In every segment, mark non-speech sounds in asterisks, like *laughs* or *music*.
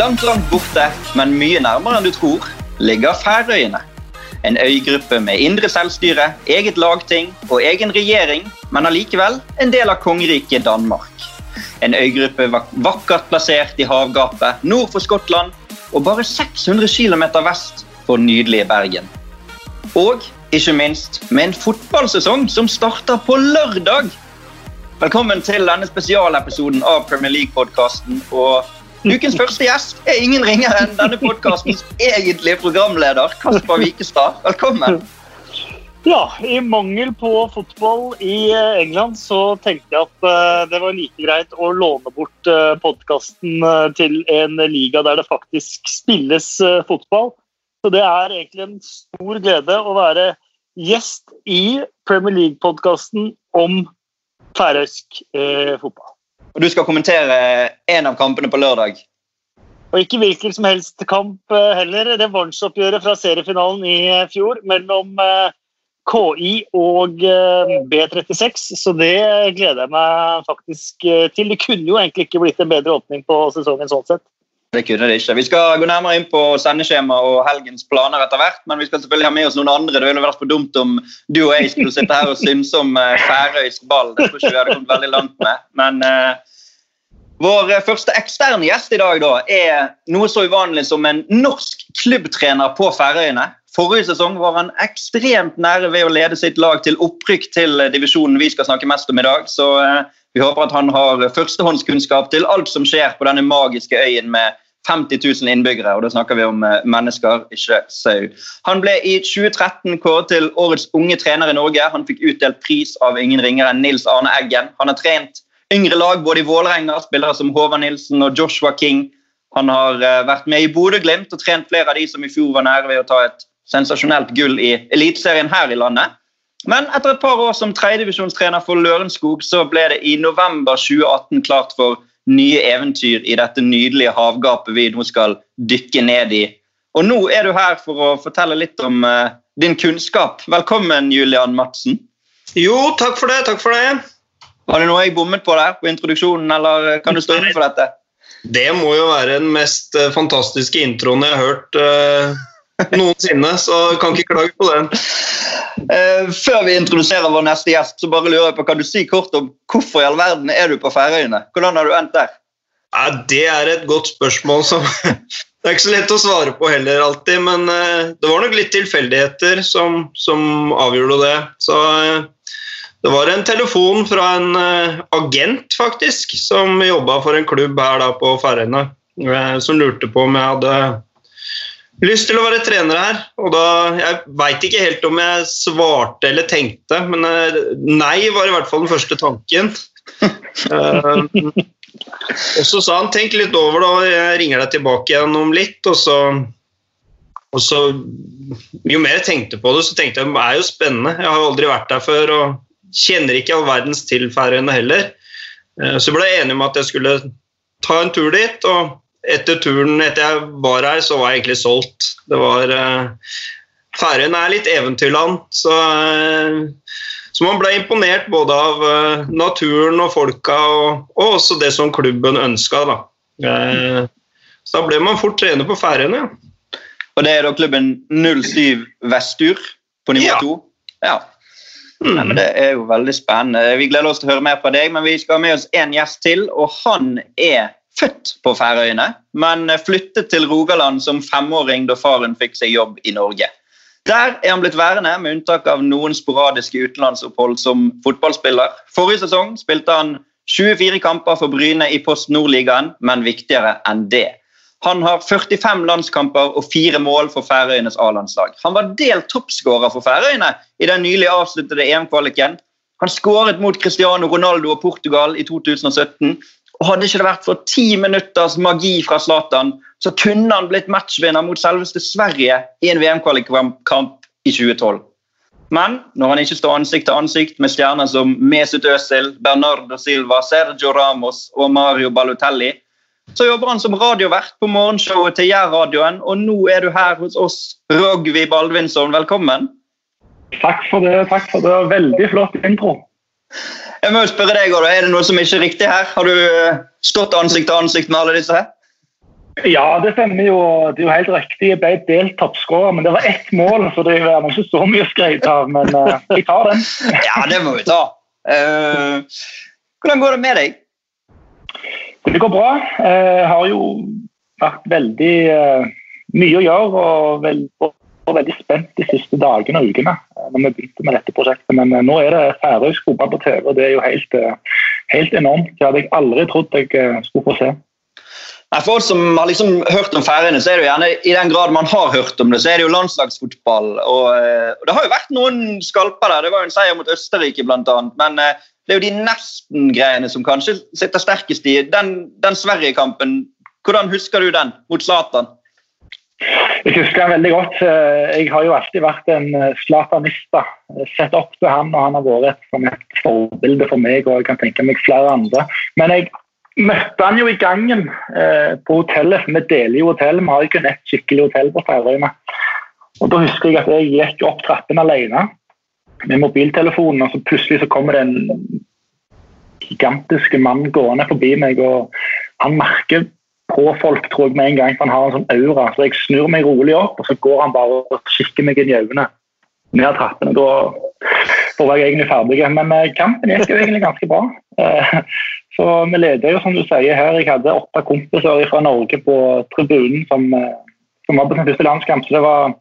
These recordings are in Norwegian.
Langt, langt borte, men mye nærmere enn du tror, ligger Færøyene. En øygruppe med indre selvstyre, eget lagting og egen regjering, men allikevel en del av kongeriket Danmark. En øygruppe vakkert plassert i havgapet nord for Skottland og bare 600 km vest for nydelige Bergen. Og ikke minst med en fotballsesong som starter på lørdag. Velkommen til denne spesialepisoden av Premier League-podkasten. Og ukens første gjest er ingen ringere enn denne podkastens egentlige programleder, Kasper Wikestad. Velkommen. Ja, i mangel på fotball i England så tenkte jeg at eh, det var like greit å låne bort eh, podkasten eh, til en liga der det faktisk spilles fotball. Så det er egentlig en stor glede å være gjest i Premier League-podkasten om færøysk eh, fotball. Og Du skal kommentere en av kampene på lørdag? Og ikke hvilken som helst kamp heller. Det Vårens-oppgjøret fra seriefinalen i eh, fjor mellom eh, KI og eh, B36, så det gleder jeg meg faktisk eh, til. Det kunne jo egentlig ikke blitt en bedre åpning på sesongen sånn sett. Det kunne det ikke. Vi skal gå nærmere inn på sendeskjema og helgens planer etter hvert. Men vi skal selvfølgelig ha med oss noen andre. Det ville vært for dumt om du og jeg skulle sitte her og synse om uh, færøysk ball. Det tror ikke vi hadde kommet veldig langt med. Men uh, vår første eksterne gjest i dag da, er noe så uvanlig som en norsk klubbtrener på Færøyene. Forrige sesong var han ekstremt nære ved å lede sitt lag til opprykk til divisjonen vi skal snakke mest om i dag. Så uh, vi håper at han har førstehåndskunnskap til alt som skjer på denne magiske øyen med 50 000 innbyggere. og Da snakker vi om eh, mennesker, ikke sau. Han ble i 2013 kåret til årets unge trener i Norge. Han fikk utdelt pris av ingen ringere enn Nils Arne Eggen. Han har trent yngre lag både i Vålerenga, spillere som Håvard Nilsen og Joshua King. Han har eh, vært med i Bodø-Glimt og trent flere av de som i fjor var nære ved å ta et sensasjonelt gull i Eliteserien her i landet. Men etter et par år som tredjedivisjonstrener for Lørenskog så ble det i november 2018 klart for nye eventyr i dette nydelige havgapet vi nå skal dykke ned i. Og nå er du her for å fortelle litt om uh, din kunnskap. Velkommen, Julian Madsen. Jo, takk for det. Takk for det. Var det noe jeg bommet på der på introduksjonen, eller kan du stå inne for dette? Det må jo være den mest uh, fantastiske introen jeg har hørt uh, noensinne, så kan ikke klage på den. Uh, før vi introduserer vår neste gjest, så bare lurer jeg på, kan du si kort om hvorfor i all verden er du på Færøyene? Hvordan har du endt der? Ja, det er et godt spørsmål som *laughs* Det er ikke så lett å svare på heller alltid, men uh, det var nok litt tilfeldigheter som, som avgjorde det. Så uh, det var en telefon fra en agent, faktisk, som jobba for en klubb her da på Færøyene, som lurte på om jeg hadde lyst til å være trener her. Og da, Jeg veit ikke helt om jeg svarte eller tenkte, men eh, nei var i hvert fall den første tanken. uh, *laughs* og så sa han tenk litt over det, og jeg ringer deg tilbake igjen om litt. Og så, og så Jo mer jeg tenkte på det, så tenkte jeg det er jo spennende. Jeg har jo aldri vært der før og kjenner ikke all verdens til Færøyene heller. Uh, så ble jeg enig om at jeg skulle ta en tur dit. og etter turen etter jeg var her, så var jeg egentlig solgt. Det var uh, Færøyene er litt eventyrland, så, uh, så, man ble imponert både av uh, naturen og folka, og, og, også det som klubben ønska. Da. Uh, så da ble man fort trener på Færøyene. Ja. Og det er da klubben 07 Vestur på nivå 2? Ja. ja. Mm. Nei, det er jo veldig spennende. Vi gleder oss til å høre mer fra deg, men vi skal ha med oss en gjest til, og han er født på Færøyene, men flyttet til Rogaland som femåring da faren fikk seg jobb i Norge. Der er han blitt værende, med unntak av noen sporadiske utenlandsopphold som fotballspiller. Forrige sesong spilte han 24 kamper for Bryne i Post Nord-ligaen, men viktigere enn det. Han har 45 landskamper og fire mål for Færøyenes A-landslag. Han var delt toppskårer for Færøyene i den nylig avsluttede EM-kvaliken. Han skåret mot Cristiano Ronaldo og Portugal i 2017 og Hadde ikke det vært for ti minutters magi fra Zlatan, så kunne han blitt matchvinner mot selveste Sverige i en VM-kvalikkamp i 2012. Men når han ikke står ansikt til ansikt med stjerner som Mesut Özil, Bernardo Silva, Sergio Ramos og Mario Balotelli, så jobber han som radiovert på morgenshowet til Jærradioen, og nå er du her hos oss, Rogvi Baldvinsson. Velkommen. Takk for det. takk for det. Veldig flott intro. Jeg må jo spørre deg, Er det noe som ikke er riktig her? Har du eh, stått ansikt til ansikt med alle disse her? Ja, det stemmer jo. Det er jo helt riktig. Jeg ble delt toppskårer, men det var ett mål, så det er ikke så mye å skryte av. Men uh, jeg tar den. *laughs* ja, det må vi ta. Uh, hvordan går det med deg? Det går bra. Jeg har jo vært veldig mye å gjøre og, veld, og veldig spent de siste dagene og ukene når vi begynte med dette prosjektet. Men nå er det færøysk fotball på TV, og det er jo helt, helt enormt. Det hadde jeg aldri trodd jeg skulle få se. For oss som har liksom hørt om Færøyene, så er det jo gjerne i den grad man har hørt om det, så er det jo landslagsfotball. Og, eh, og Det har jo vært noen skalper der. Det var jo en seier mot Østerrike bl.a. Men eh, det er jo de nesten-greiene som kanskje sitter sterkest i. Den, den Sverige-kampen, hvordan husker du den mot Zlatan? Jeg husker han veldig godt. Eh, jeg har jo alltid vært en slatanista. Sett opp til han, og han har vært et, forbilde for meg og jeg kan tenke meg flere andre. Men jeg møtte han jo i gangen eh, på hotellet. Vi deler jo hotell, vi har jo ikke ett skikkelig hotell på Færøyene. Og Da husker jeg at jeg gikk opp trappen alene med mobiltelefonen, og så plutselig så kommer det en gigantisk mann gående forbi meg. og Han merker på folk tror jeg med en gang, for han har en sånn aura. Så jeg snur meg rolig opp, og så går han bare og kikker meg inn i øynene ned trappene. Da, da var jeg egentlig ferdig. Men eh, kampen gikk jo egentlig ganske bra. Eh, så vi leder jo, som du sier her. Jeg hadde åtte kompiser fra Norge på tribunen som, eh, som var på sin første landskamp. Så det var,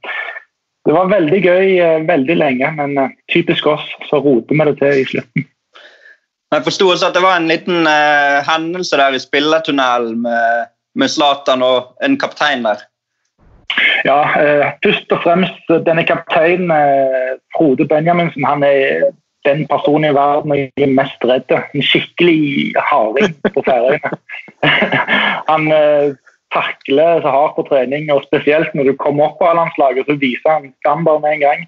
det var veldig gøy eh, veldig lenge, men eh, typisk oss så roter vi det til i slutten. Jeg forsto også at det var en liten uh, hendelse der i spillertunnelen med Zlatan og en kaptein der. Ja, eh, først og fremst denne kapteinen, eh, Frode Benjaminsen, han er den personen i verden jeg er mest redd. En skikkelig harding på Færøyene. *laughs* han eh, takler så hardt på trening, og spesielt når du kommer opp på A-landslaget, så viser han standard med en gang.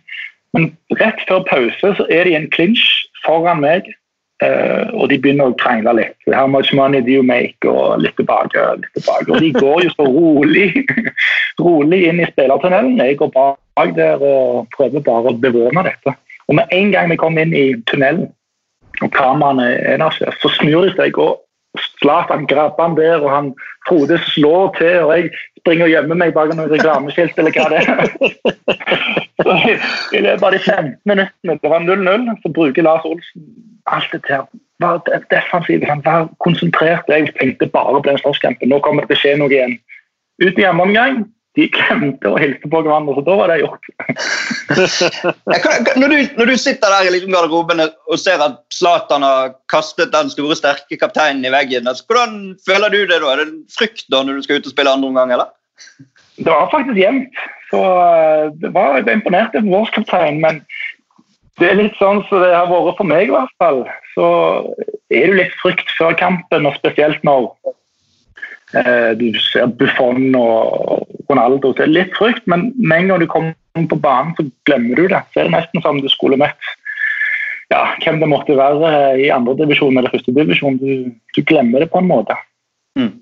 Men rett før pause så er de en clinch foran meg, eh, og de begynner å krangle litt. How much money do you make? Og litt tilbake, litt tilbake. Og de går jo så rolig, *laughs* rolig inn i spillertunnelen. Jeg går bak der og prøver bare å bevåne dette. Og Med en gang vi kommer inn i tunnelen, og kameraene er der, så snur de seg. og Zlatan grabber han der, og han Frode slår til, og jeg springer og gjemmer meg bak noen reklameskilt eller hva det er. så *laughs* I løpet av de 15 minuttene, det var 0-0, så bruker Lars Olsen alt det til. Vær defensiv, vær konsentrert. Jeg tenkte bare på den slåsskampen. Nå kommer det til å skje noe igjen. Ut i hjemmeomgang, de glemte å hilse på hverandre, så da var det gjort. *laughs* når, du, når, du, sitter der i liksom garderoben og ser at Zlatan har kastet den store, sterke kapteinen i veggen, altså, hvordan føler du det da? Er det frykt da når du skal ut og spille andre omgang, eller? Det var faktisk jevnt. Så eh, det var, jeg ble imponert over vår kaptein, men det er litt sånn som så det har vært for meg, i hvert fall. Så er det litt frykt før kampen, og spesielt når du ser Buffon og Ronaldo. Så det er litt frykt, men med en gang du kommer på banen, så glemmer du det. Så er det nesten som du skulle møtt ja, hvem det måtte være i andredivisjon eller førstedivisjon. Du, du glemmer det på en måte. Mm.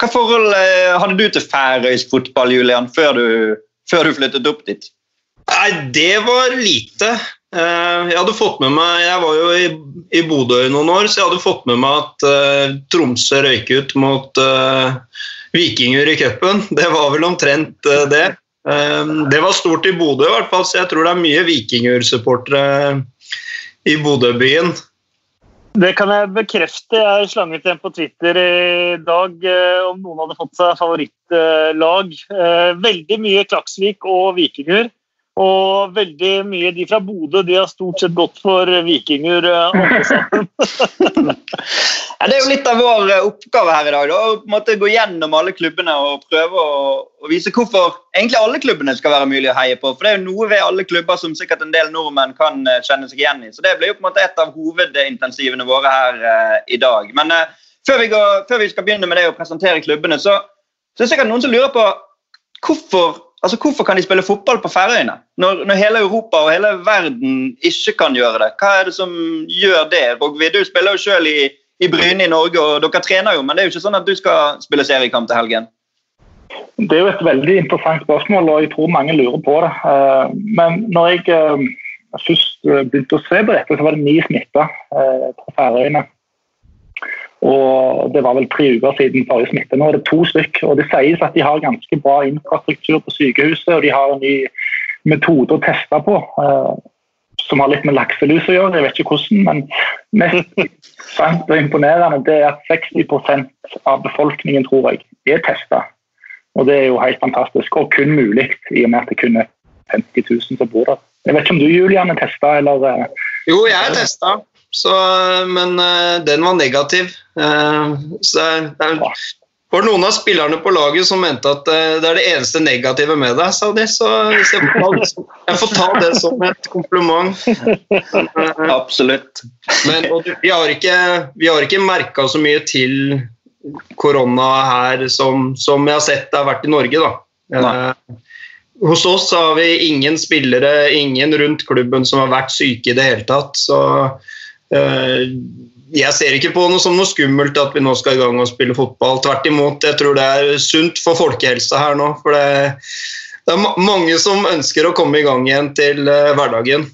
Hva forhold eh, hadde du til færøysk fotball, Julian, før du, før du flyttet opp dit? Nei, det var lite. Eh, jeg hadde fått med meg, jeg var jo i, i Bodø i noen år, så jeg hadde fått med meg at uh, Tromsø røyk ut mot uh, Vikinger i cupen. *laughs* Det var vel omtrent uh, det. det var stort i Bodø, i hvert fall, så jeg tror det er mye Vikinger-supportere i Bodø-byen. Det kan jeg bekrefte. Jeg slanget igjen på Twitter i dag om noen hadde fått seg favorittlag. Veldig mye Klaksvik og Vikinger. Og veldig mye de fra Bodø de har stort sett gått for vikinger eh, *laughs* ja, det er jo litt av vår eh, oppgave her i dag. Da, å gå gjennom alle klubbene og prøve å, å, vise hvorfor egentlig alle klubbene skal være mulig å heie på. For det er jo noe ved alle klubber som sikkert en del nordmenn kan eh, kjenne seg igjen i. Så det blir jo på en måte et av hovedintensivene våre her uh, i dag. Men uh, før, vi går, før, vi skal begynne med det å presentere klubbene, så, så er det sikkert noen som lurer på hvorfor Altså, Hvorfor kan de spille fotball på Færøyene, når, når, hele Europa og hele verden ikke kan gjøre det? Hva er det som gjør det? Rogvi, du spiller jo selv i, i Bryne i Norge, og dere trener jo, men det er jo ikke sånn at du skal spille seriekamp til helgen? Det er jo et veldig interessant spørsmål, og jeg tror mange lurer på det. Eh, men når jeg eh, først begynte å se på dette, så var det ni smitta eh, på Færøyene. Og Det var vel tre uker siden forrige smitte. Nå er det to stykk. og Det sies at de har ganske bra infrastruktur på sykehuset, og de har en ny metode å teste på. Uh, som har litt med lakselus å gjøre. Jeg vet ikke hvordan, men mest sant og imponerende det er at 60% av befolkningen tror jeg, er testa. Og det er jo helt fantastisk, og kun mulig i og med at det kun er 50 000 som bor der. Jeg vet ikke om du Julian er testa, eller? Eh? Jo, jeg er testa, men uh, den var negativ. Uh, så det er, var noen av spillerne på laget som mente at uh, det er det eneste negative med deg, sa de. Så jeg får, ta, jeg får ta det som et kompliment. Absolutt. Men vi har ikke, vi har ikke merka så mye til korona her som, som, jeg har sett det har vært i Norge. da. Eh, hos oss har vi ingen spillere, ingen rundt klubben som har vært syke i det hele tatt. Så eh, jeg ser ikke på noe som noe skummelt at vi nå skal i gang og spille fotball. Tvert imot, jeg tror det er sunt for folkehelsa her nå. For det, det er mange som ønsker å komme i gang igjen til eh, hverdagen.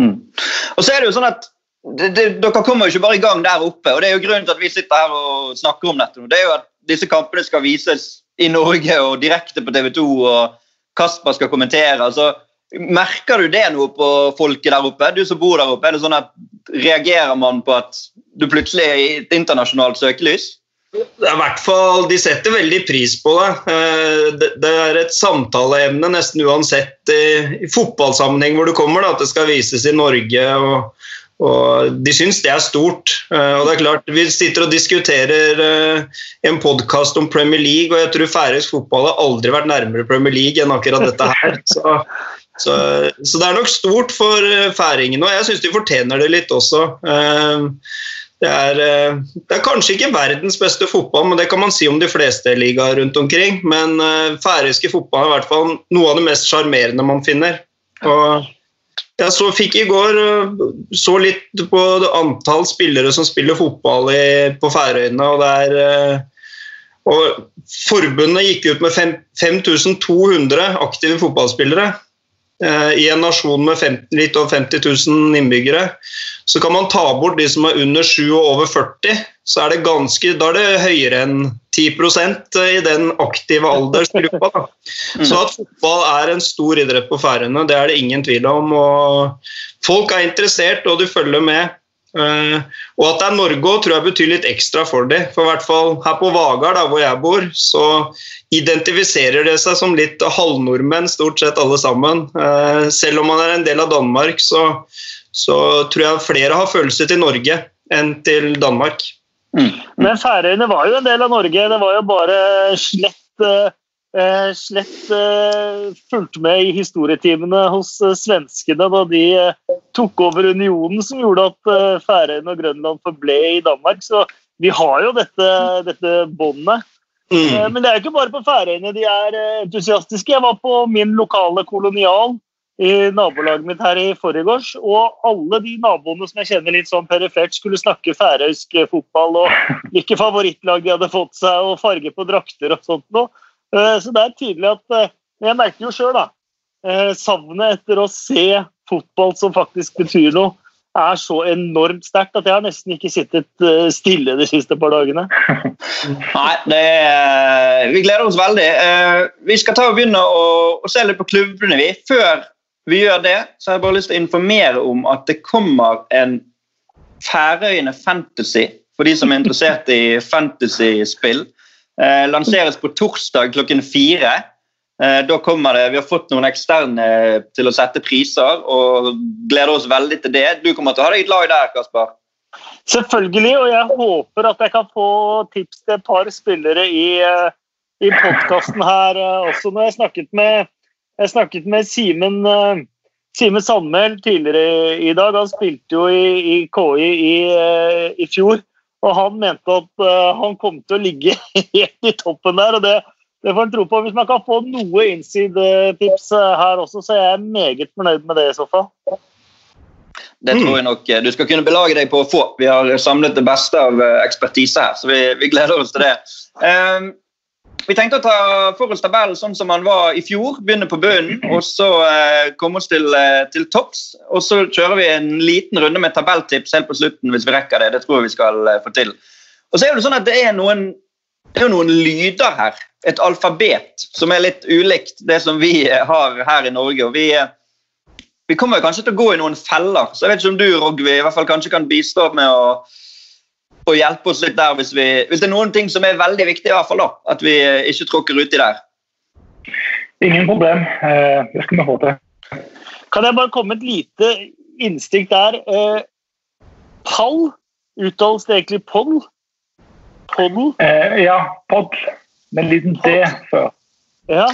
Mm. Og så er det jo sånn at det, det, dere kommer jo ikke bare i gang der oppe. og det er jo Grunnen til at vi sitter her og snakker om dette. det er jo at Disse kampene skal vises i Norge og direkte på TV 2, og Kasper skal kommentere. altså Merker du det noe på folket der oppe? Du som bor der oppe, er det sånn at Reagerer man på at du plutselig er i et internasjonalt søkelys? Det er hvert fall, De setter veldig pris på det. Eh, det er et samtaleemne nesten uansett i fotballsammenheng hvor du kommer. Da, at det skal vises i Norge. og og De syns det er stort. Eh, og det er klart, Vi sitter og diskuterer eh, en podkast om Premier League, og jeg tror færøysk fotball har aldri vært nærmere Premier League enn akkurat dette her. Så, så, så det er nok stort for eh, færingene, og jeg syns de fortjener det litt også. Det er, det er, kanskje ikke verdens beste fotball, men det kan man si om de fleste ligaer rundt omkring. Men færøyske fotball er i hvert fall noe av det mest sjarmerende man finner. Og jeg så, fikk i går eh, så litt på antall spillere som spiller fotball i, på Færøyene. og det er eh, og Forbundet gikk ut med 5200 aktive fotballspillere. Eh, I en nasjon med 50, litt over 50 000 innbyggere. Så kan man ta bort de som er under 7 og over 40, så er det ganske, da er det høyere enn 10% i den aktive aldersgruppa. *laughs* Så at fotball er en stor idrett på Færøyene, det er det ingen tvil om. og Folk er interessert, og du følger med. Eh, og at det er Norge òg, tror jeg betyr litt ekstra for dem. For i hvert fall her på Vagar, hvor jeg bor, så identifiserer det seg som litt halvnordmenn, stort sett alle sammen. Eh, selv om man er en del av Danmark, så, så tror jeg flere har følelser til Norge enn til Danmark. Mm. Men Færøyene var jo en del av Norge. Det var jo bare slett eh, slett eh, fulgte med i historietimene hos eh, svenskene da de eh, tok over unionen, som gjorde at eh, Færøyene og Grønland forble i Danmark. Så vi har jo dette, dette båndet. Mm. Eh, men det er jo ikke bare på Færøyene de er entusiastiske. Jeg var på min lokale kolonial i nabolaget mitt her i forgårs. Og alle de naboene som jeg kjenner litt sånn perifert, skulle snakke færøysk fotball og hvilke favorittlag de hadde fått seg, og farge på drakter og sånt noe. Eh, så det er tydelig at eh, Jeg merker jo sjøl, da. Eh, savnet etter å se fotball som faktisk betyr noe, er så enormt sterkt at jeg har nesten ikke sittet stille de siste par dagene. *laughs* Nei, er, vi gleder oss veldig. Vi skal ta og begynne å, å se litt på klubbene. vi. Før vi gjør det, så har jeg bare lyst til å informere om at det kommer en Færøyene Fantasy for de som er interessert i fantasy-spill. Eh, lanseres på torsdag klokken fire. Eh, da kommer det, Vi har fått noen eksterne til å sette priser og gleder oss veldig til det. Du kommer til å ha deg et lag der, Kasper? Selvfølgelig, og jeg håper at jeg kan få tips til et par spillere i, eh, i podkasten her eh, også. Når jeg snakket med jeg snakket med Simen uh, Simen Sandmæl tidligere i dag. Han spilte jo i, i KI i, i, fjor. Og han mente at uh, han kom til å ligge *laughs* helt i toppen der. og det, det får en tro på. Hvis man kan få noe inside-tips her også, så er jeg meget fornøyd med det i så fall. Det tror jeg nok du skal kunne belage deg på å få. Vi har samlet det beste av ekspertise her, så vi, vi gleder oss til det. Um, vi tenkte å ta for oss tabellen sånn som den var i fjor. Begynne på bunnen *clears throat* og så eh, komme oss til, eh, til, topps. Og så kjører vi en liten runde med tabelltips helt på slutten hvis vi rekker det. Det tror jeg vi skal eh, få til. Og så er det sånn at det er noen, det er noen lyder her. Et alfabet som er litt ulikt det som vi har her i Norge. og vi, vi kommer kanskje til å gå i noen feller. så jeg vet ikke om du Rogvi, i hvert fall kanskje kan bistå med å, å hjelpe oss litt der hvis, vi, hvis, det er noen ting som er veldig viktig, i hvert fall da, at vi ikke tråkker uti der. Ingen problem. Eh, det skal vi få til. Kan jeg bare komme med et lite innstikk der? Eh, pall uttales det egentlig poll? Poddel? Eh, ja, podd. Med en liten D før. Ja.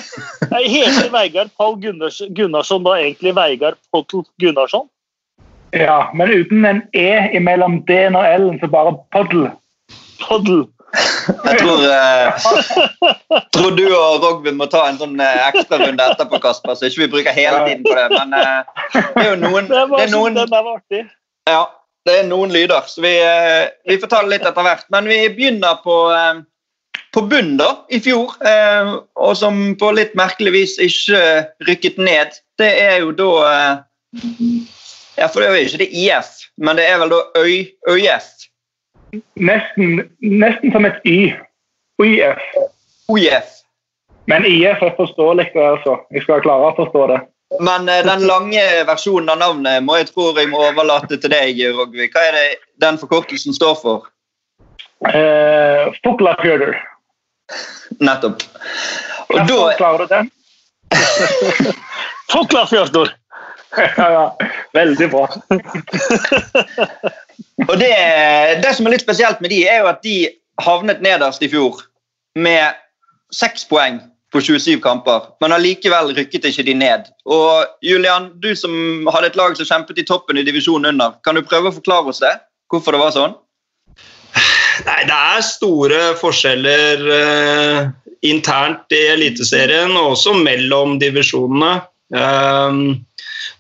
Heter Veigard Pall Gunnarsson da egentlig Veigard Pottel Gunnarsson? Ja, men uten en E imellom D-en og L-en, så bare Poddel. Poddel. Jeg tror, eh, tror, du og Rogvin må ta en sånn eh, ekstrarunde etterpå, Kasper, så ikke vi bruker hele tiden på det. Men eh, det er jo noen Det var, det noen, den var artig. Ja, det er noen lyder, så vi, eh, vi, får ta det litt etter hvert. Men vi begynner på, eh, på bunnen, da, i fjor, eh, og som på litt merkelig vis ikke rykket ned. Det er jo da Ja, for det er jo ikke det IS, men det er vel da Øy, ØIF. Nesten, nesten som et Y. OIF. OIF. Men IF er forståelig, altså. Jeg skal klare å forstå det. Men uh, den lange versjonen av navnet må jeg tro jeg må overlate til deg, Rogvi. Hva er det den forkortelsen står for? Uh, Fuglafjørder. Nettopp. Og da Klarer du den? *laughs* *laughs* Fuglafjørder! Ja, ja. Veldig bra. *laughs* og det, det, som er litt spesielt med de, er jo at de havnet nederst i fjor med seks poeng på 27 kamper, men allikevel rykket ikke de ned. Og Julian, du som hadde et lag som kjempet i toppen i divisjonen under, kan du prøve å forklare oss det? Hvorfor det var sånn? Nei, Det er store forskjeller eh, internt i Eliteserien og også mellom divisjonene. Um,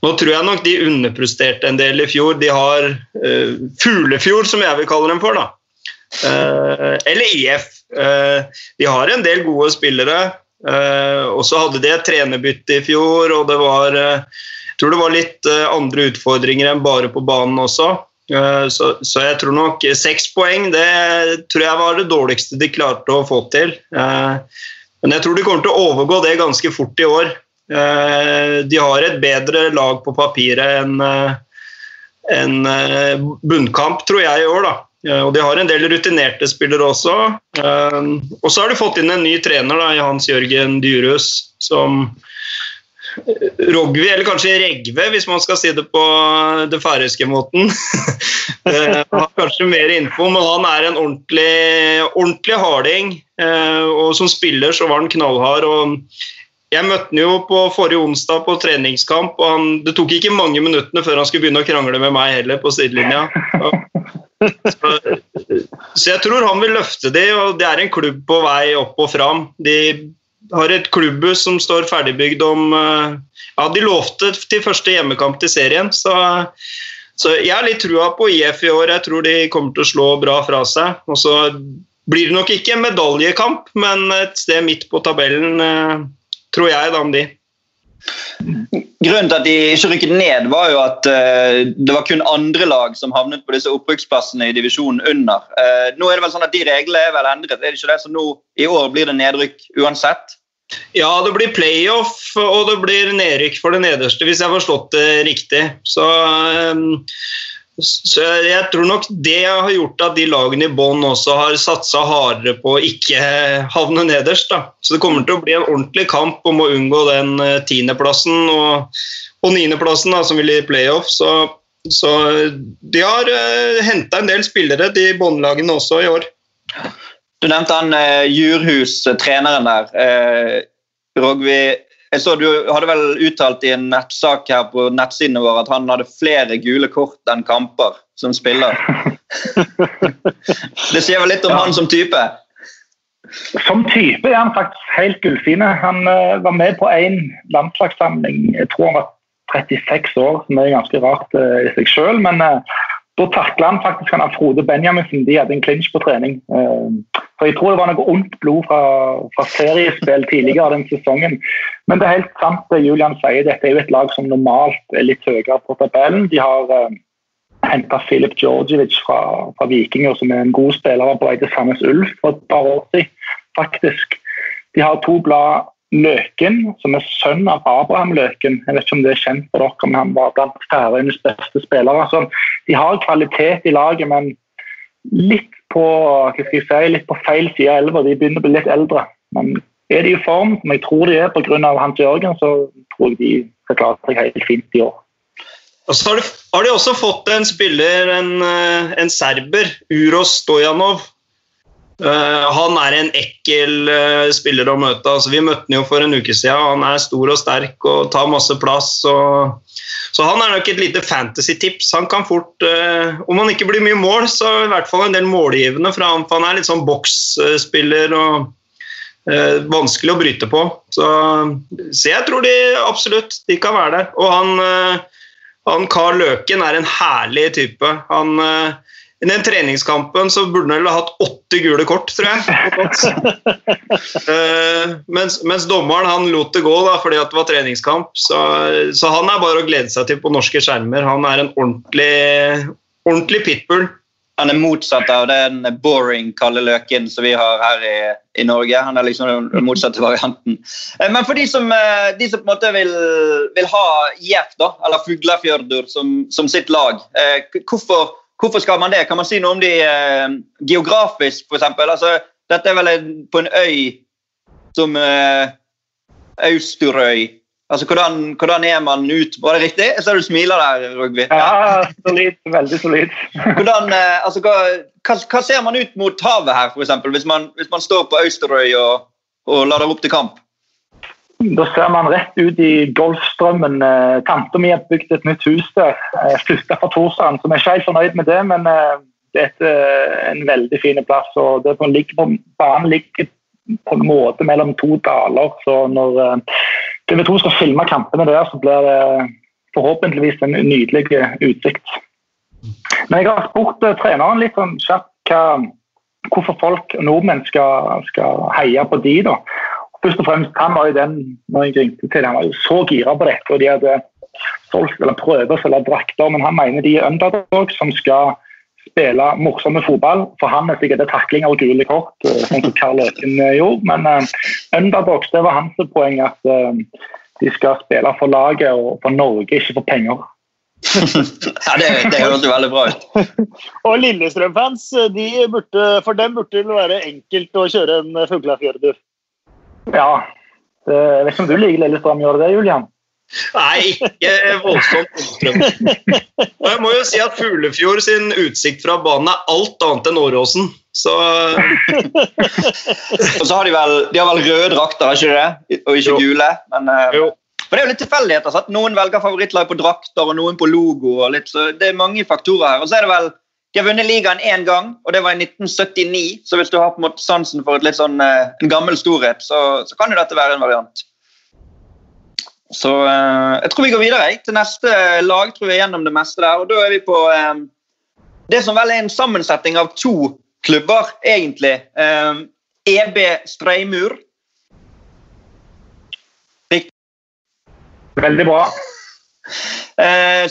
nå tror jeg nok de underpresterte en del i fjor. De har uh, Fuglefjord, som jeg vil kalle dem for. da. Uh, eller IF. Uh, de har en del gode spillere. Uh, og så hadde de et trenerbytte i fjor, og det var jeg tror det var litt andre utfordringer enn bare på banen også. Så, så, jeg tror nok seks poeng det tror jeg var det dårligste de klarte å få til. Men jeg tror de kommer til å overgå det ganske fort i år. De har et bedre lag på papiret enn en bunnkamp, tror jeg, i år. da. Og De har en del rutinerte spillere også. Og så har de fått inn en ny trener da, Hans Jørgen Dyrhus, som eh, Rogvi, eller kanskje Regve, hvis man skal si det på det færøyske måten. *laughs* Eh, har kanskje mer info, men han er en ordentlig, ordentlig harding. Eh, og som spiller så var han knallhard. og jeg møtte han jo på forrige onsdag på treningskamp, og han, det tok ikke mange minuttene før han skulle begynne å krangle med meg heller på sidelinja. Så, så, jeg tror han vil løfte de, og det er en klubb på vei opp og fram. De har et klubbhus som står ferdigbygd om eh, Ja, de lovte til første hjemmekamp til serien, så, så jeg har litt trua på IF i år. Jeg tror de kommer til å slå bra fra seg. Og så blir det nok ikke en medaljekamp, men et sted midt på tabellen, eh, tror jeg, da, om de. Grunnen til at de ikke rykket ned, var jo at uh, det var kun andre lag som havnet på disse opprykksplassene i divisjonen under. Uh, nå er det vel sånn at De reglene er vel endret, er det ikke det? Så nå i år blir det nedrykk uansett? Ja, det blir playoff og det blir nedrykk for det nederste, hvis jeg har forstått det riktig. Så um, så jeg tror nok det har gjort at de lagene i bånn også har satsa hardere på å ikke havne nederst. Da. Så det kommer til å bli en ordentlig kamp om å unngå den eh, tiendeplassen og, og niendeplassen som vil i playoff. Så, så de har uh, eh, henta en del spillere, de båndlagene også, i år. Du nevnte han uh, Jurhus, treneren der. Uh, Rogvi, jeg så Du hadde vel uttalt i en nettsak her på nettsidene våre at han hadde flere gule kort enn kamper som spiller. *laughs* det sier vel litt om ja. han som type? Som type er han faktisk helt gullfine. Han uh, var med på én landslagssamling. Jeg tror han var 36 år, som er ganske rart uh, i seg sjøl. Men uh, da takla han faktisk han Frode Benjaminsen. De hadde en clinch på trening. For Jeg tror det var noe ondt blod fra, fra seriespill tidligere den sesongen. Men det er helt sant det Julian sier. Dette er jo et lag som normalt er litt høyere på tabellen. De har, henta Filip Djordjevic fra, fra Vikinger, som er en god spiller på vei til Sandnes Ulf for et par år siden, faktisk. De har to blad Løken, som er sønn av Abraham Løken. Jeg vet ikke om det er kjent for dere, men han var blant Færøyenes beste spillere. Så de har kvalitet i laget, men litt på, si, litt på feil side av elva. De begynner å bli litt eldre. Men er de i form, som jeg tror de er pga. Hans Jørgen, så tror jeg de skal klare seg helt fint i år. Og så har de, har de også fått en spiller, en, eh, en serber, Uros Stojanov. Uh, han er en ekkel uh, spiller å møte. Altså, vi møtte han jo for en uke siden. Han er stor og sterk og tar masse plass. Og... Så han er nok et lite fantasy-tips. Han kan fort, uh, om han ikke blir mye mål, så i hvert fall en del målgivende fra ham. For han er litt sånn boksspiller og vanskelig å bryte på. Så, så, jeg tror de absolutt de kan være der. Og han, han Karl Løken er en herlig type. Han i den treningskampen så burde han vel ha hatt åtte gule kort, tror jeg. uh, *laughs* mens, mens, dommeren han lot det gå da, fordi det var treningskamp. Så, så, han er bare å glede seg til på norske skjermer. Han er en ordentlig, ordentlig pitbull. Han er motsatt av den boring Kalle Løken som vi har her i, i Norge. Han er liksom den motsatte varianten. Eh, men for de som, eh, de som på en måte vil, vil ha Jeff, da, eller Fuglafjørdur, som, som sitt lag, hvorfor Hvorfor skal man det? Kan man si noe om de eh, geografisk, f.eks.? Altså, dette er vel en, på en øy som eh, Austerøy. Altså, hvordan, hvordan, er man ut Var det riktig? Jeg ser du smiler der, Rugby. Ja, solid. Veldig solid. *laughs* hvordan, eh, altså, hva, hva, hva, ser man ut mot havet her, f.eks., hvis, man, hvis man står på Austerøy og, og lader opp til kamp? Da ser man rett ut i Golfstrømmen. Eh, tanta mi har bygd et nytt hus der. Flytta fra Torsand, så vi er ikke helt fornøyd med det. Men eh, det er eh, en veldig fin plass. og det på, på, Banen ligger på en måte mellom to daler. Så når TV 2 skal filme kampene der, så blir det forhåpentligvis en nydelig utsikt. Men jeg har spurt treneren litt sånn kjapt hvorfor folk, nordmenn, skal, skal heie på de da først og fremst han var jo den når jeg ringte til han var jo så gira på dette. og De hadde solgt eller prøvd å selge drakter, men han mener de er underdog som skal spille morsomme fotball. For han er sikkert taklinger og gule kort, eh, sånn som Karl Øken eh, gjorde. Men uh, underdogs det var hans poeng, at uh, de skal spille for laget og for Norge, ikke for penger. *laughs* ja, Det, det høres jo veldig bra ut. *laughs* og Lillestrøm-fans, de for dem burde det være enkelt å kjøre en Fuglafjørdur. Ja. Jeg vet ikke om du liker Lillestrøm, gjør det det, Julian? Nei, ikke voldsomt Og jeg må jo si at Fuglefjord sin utsikt fra banen er alt annet enn Åråsen. Så Og så har de vel, de har vel røde drakter, ikke det? Og ikke jo. gule. Men, jo. men, det er jo litt tilfeldigheter. Noen velger favorittlag på drakter, og noen på logo. og litt, så Det er mange faktorer her. Og så er det vel de har vunnet ligaen én gang, og det var i 1979. Så hvis du har på en måte sansen for sånn, eh, en gammel storhet, så, så, kan jo dette være en variant. Så eh, jeg tror vi går videre til neste lag. tror vi er gjennom det meste der, og Da er vi på eh, det som vel er en sammensetning av to klubber, egentlig. EB e Streimur. Veldig bra.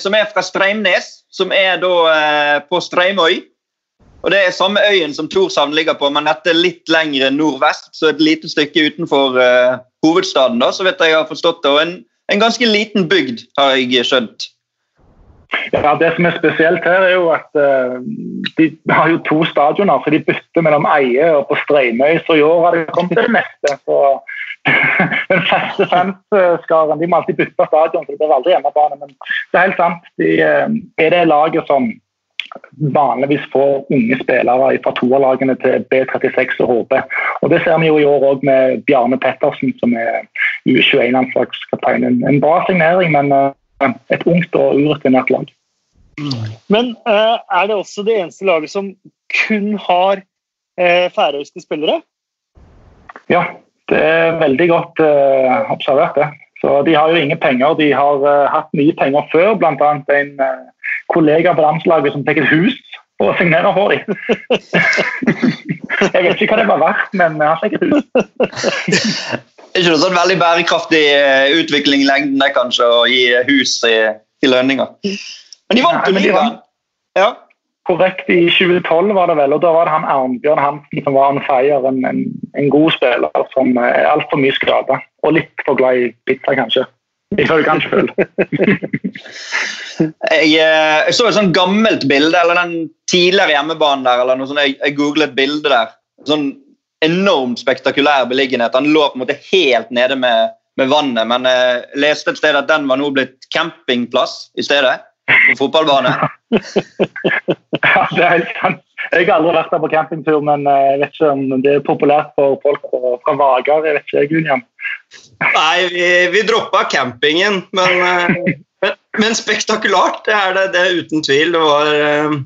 som er fra Streimnes som er da eh, på Streimøy. Og Det er samme øyen som Torshavn ligger på, men dette litt lengre nordvest. Så et lite stykke utenfor eh, hovedstaden, da, så vet jeg jeg har forstått det. Og en, en ganske liten bygd, har jeg skjønt. Ja, Det som er spesielt her, er jo at uh, de har jo to stadioner. så De bytter mellom Eie og på Streimøy, så i år har det kommet til det meste. Så den faste fanskaren de må alltid bytte stadion, så det blir aldri hjemmebane. Men det er helt sant. De eh, er det laget som vanligvis får unge spillere fra toerlagene til B36 og HB. Og Det ser vi jo i år òg med Bjarne Pettersen, som er U21-landslagskapteinen. En bra signering, men eh, et ungt og urutinert lag. Men uh, er det også det eneste laget som kun har færøyske spillere? Ja, det er veldig godt uh, observert, det. Så De har jo ingen penger. De har uh, hatt mye penger før, bl.a. en uh, kollega på landslaget som fikk et hus og å signere for dem. *laughs* Jeg vet ikke hva det var verdt, men han fikk et hus. Det *laughs* er ikke noe sånn veldig bærekraftig utvikling i lengden det kanskje, å gi hus i, i lønninger. Men de vant jo ligaen. Ja. Korrekt. I 2012 var det vel, og da var det han Arnbjørn Hansen som var on fire. En, en, en god spiller som er altfor mye skada. Og litt for glad i pizza, kanskje. Ifølge han sjøl. Jeg, eh, jeg så et sånt gammelt bilde, eller den tidligere hjemmebanen der. eller noe sånt. Jeg, jeg googlet bildet der. Sånn enormt spektakulær beliggenhet. Han lå på en måte helt nede med, med vannet, men jeg leste et sted at den var nå blitt campingplass i stedet. På fotballbane. *laughs* ja, det er helt sant. Jeg har aldri vært der på campingtur, men eh, jeg vet ikke om det er populært for folk fra Vagar. Jeg vet ikke, William. Nei, vi, vi droppa campingen, men, eh, men, men, spektakulært, det er det, det er uten tvil. Det var eh,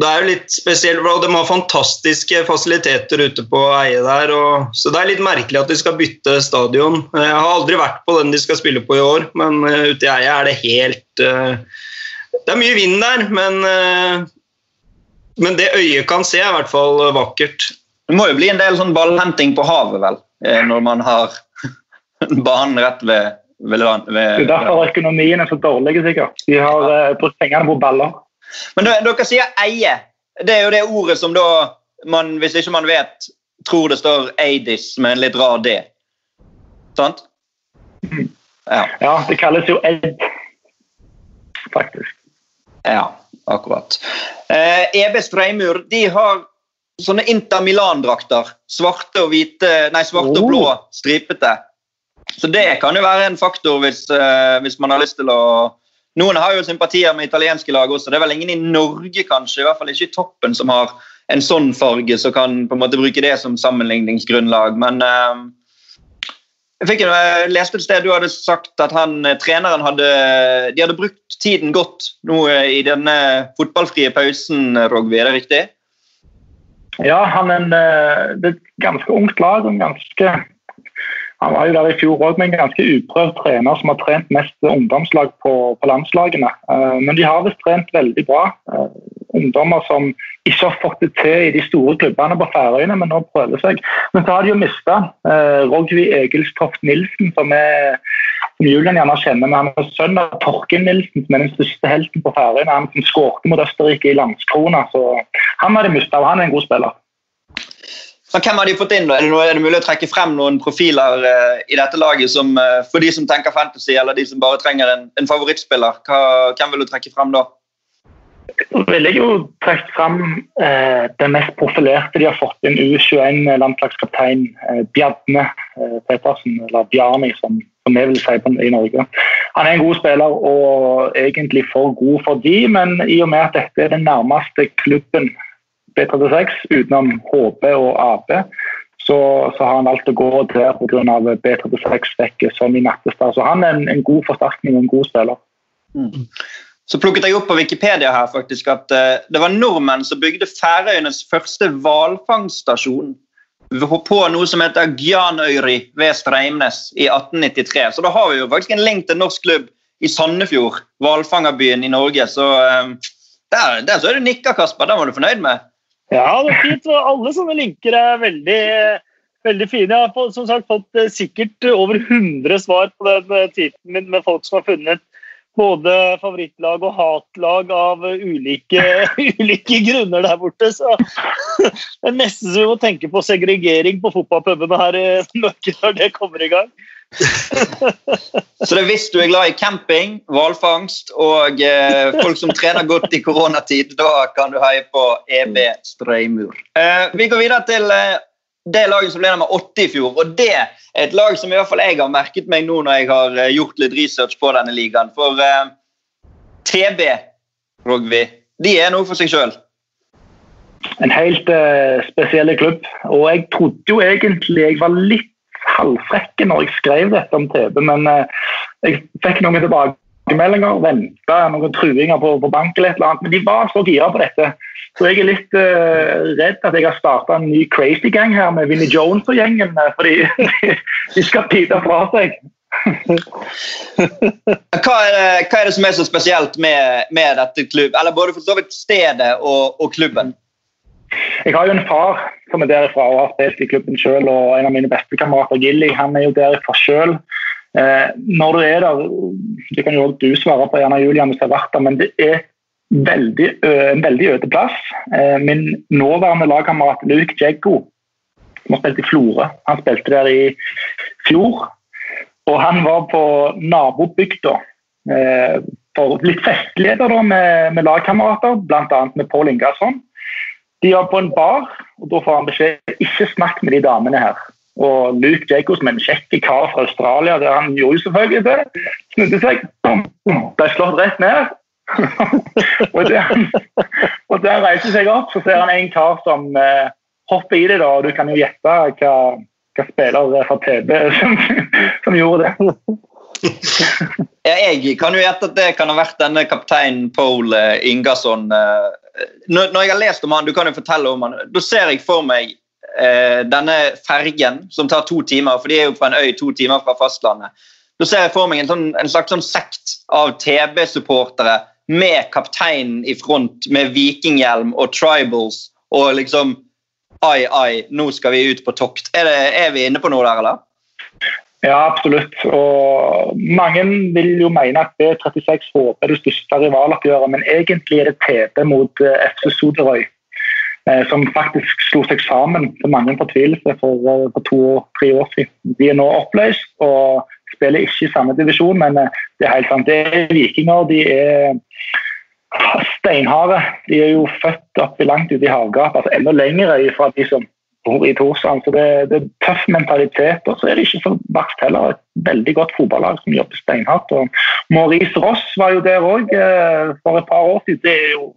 det er jo litt spesielt, og De har fantastiske fasiliteter ute på Eie der. Og, så Det er litt merkelig at de skal bytte stadion. Jeg har aldri vært på den de skal spille på i år, men ute i Eie er det helt Det er mye vind der, men men det øyet kan se, er i hvert fall vakkert. Det må jo bli en del sånn ballhenting på havet, vel, eh, når man har *laughs* banen rett ved, ved, ved Det er derfor økonomien er så dårlig, sikkert. De har uh, brukt pengene på baller. Men dere sier eie. Det er jo det ordet som da man, hvis ikke man vet, tror det står Eidis med en litt rar D. Sant? Ja. ja, det kalles jo Ed, faktisk. Ja akkurat. Eh, EB Streimur de har sånne Inter Milan-drakter. Svarte og hvite, nei, svarte og blå oh. stripete. Så det kan jo være en faktor hvis, eh, hvis, man har lyst til å Noen har jo sympatier med italienske lag også. Det er vel ingen i Norge, kanskje, i hvert fall ikke i toppen, som har en sånn farge, som kan på en måte bruke det som sammenligningsgrunnlag. Men eh, jeg, fikk, jeg leste et sted du hadde sagt at han, eh, treneren hadde, de hadde brukt tiden godt nå eh, i denne fotballfrie pausen, Rogvi. Er det riktig? Ja, han er, en, eh, det er et ganske ungt lag. og ganske han var jo der i fjor òg med en ganske uprøvd trener som har trent mest ungdomslag på, på landslagene. Uh, men de har visst trent veldig bra. Uh, ungdommer som ikke har fått det til i de store klubbene på Færøyene, men nå prøver seg. Men så har de jo mista uh, Rogvi Egilstoft Nilsen, som, er, Julian gjerne kjenner. Men han er sønn av Torkin Nilsen, som er den største helten på Færøyene. Han som skårte mot Østerrike i Landskrona. Så han har de mista, og han er en god spiller. Men hvem har de fått inn? da? Er det, noe, er det mulig å trekke frem noen profiler uh, i dette laget som, uh, for de som tenker fantasy, eller de som bare trenger en, en favorittspiller? Hva, hvem vil du trekke frem da? Jeg vil jeg jo trekke frem eh, den mest profilerte de har fått inn, U21-landslagskaptein eh, Bjarne eh, Petersen, eller Bjarni som, som vi vil si på, i Norge. Han er en god spiller og egentlig for god for de, men i og med at dette er den nærmeste klubben B36 utenom HB og AB, så, så, har han valgt å gå der pga. B36-dekket som i Nattestad. Så han er en, en god forsterkning og en god spiller. Mm. Så plukket jeg opp på Wikipedia her faktisk at uh, det var nordmenn som bygde Færøyenes første hvalfangststasjon på noe som heter Gjanøyri ved Streimnes i 1893. Så da har vi jo faktisk en link til norsk klubb i Sandefjord, hvalfangerbyen i Norge. Så uh, der, der så er du nikka, Kasper. Den var du fornøyd med? Ja, det er fint. Alle sånne linker er veldig, veldig fine. Jeg har som sagt fått eh, sikkert over 100 svar på den tweeten min med folk som har funnet både favorittlag og hatlag av ulike, *laughs* ulike grunner der borte. Så *laughs* det er nesten så vi må tenke på segregering på fotballpubene her i Norge når det kommer i gang. *laughs* Så det hvis du er glad i camping, hvalfangst og eh, folk som trener godt i koronatid, da kan du heie på EB Streimur. Eh, vi går videre til eh, det laget som ble nummer åtte i fjor. og Det er et lag som i hvert fall jeg har merket meg nå når jeg har eh, gjort litt research på denne ligaen. For eh, TB, Rogvi, de er noe for seg sjøl. En helt uh, spesiell klubb. Og jeg trodde jo egentlig jeg var litt halvfrekke når jeg skrev dette om TV, men uh, jeg fikk noen tilbakemeldinger, venta noen truinger på, på bank eller et eller annet. Men de var så gira på dette. Så jeg er litt uh, redd at jeg har starta en ny crazy gang her med Vinnie Jones og gjengen, uh, fordi *laughs* de skal pite fra seg. *laughs* hva, er det, hva, er det, som er så spesielt med, med dette klubb, eller både for så vidt stedet og, og klubben? Jeg har jo en far som er derifra og har spilt i klubben sjøl. Og en av mine beste kamerater, Gilly, han er jo derifra sjøl. Eh, når du er der Det kan jo også du svare på, gjerne Julian, hvis du har vært der, men det er veldig, en veldig øde plass. Min nåværende lagkamerat Luke Jeggo, som har spilt i Florø, han spilte der i fjor. Og han var på nabobygda for litt festleder da, med, med lagkamerater, bl.a. med Pål Ingasson. De var på en bar, og da får han beskjed ikke snakk med de damene her. Og Luke Jacobs med en kjekk kar fra Australia, der han gjorde selvfølgelig det. Snudde seg, ble slått rett ned. *laughs* og, der, og der reiser seg opp, så ser han en kar som eh, hopper i det. da, og Du kan jo gjette hva, hva spiller fra TB som, *laughs* som gjorde det. ja, jeg kan jo gjette at det kan ha vært denne kapteinen Paul eh, Ingasson. Eh, når, når jeg har lest om han, du kan jo fortelle om han, da ser jeg for meg eh, denne fergen som tar to timer, for de er jo fra en øy to timer fra fastlandet. Da ser jeg for meg en, sånn, en slags sånn sekt av TB-supportere med kapteinen i front med vikinghjelm og tribals og liksom Ai, ai, nå skal vi ut på tokt. Er, det, er vi inne på noe der, eller? Ja, absolutt. Og mange vil jo mene at B36 håper det største rivaloppgjøret, men egentlig er det TB mot eh, FC Soderøy. Eh, som faktisk slo seg sammen til mange fortvilelse for, eh, for to-tre år siden. De er nå oppløst og spiller ikke i samme divisjon, men det er helt sant. Det er vikinger. De er steinharde. De er jo født oppi langt ute i havgapet, altså enda lenger fra de som bor i Torsland. Så det, det, er tøff mentalitet. Og så er det ikke så verst heller. Et veldig godt fotballag som jobber steinhardt. Og Maurice Ross var jo der òg for et par år siden. Det er jo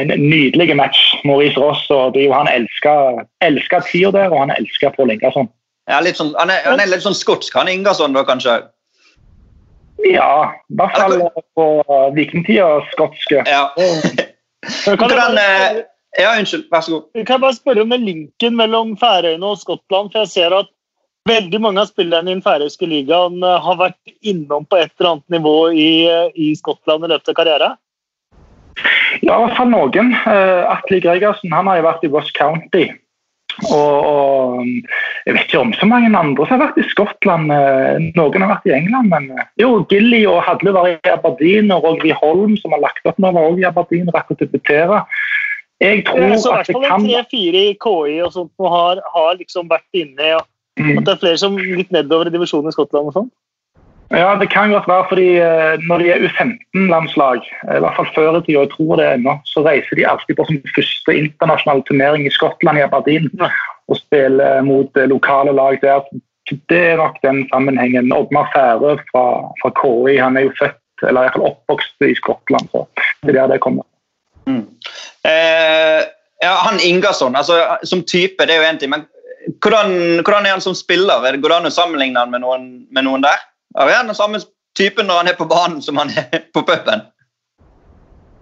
en nydelig match. Maurice Ross og det er jo han elsker, elsker tida der, og han elsker Pål Ingasson. Ja, sånn, han, er, han, er, litt sånn skotsk, han Ingasson da, kanskje? Ja, i hvert fall på vikingtida skotske. Ja. Hvordan, eh, ja, unnskyld. Vær så god. Kan jeg bare spørre om den linken mellom Færøyene og Skottland? for jeg ser at Veldig mange av spillerne i den færøyske ligaen eh, har vært innom på et eller annet nivå i, eh, i Skottland i løpet av karrieren? Ja, i hvert fall noen. Uh, Atle Gregersen han har jo vært i Ross County. Og, og, Jeg vet ikke om så mange andre som har vært i Skottland. Uh, noen har vært i England. men uh, jo, Gilly og Hadle var i Aberdeen, og Roger Holm, som har lagt opp nå, var også i Aberdeen. rakk å debutere. Jeg tror ja, så at det kan... Tre-fire i KI og sånt og har, har liksom vært inne. og mm. At det er flere som litt nedover i divisjonen i Skottland og sånn? Ja, Det kan godt være fordi eh, når de er U15-landslag, eh, i hvert fall før i tida, jeg tror det ennå, så reiser de alltid på sin første internasjonale turnering i Skottland, i Aberdeen, og spiller mot eh, lokale lag der. Det er nok den sammenhengen. Oddmar Færø fra, fra KI han er jo født, eller iallfall oppvokst i Skottland. så det er der det kommer. Mm. Eh, ja, han Ingasson, altså, som type, det er jo én ting, men hvordan, hvordan, er han som spiller? Er Går det an å sammenligne han med noen, med noen der? Er han den samme typen når han er på banen som han er på puben?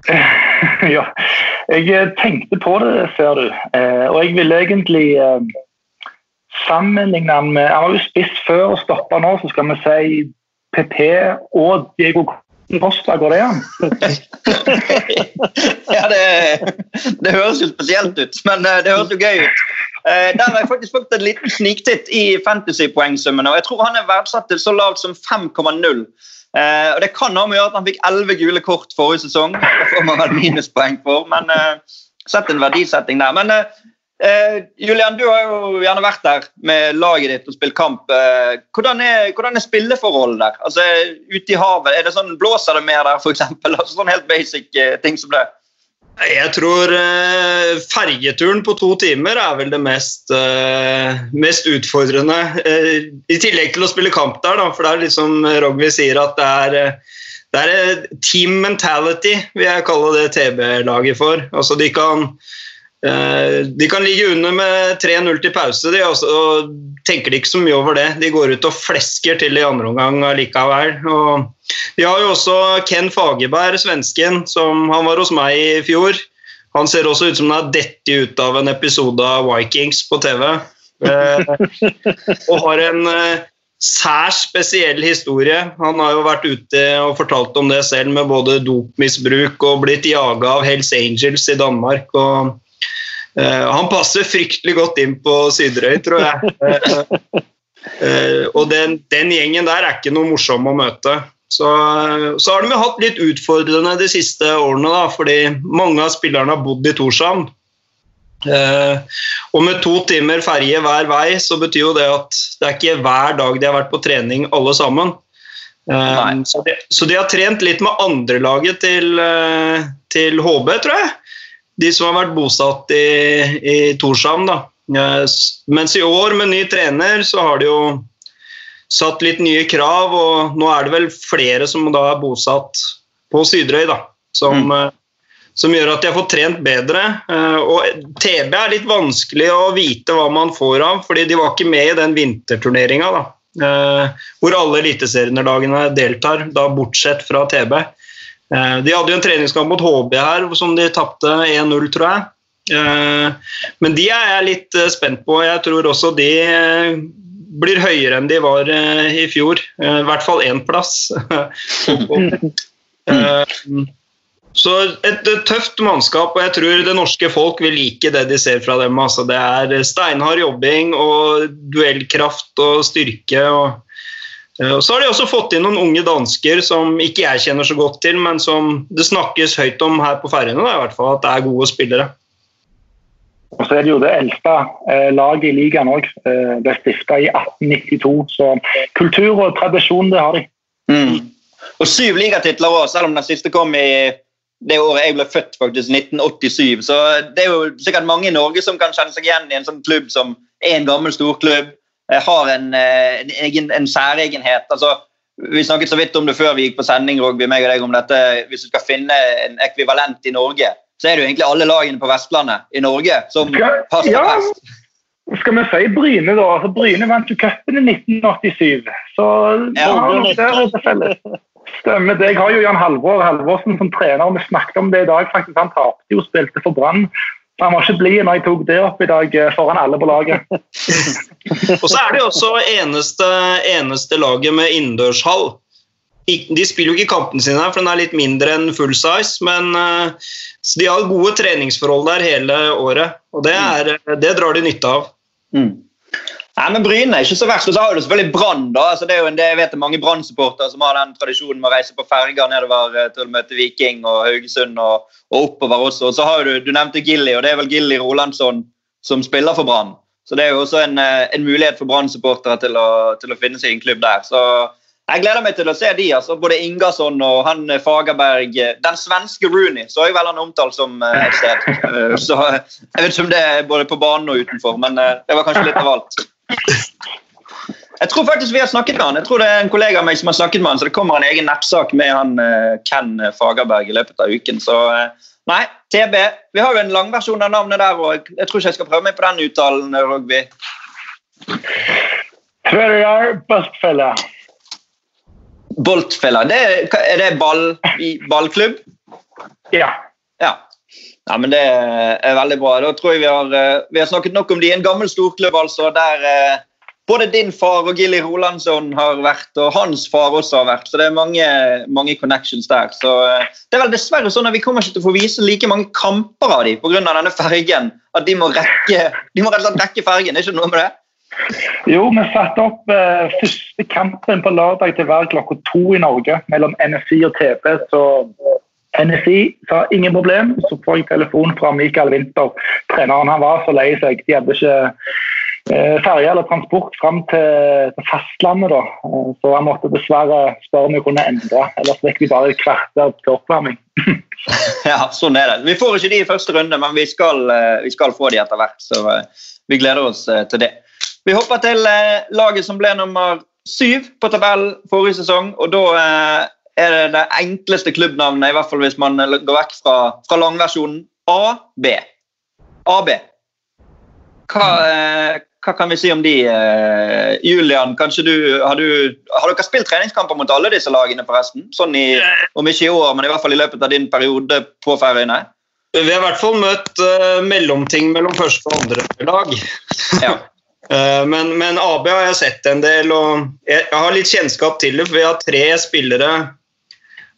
*laughs* Ja, jeg eh, tenkte på det, ser du. Eh, og jeg ville egentlig eh, sammenligne han med Han var jo spiss før og stoppa nå, så skal vi si PP og Diego Costa. Går det an? *laughs* ja, det, det høres jo spesielt ut, men det høres jo gøy ut. Eh, der har jeg faktisk fått en liten sniktitt i fantasy-poengsummen. og Jeg tror han er verdsatt til så lavt som 5,0. Eh, og Det kan ha med å gjøre at han fikk 11 gule kort forrige sesong. Det får man vel minuspoeng for, men eh, sett en verdisetting der. Men eh, eh, Julian, du har jo gjerne vært der med laget ditt og spilt kamp. Eh, hvordan, er, hvordan er spilleforholdet der? Altså, Ute i havet, er det sånn, blåser det mer der, f.eks.? *laughs* Altså, sånn helt basic ting som det? Jeg tror uh, fergeturen på to timer er vel det mest, uh, mest utfordrende. Uh, I tillegg til å spille kamp der, da, for det er litt som Rogvi sier at det er, det er team mentality, vil jeg kalle det TB-laget for. Altså De kan Eh, de kan ligge under med 3-0 til pause de, og så tenker de ikke så mye over det. De går ut og flesker til i andre omgang likevel. Og de har jo også Ken Fagerberg, svensken, som han var hos meg i fjor. Han ser også ut som han har dettet ut av en episode av Vikings på TV. Eh, og har en eh, særs spesiell historie. Han har jo vært ute og fortalt om det selv, med både dopmisbruk og blitt jaga av Hells Angels i Danmark. og han passer fryktelig godt inn på Syderøy, tror jeg. Uh, *laughs* uh, og den, den, gjengen der er ikke noe morsom å møte. Så, så har de jo hatt litt utfordrende de siste årene, da, fordi mange av spillerne har bodd i Torshavn. Uh, og med to timer ferje hver vei, så betyr jo det at det er ikke hver dag de har vært på trening alle sammen. Eh, så, de, så, de, har trent litt med andrelaget til, uh, til HB, tror jeg. De som har vært bosatt i, i Torshavn. da. Eh, mens i år med ny trener så har de jo satt litt nye krav, og nå er det vel flere som da er bosatt på Sydrøy, da. Som, mm. Eh, som gjør at de har fått trent bedre. Eh, og TB er litt vanskelig å vite hva man får av, fordi de var ikke med i den vinterturneringa. da. Hvor alle eliteserielagene deltar, da bortsett fra TB. De hadde jo en treningskamp mot HB her som de tapte 1-0, tror jeg. Men de er jeg litt spent på. Jeg tror også de blir høyere enn de var i fjor. I hvert fall én plass. *laughs* så et, tøft mannskap, og jeg tror det norske folk vil like det de ser fra dem. Altså, det er steinhard jobbing og duellkraft og styrke. og Så har de også fått inn noen unge dansker som ikke jeg kjenner så godt til, men som det snakkes høyt om her på Færøyene, i hvert fall at det er gode spillere. Og så er det jo det eldste eh, laget i ligaen òg. Eh, ble stifta i 1892. Så kultur og tradisjon, det har de. Mm. Og syv ligatitler òg, selv om den siste kom i det året jeg ble født, faktisk, 1987. Så det er jo sikkert mange i Norge som kan kjenne seg igjen i en sånn klubb som er en gammel storklubb. Har en, eh, en, egen, en særegenhet. altså vi snakket så vidt om det før vi gikk på sending, Rogby, meg og deg, om dette, hvis du skal finne en ekvivalent i Norge så er det jo egentlig alle lagene på Vestlandet i Norge som passer ja. best. Skal vi si Bryne, da? Altså, Bryne vant jo cupen i 1987. Så ja, det Stemmer det. Jeg har jo Jan Halvor Halvorsen som trener, og vi snakket om det i dag. faktisk Han tapte jo spilte for Brann. Han var ikke blid når jeg tok det opp i dag eh, foran alle på laget. *laughs* og så er det jo også eneste, eneste laget med innendørshall de spiller jo ikke kampene sine, for den er litt mindre enn full size. Men uh, de har gode treningsforhold der hele året, og det, er, det drar de nytte av. Mm. Nei, men Bryne er ikke så verst. Og så har du selvfølgelig Brann. Altså, det er jo en, det, jeg vet det er mange Brann-supportere som har den tradisjonen med å reise på ferger nedover eh, til å møte Viking og Haugesund og, og oppover også. Og så har du, du nevnte Gilly, og det er vel Gilly Rolandsson som spiller for Brann. Så det er jo også en, eh, en mulighet for Brann-supportere til, til, å finne seg en klubb der. Så jeg gleder meg til å se de, altså. Både Ingasson og han eh, Fagerberg. Den svenske Rooney så jeg vel han omtalt som et sted. *laughs* Så Jeg vet ikke om det er både på banen og utenfor, men det var kanskje litt av alt. Jeg tror faktisk vi har snakket med han. Jeg tror det er en kollega av meg som har snakket med han, så det kommer en egen nettsak med han Ken Fagerberg i løpet av uken. Så nei, TB. Vi har jo en langversjon av navnet der, og jeg tror ikke jeg skal prøve meg på den uttalen, Rogby. Tverjar Boltfella. Boltfella, det, er det ball, ballklubb? Ja. ja. Ja, men Det er veldig bra. Da tror jeg Vi har, eh, vi har snakket nok om de. En gammel storklubb altså, der eh, både din far og Gilly Rolandsson har vært, og hans far også har vært. Så det er mange, mange connections der. Så eh, Det er vel dessverre sånn at vi kommer ikke til å få vise like mange kamper av dem pga. denne fergen. At de må rekke, de må rett og slett rekke fergen. Er ikke noe med det? Jo, vi satte opp eh, første kampen på lørdag til hver klokka to i Norge mellom NFI og TP. Så NSI sa ingen problem. Så får jeg telefon fra Mikael Winther. Treneren han var så lei seg. De hadde ikke eh, ferje eller transport fram til, til fastlandet. da. Eh, så han måtte dessverre spørre om vi kunne endre. Ellers fikk vi bare et kvarter til oppvarming. *laughs* ja, sånn er det. Vi får ikke de i første runde, men vi skal, eh, vi skal få de etter hvert. Så eh, vi gleder oss til det. Vi hopper til laget som ble nummer syv på tabellen forrige sesong. og Da er det det enkleste klubbnavnet, i hvert fall hvis man går vekk fra, fra langversjonen. AB. AB. Hva, eh, hva, kan vi si om de? Julian, kanskje du har, du har, dere spilt treningskamper mot alle disse lagene, forresten? Sånn i, om ikke i år, men i hvert fall i løpet av din periode på Færøyene? Vi har i hvert fall møtt uh, mellomting mellom første og andre lag. Ja. *laughs* Eh, men, men, AB har jeg sett en del, og jeg, har litt kjennskap til det. For vi har tre spillere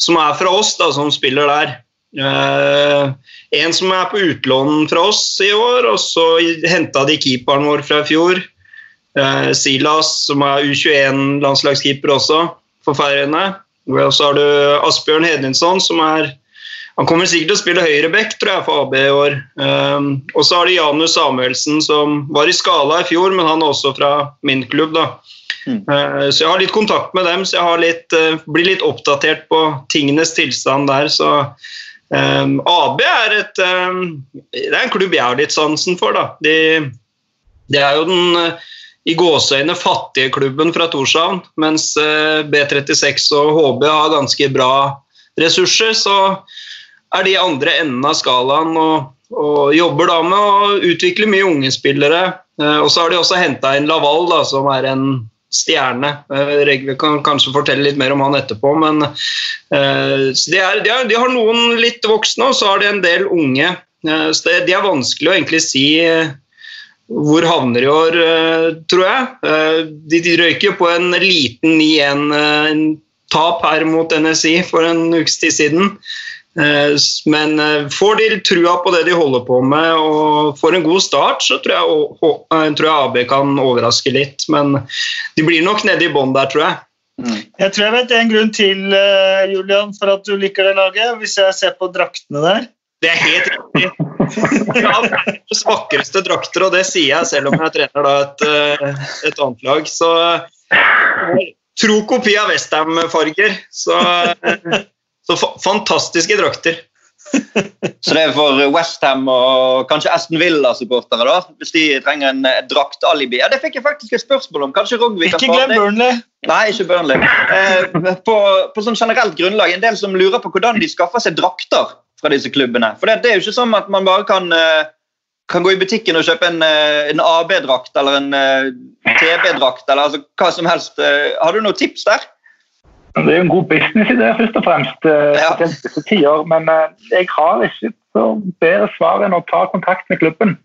som er fra oss, da, som spiller der. Uh, en som er på utlån fra oss i år, og så henta de keeperen vår fra i fjor. Uh, Silas, som er U21-landslagskeeper også, for Færøyene. Og så har du Asbjørn Hedinsson, som er han kommer sikkert til å spille høyreback tror jeg, for AB i år. Um, og så har de Janus Samuelsen, som var i Skala i fjor, men han er også fra min klubb. da. Mm. Uh, så jeg har litt kontakt med dem, så jeg litt, uh, blir litt oppdatert på tingenes tilstand der. Så um, AB er, et, um, det er en klubb jeg har litt sansen for. da. De, de er jo den i gåseøyne fattige klubben fra Torshavn, mens B36 og HB har ganske bra ressurser. så er de andre enden av skalaen og, og, jobber da med å utvikle mye unge spillere. Eh, og så har de også henta inn Laval, da, som er en stjerne. Eh, Regve kan kanskje fortelle litt mer om han etterpå. men uh, de, er, de, er, de, har noen litt voksne, og så har de en del unge. Uh, så det, de er vanskelig å egentlig si hvor havner i år, tror jeg. de røyker på en liten 9-1-tap her mot NSI for en ukes tid siden. Eh, men eh, får de trua på det de holder på med og får en god start, så tror jeg, eh, tror jeg AB kan overraske litt. Men de blir nok nede i bånn der, tror jeg. Mm. Jeg tror jeg vet en grunn til, Julian, for at du liker det laget. Hvis jeg ser på draktene der. Det er helt riktig. *laughs* Ja, verdens vakreste drakter, og det sier jeg selv om jeg trener da et, et annet lag. Så tro kopi av Westham-farger. Så så fantastiske drakter. *laughs* Så det er for Westham og kanskje Aston Villa-supportere, da? Hvis de trenger en draktalibi? Ja, det fikk jeg faktisk et spørsmål om. Kanskje Rogvi kan Ikke glem Burnley. Nei, ikke Burnley. Eh, på, på sånn generelt grunnlag, en del som lurer på hvordan de skaffer seg drakter fra disse klubbene. For det, det er jo ikke sånn at man bare kan, eh, kan gå i butikken og kjøpe en, eh, en AB-drakt eller en eh, TB-drakt eller altså, hva som helst. Har du noen tips der? Det er jo en god businessidé, først og fremst, eh, ja. disse tider. Men eh, jeg har ikke så bedre svar enn å ta kontakt med klubben.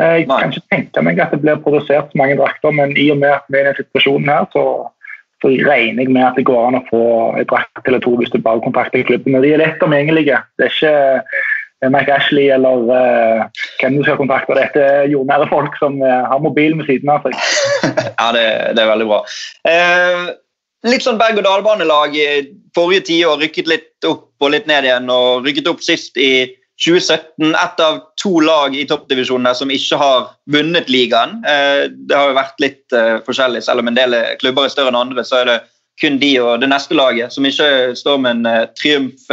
Eh, jeg Nei. kan ikke tenke meg at det blir produsert så mange drakter, men i og med at vi er i denne situasjonen her, så, så, regner jeg med at det går an å få en drakt eller to hvis du bare kontakter klubben. Og de er lett omgjengelige. Det er ikke Mike Ashley eller uh, hvem du skal kontakte. Dette er jordnære folk som uh, har mobilen ved siden av seg. *laughs* ja, det, det, er veldig bra. Uh, litt sånn berg-og-dal-banelag i forrige tiår. Rykket litt opp og litt ned igjen, og rykket opp sist i 2017. Ett av to lag i toppdivisjonene som ikke har vunnet ligaen. Eh, det har jo vært litt eh, forskjellig, selv om en del klubber er større enn andre. så er det kun de og det neste laget som ikke står med en eh, triumf.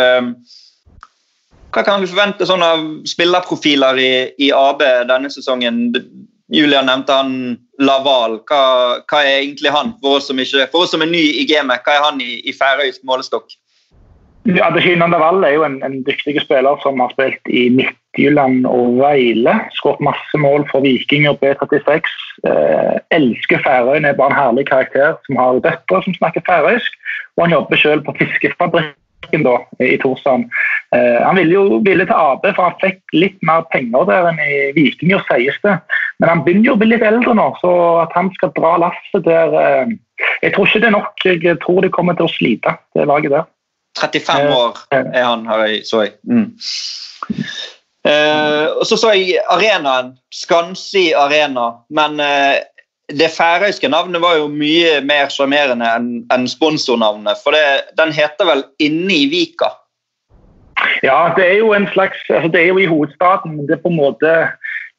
Hva kan vi forvente sånn av spillerprofiler i, i AB denne sesongen? Julian nevnte han Laval. Hva, hva, er egentlig han, for oss som, ikke, for oss som er ny i gamet? Hva er han i, i færøysk målestokk? Ja, Kinan Laval er jo en, en, dyktig spiller som har spilt i Midtjylland og Veile. Skåret masse mål for Viking og B36. Eh, elsker Færøyene, er bare en herlig karakter som har døtre som snakker færøysk. Og han jobber selv på fiskefabrikk da, i Torsand. Eh, han ville jo ville til AB, for han fikk litt mer penger der enn i Vikinger, sies det. Men han begynner jo å bli litt eldre nå, så at han skal dra lasset der eh, Jeg tror ikke det er nok. Jeg tror de kommer til å slite, det laget der. 35 eh, år er han, har jeg så jeg. Mm. Uh, og så så jeg arenaen. Skansi arena. Men uh, det færøyske navnet var jo mye mer sjarmerende enn en sponsornavnet. For det, den heter vel Inne i Vika? Ja, det er jo en slags altså Det er jo i hovedstaden, det er på en måte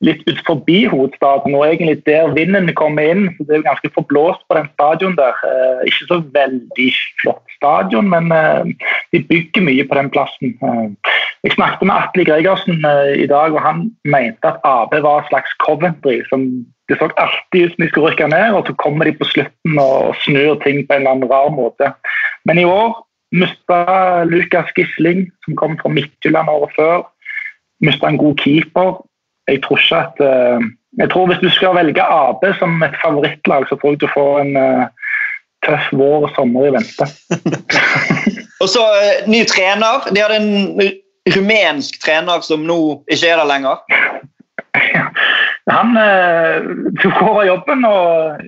litt ut forbi hovedstaden, og egentlig der vinden kommer inn. så Det er ganske forblåst på den stadion der. Eh, ikke så veldig flott stadion, men eh, de bygger mye på den plassen. Eh, jeg snakket med Atle Gregersen i dag, og han mente at AB var et slags Coventry. som Det så alltid ut som de skulle rykke ned, og så kommer de på slutten og snur ting på en eller annen rar måte. Men i år mista Lukas Gisling, som kom fra Midtjylland året før. Mista en god keeper. Jeg tror ikke at uh, Jeg tror hvis du skal velge AB som et favorittlag, så tror jeg du får en uh, tøff vår og sommer i vente. *laughs* og så uh, ny trener. De hadde en rumensk trener som nå ikke er der lenger. *laughs* Han tok over jobben og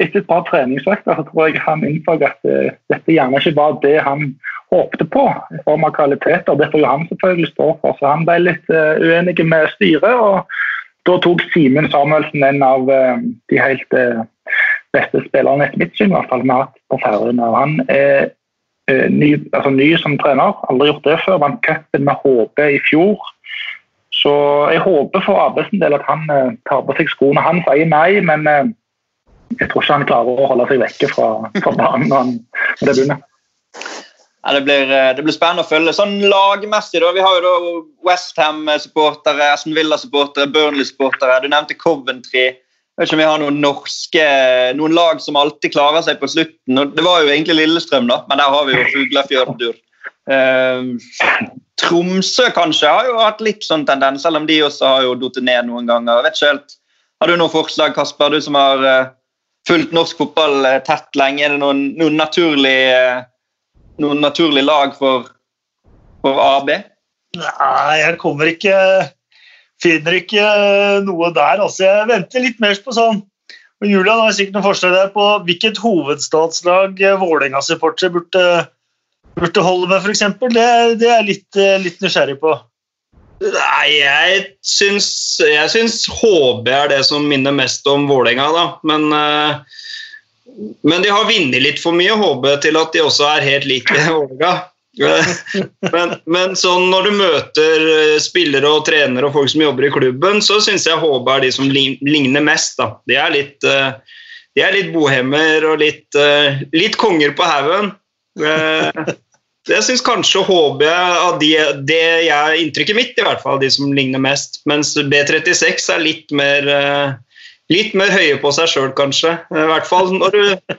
etter et par treningsøkter så tror jeg han innså at dette gjerne ikke var det han håpte på i form av kvaliteter. Det får jo han selvfølgelig stå for. Så han ble litt uh, uenig med styret, og da tok Simen Samuelsen en av uh, de helt beste spillerne etter mitt syn, i hvert fall vi har hatt på Færøyene. Han er ny, altså ny som trener. Aldri gjort det før. Vant cupen med HB i fjor. Så jeg håper for AB del at han eh, tar på seg skoene. Han sier nei, men eh, jeg tror ikke han klarer å holde seg vekke fra, fra banen når det begynner. Ja, det, blir, eh, det, blir, spennende å følge. Sånn lagmessig, da. Vi har jo da Westham-supportere, Aston Villa-supportere, Burnley-supportere. Du nevnte Coventry. Jeg vet ikke om vi har noen norske, noen lag som alltid klarer seg på slutten. Det var jo egentlig Lillestrøm, da, men der har vi jo Fuglafjørdur. Uh, Tromsø kanskje har jo hatt litt sånn tendens, selv om de også har jo datt ned noen ganger. Jeg vet ikke helt. Har du noen forslag, Kasper, du som har uh, fulgt norsk fotball uh, tett lenge? Er det noen, noen, naturlig, uh, noen naturlig lag for, for AB? Nei, jeg kommer ikke Finner ikke noe der. Altså, jeg venter litt mer på sånn og Julian har sikkert noen forslag der på hvilket hovedstadslag Vålerenga-supportere burde burde holde med, f.eks.? Det, det er jeg litt, litt, nysgjerrig på. Nei, jeg syns, jeg syns HB er det som minner mest om Vålerenga, da. Men, uh, men de har vunnet litt for mye HB til at de også er helt like *laughs* Vålerenga. men, men sånn når du møter eh, spillere og trenere og folk som jobber i klubben, så syns jeg HB er de som ligner mest. da. De er litt, de er litt bohemer og litt, litt konger på haugen. Jeg syns kanskje HB av de, det jeg, inntrykket mitt, i hvert fall, de som ligner mest. Mens B36 er litt mer, eh, litt mer høye på seg sjøl, kanskje. I hvert fall når du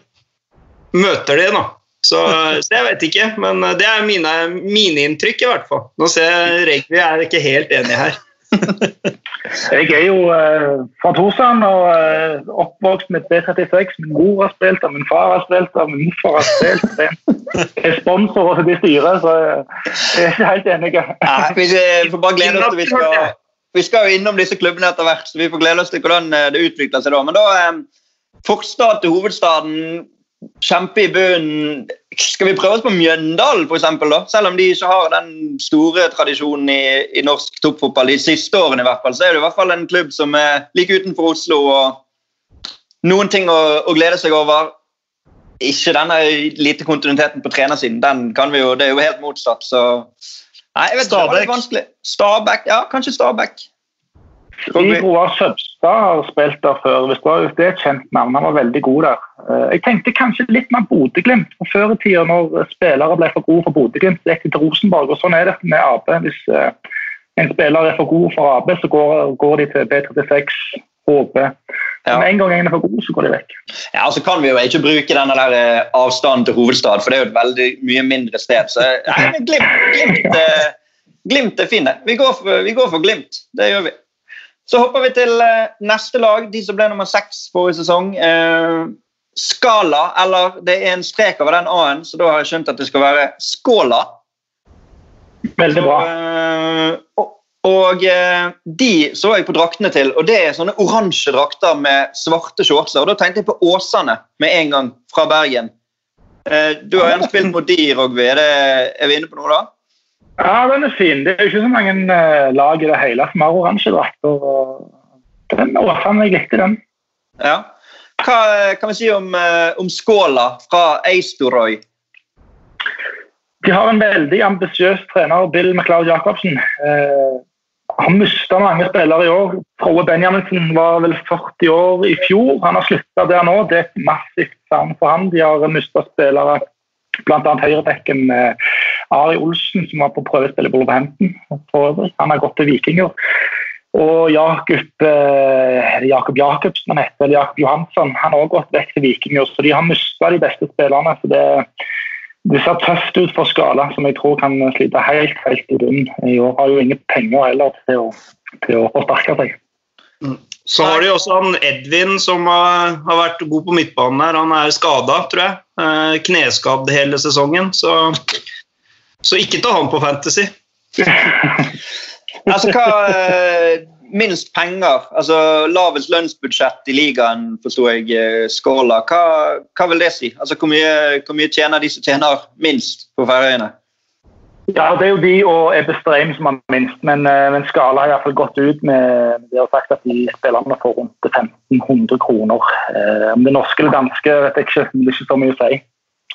møter de, da. Så, så, jeg vet ikke, men det er mine, mine inntrykk, i hvert fall. Nå ser jeg Regvi er ikke helt enig her. *laughs* Jeg er jo eh, fra Torsand og eh, oppvokst med B36. Min mor har spilt og min far har spilt og min morfar har spilt. Jeg er sponsor og de styret, så jeg er ikke helt enig. Nei, vi får bare glede oss til vi skal, vi skal jo innom disse klubbene etter hvert, så vi får glede oss til hvordan eh, det utvikler seg da. Men da um, forstad til hovedstaden kjempe i bunnen. Skal vi prøve oss på Mjøndalen, f.eks.? Selv om de ikke har den store tradisjonen i, i, norsk toppfotball de siste årene, i hvert fall, så er det i hvert fall en klubb som er like utenfor Oslo. og Noen ting å, å glede seg over. Ikke denne lite kontinuiteten på trenersiden. Den kan vi jo, Det er jo helt motsatt. så Nei, jeg vet ikke, det var vanskelig. Stabæk, ja, kanskje Stabæk. Stig Roar Søbstad har spilt der før. Hvis det er et kjent navn. Han var veldig god der. Eh, jeg tenkte kanskje litt mer Bodø-Glimt. Før i tida, når spillere ble for gode for Bodø-Glimt, gikk de til Rosenborg. og Sånn er det med AB. Hvis eh, en spiller er for god for AB, så går, går de til B36, HB. Ja. Men en gang en er for god, så går de vekk. Ja, og så kan vi jo ikke bruke denne der eh, avstanden til hovedstad, for det er jo et veldig mye mindre sted. Så ja, Glimt, glimt, *laughs* glimt, er fine. Vi går, for, vi går for Glimt. Det gjør vi. Så hopper vi til eh, neste lag, de som ble nummer seks forrige sesong. Eh, Skala, eller det er en strek over den A-en, så da har jeg skjønt at det skal være Skåla. Veldig bra. Så, eh, og, eh, de så jeg på draktene til, og det er sånne oransje drakter med svarte shortser. Og da tenkte jeg på Åsane med en gang, fra Bergen. Du har gjerne spilt mot de, Rogve. Er, er vi inne på noe da? Ja, den er fin. Det er jo ikke så mange uh, lag i det hele som har oransje drakter. Den Åsane, jeg likte den. Ja. Hva kan vi si om, uh, om Skåla fra Eistorøy? De har en veldig ambisiøs trener, Bill McLeod Jacobsen. Uh, han mista mange spillere i år. Frode Benjaminsen var vel 40 år i fjor. Han har slutta der nå. Det er et massivt savn for han. De har mista spillere, bl.a. høyrebekken eh, Ari Olsen, som var på prøvespill i Wolverhampton. Han har gått til Vikinger. Og Jakob eh, Jakob Jakobsen, han heter, eller Jakob Johansson, han har også gått vekk til Vikinger. Så de har mista de beste spillerne. så det, det ser tøft ut for Skala, som jeg tror kan slite helt helt i bunnen. I år har jo ingen penger heller til å, til å forsterke seg. Mm. Så har de også han Edvin, som har, har vært god på midtbanen her. Han er skada, tror jeg. Eh, kneskadd hele sesongen. Så så ikke ta han på Fantasy. *laughs* altså hva eh, Minst penger, altså lavest lønnsbudsjett i ligaen, forsto jeg. Eh, Skåla. Hva, hva, vil det si? Altså Hvor mye, hvor mye tjener de som tjener minst på Færøyene? Ja, Det er jo de og Ebbe Streim som har minst, men, eh, men Skala har iallfall gått ut med det har sagt at de spillerne får rundt 1500 kroner. Om det norske eller danske vet jeg ikke, det er ikke så mye å si.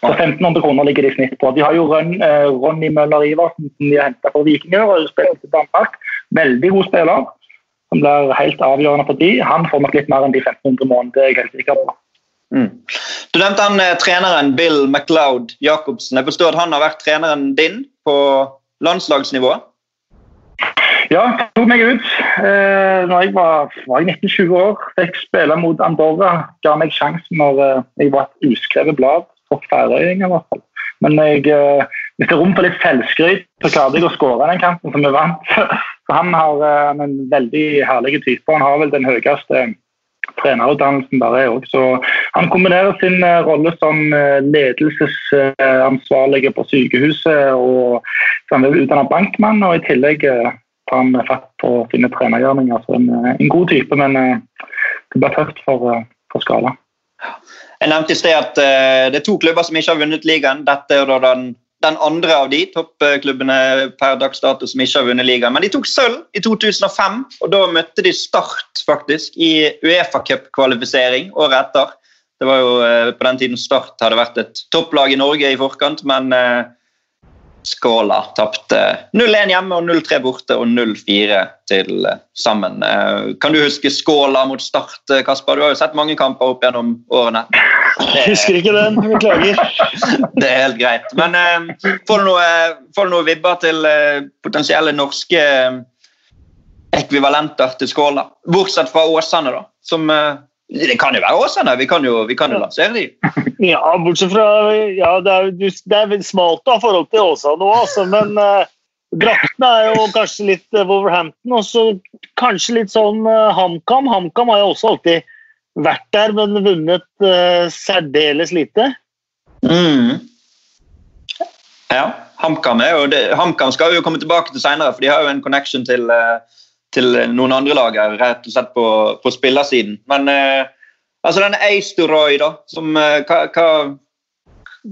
Så 1500 kroner ligger de i snitt på. De har jo Ron, eh, Ronny Møller Iversen som de har henta for Vikinger. og spiller til Danmark. Veldig god spiller, som blir helt avgjørende for de. Han får nok litt mer enn de 1500 måneder, det er jeg helt sikker på. Mm. Du nevnte han eh, treneren Bill McLeod Jacobsen. Jeg forstår at han har vært treneren din på landslagsnivå? Ja, jeg tok meg ut eh, når jeg var, var 19-20 år. Fikk spille mot Andorra. Ga meg sjansen når eh, jeg var et uskrevet blad for Færøying i hvert fall. Men jeg, eh, hvis det er rom for litt selvskryt, så klarte jeg å skåre den kampen som vi vant. *laughs* Så han har eh, en veldig herlig type. Han har vel den høyeste trenerutdannelsen der er òg. Han kombinerer sin eh, rolle som eh, ledelsesansvarlig på sykehuset og så han er utdannet bankmann, og i tillegg eh, tar han fatt på sine trenergjerninger. Så en, en, god type, men det blir tøft for, for Skala. Jeg nevnte i sted at det er to klubber som ikke har vunnet ligaen. Dette er da den den andre av de toppklubbene per dags dato som ikke har vunnet ligaen. Men de tok sølv i 2005, og da møtte de Start faktisk i Uefa-cupkvalifisering året etter. Det var jo eh, på den tiden Start hadde vært et topplag i Norge i forkant, men eh, Skåla tapte 0-1 hjemme og 0-3 borte og 0-4 til eh, sammen. Kan du huske Skåla mot Start, Kasper? Du har jo sett mange kamper opp gjennom årene. Jeg husker ikke den. Beklager. *laughs* Det er helt greit. Men får, du noe, noe vibber til potensielle norske ekvivalenter til Skåla? Bortsett fra Åsane, da. Som det kan jo være Åsane, vi kan jo, vi kan jo lansere de. *laughs* Ja, bortsett fra ja, Det er, det er smalt av forhold til Åsane òg, altså, men uh, draktene er jo kanskje litt uh, Wolverhampton. Og så kanskje litt sånn uh, HamKam. HamKam har jo også alltid vært der, men vunnet uh, særdeles lite. Mm. Ja, HamKam, HamKam skal vi jo komme tilbake til seinere, for de har jo en connection til, uh, til noen andre lag her, rett og slett på, på spillersiden. Men eh, altså denne Eistoroy, da, som, hva, hva,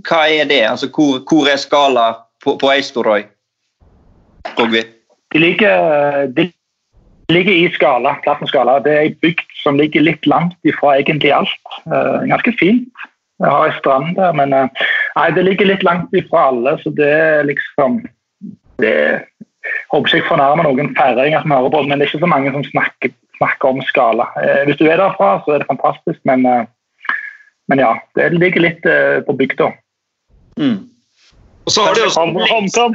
hva, er det? Altså, hvor, hvor er skala på, på Eistoroy? De ligger, de ligger i skala, skala. Det er ei bygd som ligger litt langt ifra egentlig alt. Eh, ganske fint. Jeg har ei strand der, men uh, nei, det ligger litt langt ifra alle. Så det er liksom det, Håper ikke jeg fornærmer noen færinger som hører på, men det er ikke så mange som snakker, snakker om skala. Uh, hvis du er derfra, så er det fantastisk, men, men ja. Det ligger litt på bygda. Mm. Og så har de også HamKam!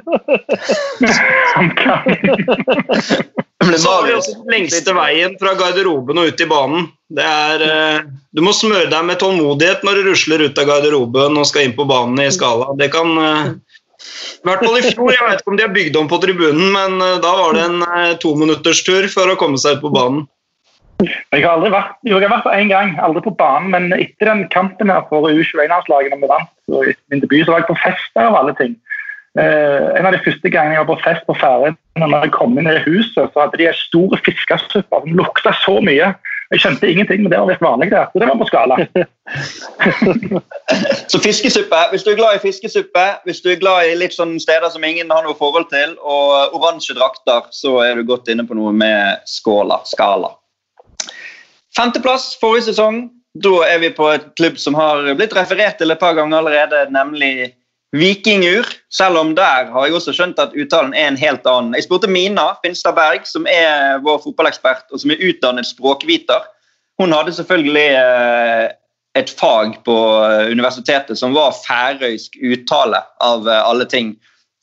*laughs* *laughs* Så har de også den lengste veien fra garderoben og ut i banen. Det er, eh, du må smøre deg med tålmodighet når du rusler ut av garderoben og skal inn på banen i skala. Det kan eh, I hvert fall i fjor. Jeg vet ikke om de har bygd om på tribunen, men eh, da var det en tominutterstur for å komme seg ut på banen. Jeg har aldri vært jo, jeg har vært på én gang, aldri på banen, men etter den kampen her for U21-landslaget når vi vant, og min debut, så var jeg på fest der av alle ting. Uh, en av de første gangene jeg var på fest på Færøyene, når jeg kom inn i huset, så hadde de en stor fiskesuppe som lukta så mye. Jeg skjønte ingenting, men det var litt vanlig der. Så det var på skala. *laughs* så fiskesuppe, hvis du er glad i fiskesuppe, hvis du er glad i litt sånne steder som ingen har noe forhold til, og oransje drakter, så er du godt inne på noe med skåla. Skala. Femteplass forrige sesong. Da er vi på et klubb som har blitt referert til et par ganger allerede, nemlig Vikingur, selv om der har jeg også skjønt at uttalen er en helt annen. Jeg spurte Mina Finstad Berg, som er vår fotballekspert og som er utdannet språkviter. Hun hadde selvfølgelig eh, et fag på eh, universitetet som var færøysk uttale av eh, alle ting.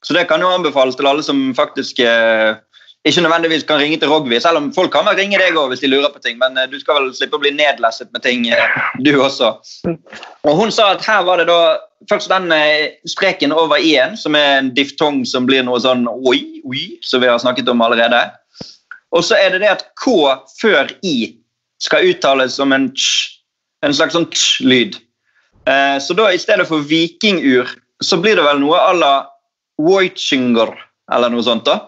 Så det kan jo anbefales til alle som faktisk ikke nødvendigvis kan ringe til Rogvi, selv om folk kan vel ringe deg òg hvis de lurer på ting. Men du skal vel slippe å bli nedlesset med ting, du også. Og Hun sa at her var det da først den spreken streken over i-en, som er en diftong som blir noe sånn oi, oi, som vi har snakket om allerede. Og så er det det at K før I skal uttales som en tsj, en slags sånn ch-lyd. Eh, så da i stedet for vikingur, så blir det vel noe à la Woichinger, eller noe sånt. da.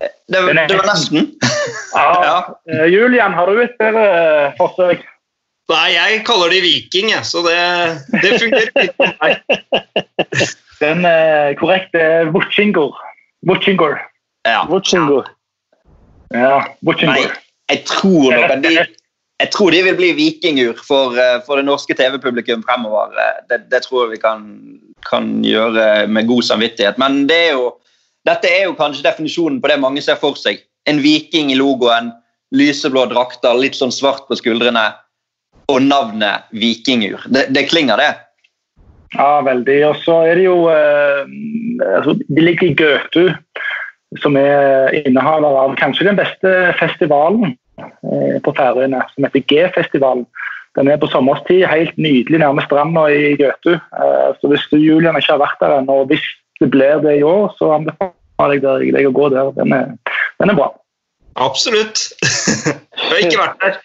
Eh, det, det var nesten. ja. *laughs* ja. Julian, har du et bedre forsøk? Nei, jeg kaller de viking, jeg, så det, det fungerer fint for meg. *laughs* Den eh, korrekte Wuchingor. Wuchingor. Ja. Wuchingor. Ja, Vucingor. Nei, jeg tror nok at de jeg tror de vil bli vikingur for, eh, for det norske TV-publikum fremover. Eh, det, det, tror jeg vi kan, kan, gjøre med god samvittighet. Men det er jo, dette er jo kanskje definisjonen på det mange ser for seg. En viking i logoen, lyseblå drakter, litt sånn svart på skuldrene. Og navnet Vikingur. Det, det klinger, det. Ja, veldig. Og så er det jo eh, altså, De ligger i Gøtu, som er innehaver av kanskje den beste festivalen Eh, på Færøyene som heter G-festivalen. Den er på sommerstid helt nydelig nærme stranda i Gøtu. Eh, så hvis du Julian ikke har vært der ennå, og hvis det blir det i år, så anbefaler jeg deg å gå der. Den er, den er bra. Absolutt. *laughs* jeg har ikke vært der.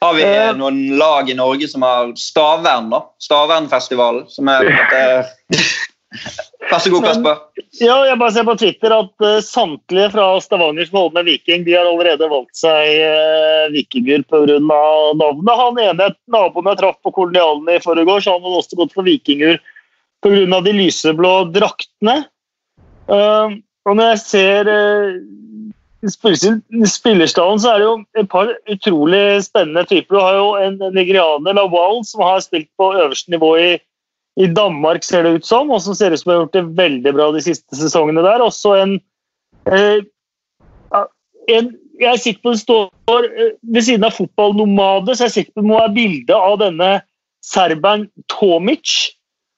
Har vi eh. noen lag i Norge som har Stavern, da? Stavernfestivalen, som er *laughs* Vær så god, Kasper. Ja, jeg bare ser på Twitter at uh, samtlige fra Stavanger som holder med Viking, de har allerede valgt seg uh, vikinger pga. navnet. Han ene naboen jeg traff på Kolonialen i forgårs, han hadde også gått for vikinger pga. de lyseblå draktene. Uh, og når jeg ser uh, spillerstallen, så er det jo et par utrolig spennende typer. Du har jo en nigerianer, Lawal, som har spilt på øverste nivå i i Danmark, ser det ut som, og som ser ut som har gjort det veldig bra de siste sesongene der. Også en, eh, en Jeg er sikker på det står eh, ved siden av fotballnomade, så jeg er sikker på det må være bilde av denne serberen Tomic.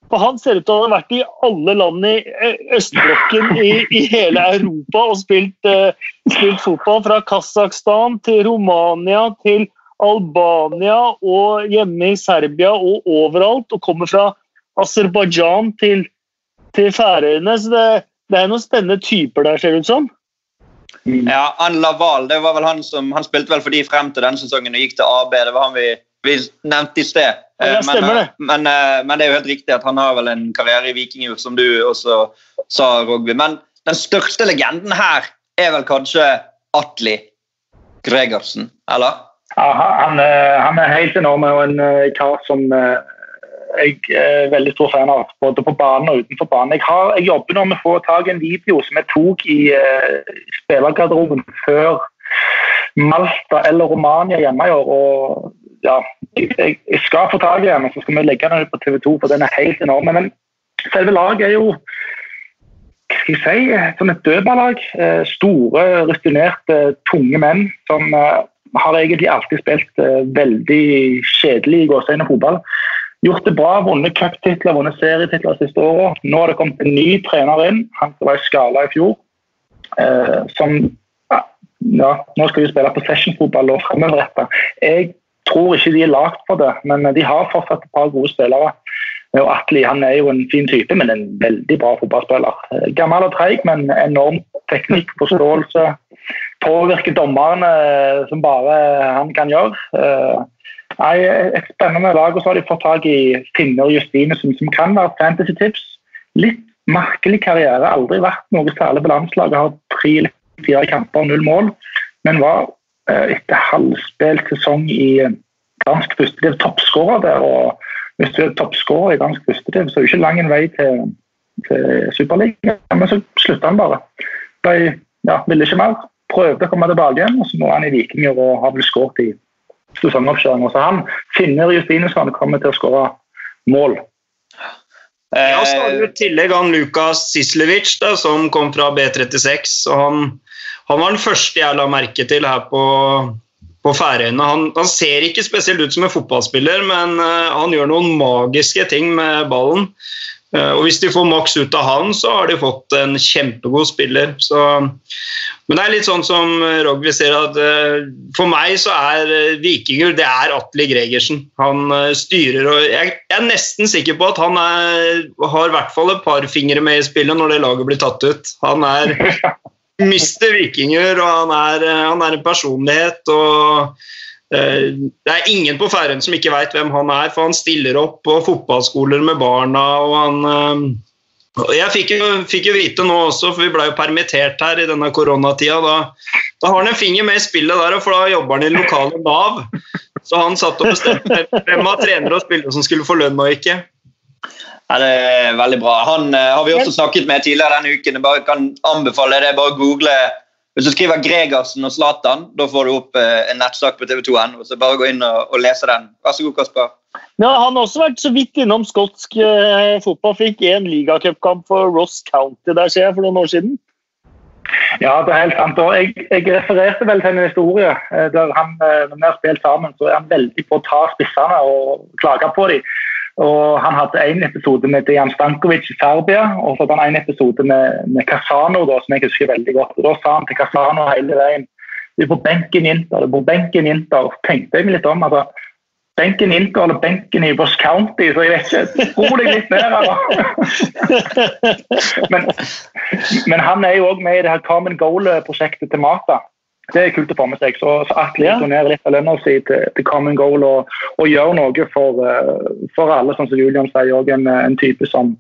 For han ser ut til å ha vært i alle land i eh, østblokken i, i hele Europa og spilt, uh, spilt, fotball. Fra Kasakhstan til Romania til Albania og hjemme i Serbia og overalt. Og kommer fra Aserbajdsjan til, til Færøyene. Så det, det, er noen spennende typer der, ser det ut som. Ja, Ann Laval det var vel han som, han spilte vel for de frem til denne sesongen og gikk til AB. Det var han vi, vi nevnte i sted. Ja, men, det. Eh, men, eh, men, det er jo helt riktig at han har vel en karriere i Vikingur, som du også sa, Rogby. Men den største legenden her er vel kanskje Atli Gregersen, eller? Ja, han, han er helt enorm og en kar som jeg er veldig stor fan av, både på banen og utenfor banen. Jeg, har, jeg jobber nå med å få tak i en video som jeg tok i uh, spillergarderoben før Malta eller Romania hjemme i år. og ja, jeg, jeg skal få tak i den, og så skal vi legge den ut på TV 2, for den er helt enorm. Men selve laget er jo hva skal jeg si, som et dødballag. Eh, store, rutinerte, tunge menn som eh, har egentlig alltid spilt veldig kjedelig i gåseøyne fotball gjort det bra, vunnet cuptitler, vunnet serietitler de siste åra. Nå har det kommet en ny trener inn, han som var i Skala i fjor. Eh, som ja, Nå skal vi spille possession-fotball og fremoverretta. Jeg tror ikke de er lagd for det, men de har fortsatt et par gode spillere. Og Atli han er jo en fin type, men en veldig bra fotballspiller. Eh, gammel og treig, men enorm teknikk, forståelse. Påvirker dommerne eh, som bare han kan gjøre. Eh, Nei, Et spennende lag. Og så har de fått tak i Finner Justine, som kan være fantasy-tips. Litt merkelig karriere. Aldri vært noe særlig på landslaget. Har tre eller fire kamper og null mål. Men var eh, etter halvspilt sesong i eh, dansk førstediv toppskårer der. og Hvis du er toppskårer i dansk førstediv, så er det ikke lang en vei til, til Superligaen. Men så slutta han bare. De ja, ville ikke mer. Prøvde å komme tilbake igjen, og så må han i Vikinger og har vel skåret i sesongoppkjøringa. Så han finner Justinusson kommer til å skåre mål. Ja, så har du i tillegg han Lukas Sislevic, da, som kom fra B36. og han, han, var den første jeg la merke til her på, på Færøyene. Han, han, ser ikke spesielt ut som en fotballspiller, men uh, han gjør noen magiske ting med ballen. Eh, og Hvis de får maks ut av han, så har de fått en kjempegod spiller. Så, men det er litt sånn som Rogvi sier, at for meg så er Vikinger det er Atle Gregersen. Han styrer og jeg, er nesten sikker på at han er, har i hvert fall et par fingre med i spillet når det laget blir tatt ut. Han er *laughs* mister Vikinger, og han er, han er en personlighet. og Eh, det er ingen på Færøyene som ikke veit hvem han er, for han stiller opp på fotballskoler med barna. og han... Eh, jeg fikk jo, fikk jo, vite nå også, for vi ble jo permittert her i denne koronatida. Da, da har han en finger med i spillet der, for da jobber han i lokale Nav. Så han satt og bestemte hvem av trenere og spillere som skulle få lønn og ikke. Ja, det er veldig bra. Han uh, har vi også snakket med tidligere denne uken. Jeg bare kan anbefale det. Bare google Hvis du skriver Gregersen og Zlatan, da får du opp uh, en nettsak på TV 2 NO. Så bare gå inn og, og lese den. Vær så god, Kasper. Ja, han har også vært så vidt innom skotsk uh, fotball. Fikk én ligacupkamp for Ross County der, ser jeg, for noen år siden. Ja, det er helt sant. Og jeg, jeg refererte vel til en historie der han, når vi har spilt sammen, så er han veldig på å ta spissene og klage på dem. Og Han hadde en episode med Dejan Stankovic i Serbia, og så hadde han én episode med, med Casano, da, som jeg husker veldig godt. Og Da sa han til Casano hele veien du er på benken Inter, du er på benken i Og tenkte jeg meg litt om. altså benken Inter eller benken i Ross County, så jeg vet ikke. Ro deg litt ned her, *laughs* men, men, han er jo òg med i det her Common Goal-prosjektet til Mata. Det er kult å få med seg. Så, så Atle donerer litt av lønna si til, til, Common Goal og, og gjør noe for, eh, for, alle, sånn som Julian sier. Og en, en type som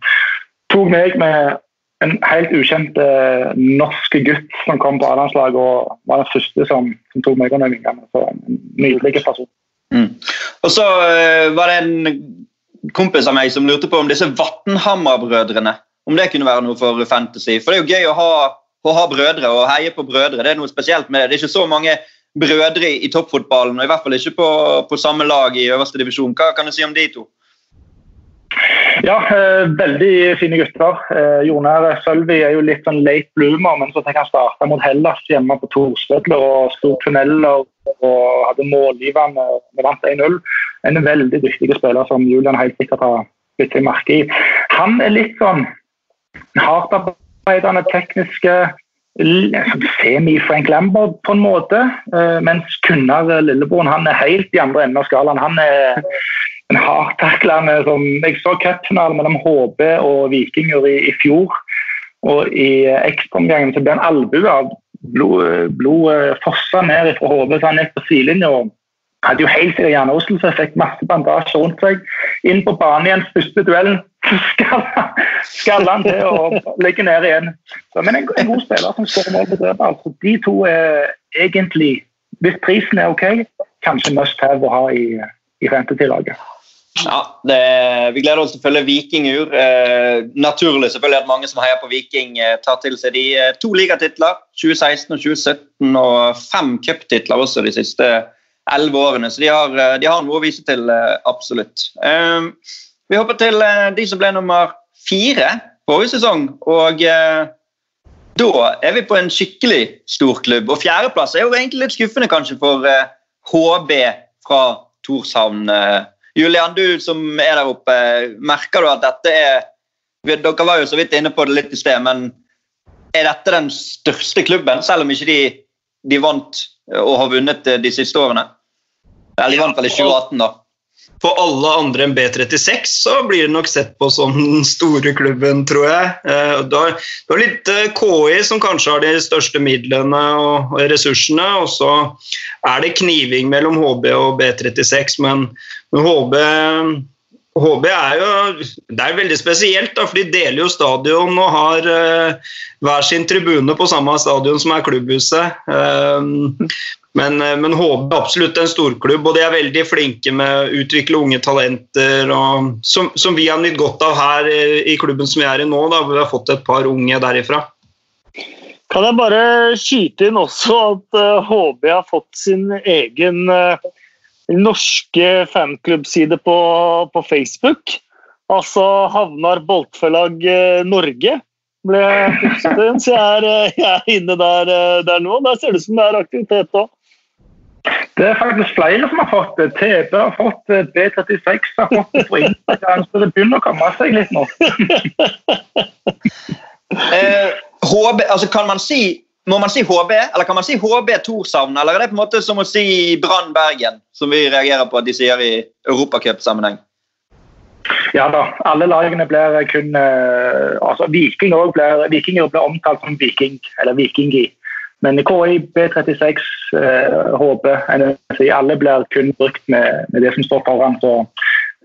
tok meg med en helt ukjent eh, norsk gutt som kom på A-landslaget og var den første som, som tok meg under vingene. Så en nydelig person. Mm. Og så uh, var det en kompis av meg som lurte på om disse Vatnhammer-brødrene om det kunne være noe for Fantasy. For det er jo gøy å ha, å ha brødre og heie på brødre. Det er noe spesielt med det. Det er ikke så mange brødre i toppfotballen, og i hvert fall ikke på, på samme lag i øverste divisjon. Hva kan du si om de to? Ja, eh, veldig fine gutter. Eh, Jonar Sølvi er jo litt sånn late bloomer, men så tenker han starte mot Hellas hjemme på Torstødler og sto tunneler og hadde målgivende. Vi vant 1-0. En veldig dyktig spiller som Julian helt sikkert har blitt merke i. Han er litt sånn hardtarbeidende, tekniske Semi-Frank Lambert på en måte, eh, mens Kunnar Lillebroen han er helt i andre enden av skalaen. Han er en hardtaklende som Jeg så cupfinalen mellom HB og Vikinger i, i fjor. Og i ekstraomgangen så ble han albue av blodet blod fossa ned fra hodet så han gikk på sidelinja. Hadde jo helt sikkert hjernerystelse, fikk masse bandasje rundt seg. Inn på banen igjen, første duellen. Skalla han til og ligger ned igjen. Så, men en, en, god spiller som skårer mål på dødball. Altså, de to er egentlig, hvis prisen er OK, kanskje must have å ha i, i fantasy-laget. Ja, det, Vi gleder oss til å følge Viking ur. Eh, naturlig selvfølgelig at mange som heier på Viking, eh, tar til seg de eh, to ligatitler, 2016 og 2017, og fem cuptitler også de siste elleve årene. Så de har, eh, de har, noe å vise til, eh, absolutt. Eh, vi hopper til de som ble nummer fire forrige sesong. og da er vi på en skikkelig stor klubb. Og Fjerdeplass er jo egentlig litt skuffende kanskje for HB fra Torshavn. Julian, du som er der oppe, merker du at dette er Dere var jo så vidt inne på det litt i sted, men er dette den største klubben, selv om ikke de, de vant og har vunnet de siste årene? Eller de vant vel i 2018, da. For alle andre enn B36 så blir det nok sett på som den store klubben, tror jeg. Eh, det er litt eh, KI som kanskje har de største midlene og ressursene. Og så er det kniving mellom HB og B36, men HB HB er jo det er veldig spesielt, da, for de deler jo stadion og har uh, hver sin tribune på samme stadion som er klubbhuset. Men, uh, men, HB er absolutt en storklubb, og de er veldig flinke med å utvikle unge talenter. Og, som, som, vi har nytt godt av her i, klubben som vi er i nå, da, hvor vi har fått et par unge derifra. Kan jeg bare skyte inn også at HB har fått sin egen norske fanklubbside på, på, Facebook. Altså Havnar Boltforlag eh, Norge ble tipset så jeg er, eh, jeg er inne der, eh, der, nå. Der ser det ut som det er aktivitet òg. Det er faktisk flere som har fått det. TB har fått det, B36 har fått det på Instagram, så det begynner å komme seg litt nå. *laughs* eh, HB, altså kan man si må man si HB, eller kan man si HB Torshavn? Eller er det på en måte som å si Brann Bergen, som vi reagerer på at de sier i europacupsammenheng? Ja da, alle lagene blir kun uh, altså Viking blir, Vikinger blir omtalt som Viking, eller Vikingi. Men KI, B36, uh, HB, NSI, alle blir kun brukt med, med det som står foran. så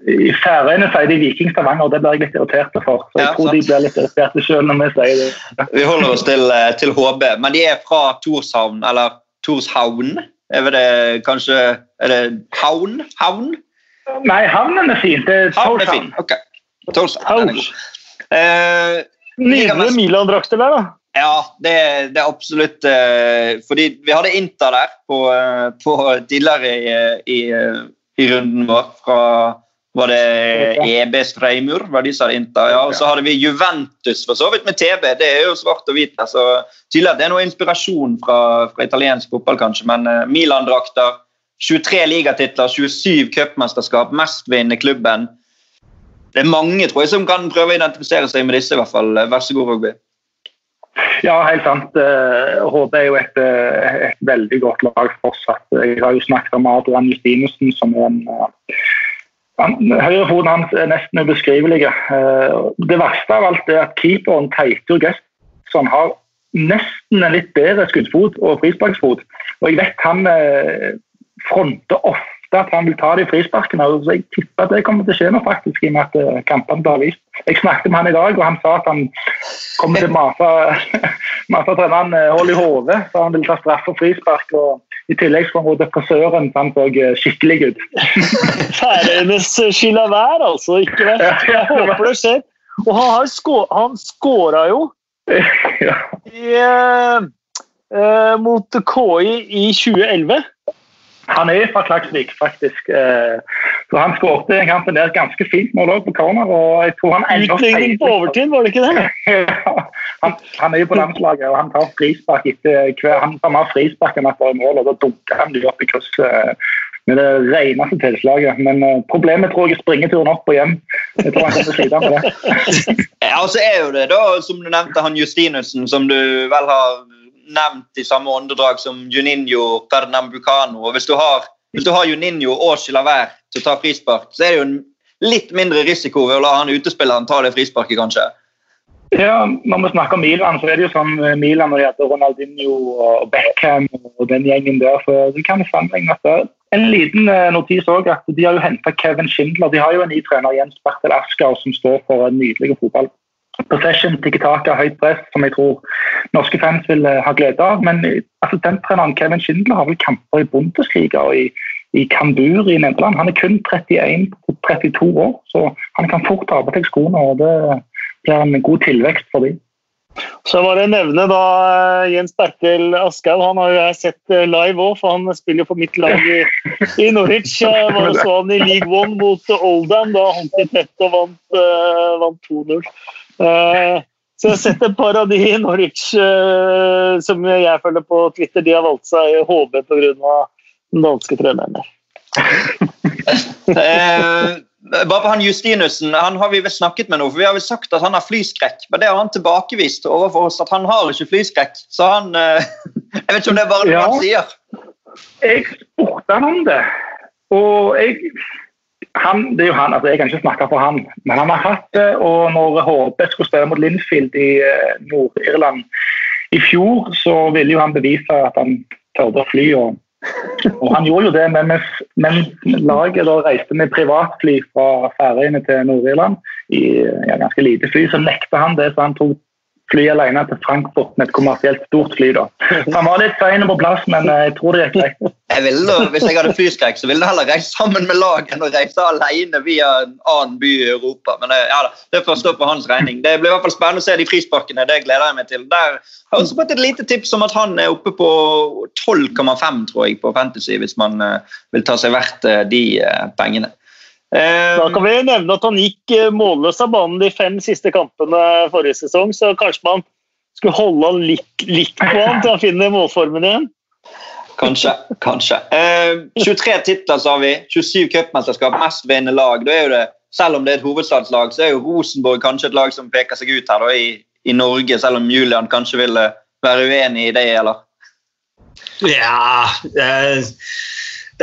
i Færøyene sier de Viking Stavanger, og det blir jeg litt irritert for. Så jeg ja, tror sant. de blir litt irriterte sjøl når vi sier det. Vi holder oss til, eh, til, HB, men de er fra Torshavn, eller Torshavn? Er det kanskje Er det Havn? Havn? Nei, havnen er fin. Det er Torshavn. Fin. Okay. Torshavn. Eh, Nydelige Milan-drakter der, da. Ja, det, det er absolutt uh, Fordi vi hadde Inter der på, uh, på tidligere i, i, i, runden vår. Fra var det EBs Streimur? var de sa Inter, ja. Og så hadde vi Juventus for så vidt med TB. Det er jo svart og hvit. så tydelig at Det er noe inspirasjon fra, fra italiensk fotball, kanskje. Men Milan-drakter, 23 ligatitler, 27 cupmesterskap, mestvinnende klubben. Det er mange tror jeg, som kan prøve å identifisere seg med disse. i hvert fall. Vær så god, Rogby. Ja, helt sant. HB eh, er jo et, eh, et, veldig godt lag fortsatt. Jeg har jo snakket om Adrian Justinussen, som er en eh, Høyrefoten hans er nesten ubeskrivelig. Det verste av alt er at keeperen Teitur Gestson har nesten en litt bedre skuddfot og frisparksfot. Og jeg vet han fronter ofte at han vil ta de frisparkene. så Jeg tipper at det kommer til å skje nå, faktisk i og med at eh, kampene blir vist. Jeg snakket med han i dag, og han sa at han kommer til å *laughs* mase treneren eh, hold i hodet. Så han vil ta straff og frispark. og i tillegg så måtte depressøren han så eh, skikkelig ut. *laughs* Færøyenes skyld av vær, altså. Ikke *laughs* det. Jeg håper det skjer. Og han, har skå han skåra jo ja. i, uh, mot KI i 2011. Han er fra Klaksvik, faktisk. Eh, så Han skåret en kamp der ganske fint mål på corner. og jeg tror han Utligning på overtid, var det ikke det? *laughs* han, han, er jo på landslaget, og han tar frispark etter hver Han tar mer frispark enn etter mål, og da dunker han de opp i kryss eh, med det reneste tilslaget. Men uh, problemet tror jeg er springeturen opp og hjem. Jeg tror han kommer til å slite med det. *laughs* ja, og så er jo det, da, som du nevnte, han Justinussen, som du vel har nevnt i samme åndedrag som Juninho Pernambucano. og Hvis du har, hvis du har Juninho og Chilaver til å ta frispark, så er det jo en litt mindre risiko ved å la han utespilleren ta det frisparket, kanskje. Ja, Når vi snakker om Milan, så er det jo sånn Milan når de heter Ronaldinho og Beckham og den gjengen der. så du kan sammenligne det. En liten eh, notis også, at De har jo henta Kevin Schindler. De har jo en ny trener, Jens Bertel Asker, som står for en nydelig fotball. Possession, tikki-taka, høyt press, som jeg tror norske fans vil eh, ha glede av. Men eh, assistenttreneren Kevin Schindler har vel kamper i Bundesliga og i, i Kambur i Nederland. Han er kun 31-32 år, så han kan fort ta på seg skoene. og Det blir en god tilvekst for dem. Så var det nevne da eh, Jens Bertil Aschehoug. Han har jo jeg sett live òg, for han spiller for mitt lag i, i Norwich. Jeg *laughs* var så han i League One mot Oldham. Da han tett og vant, vant 2-0. Eh, så jeg har sett et par av de i Norwich eh, som jeg følger på Twitter. De har valgt seg HB pga. den danske treneren der. eh, bare på han Justinussen, han har vi vel snakket med nå, for vi har vel sagt at han har flyskrekk. Men det har han tilbakevist overfor oss, at han har ikke flyskrekk. Så han eh, Jeg vet ikke om det er bare det ja, han sier. Jeg spurte han om det, og jeg han, det er jo han, altså Jeg kan ikke snakke for han, men han har hatt det. Og når HB skulle spille mot Linfield i eh, Nord-Irland i fjor, så ville jo han bevise at han tørde å fly. Og, og, han gjorde jo det, men, men laget da reiste med privatfly fra Færøyene til Nord-Irland i ja, ganske lite fly, så nekta han det. så han tok fly alene til Frankfurt med et kommersielt stort fly. da. Han var litt sein på plass, men eh, jeg tror det gikk greit. Jeg ville, hvis jeg hadde flyskrekk, så ville jeg heller reise sammen med laget enn å reise alene via en annen by i Europa. Men eh, ja da, det får stå på hans regning. Det blir i hvert fall spennende å se de frisparkene. Det gleder jeg meg til. Der har jeg også fått et lite tips om at han er oppe på 12,5 tror jeg, på Fantasy, hvis man uh, vil ta seg verdt de pengene. Eh, da kan vi nevne at han gikk eh, målløs av banen de fem siste kampene forrige sesong, så kanskje man skulle holde han litt, litt på han til han finner målformen igjen? Kanskje. kanskje. Eh, 23 titler, sa vi. 27 cupmesterskap, mestvinnende lag. Da er jo det, selv om det er et hovedstadslag, så er jo Rosenborg kanskje et lag som peker seg ut her da, i, i Norge, selv om Julian kanskje ville være uenig i det, eller? Ja eh,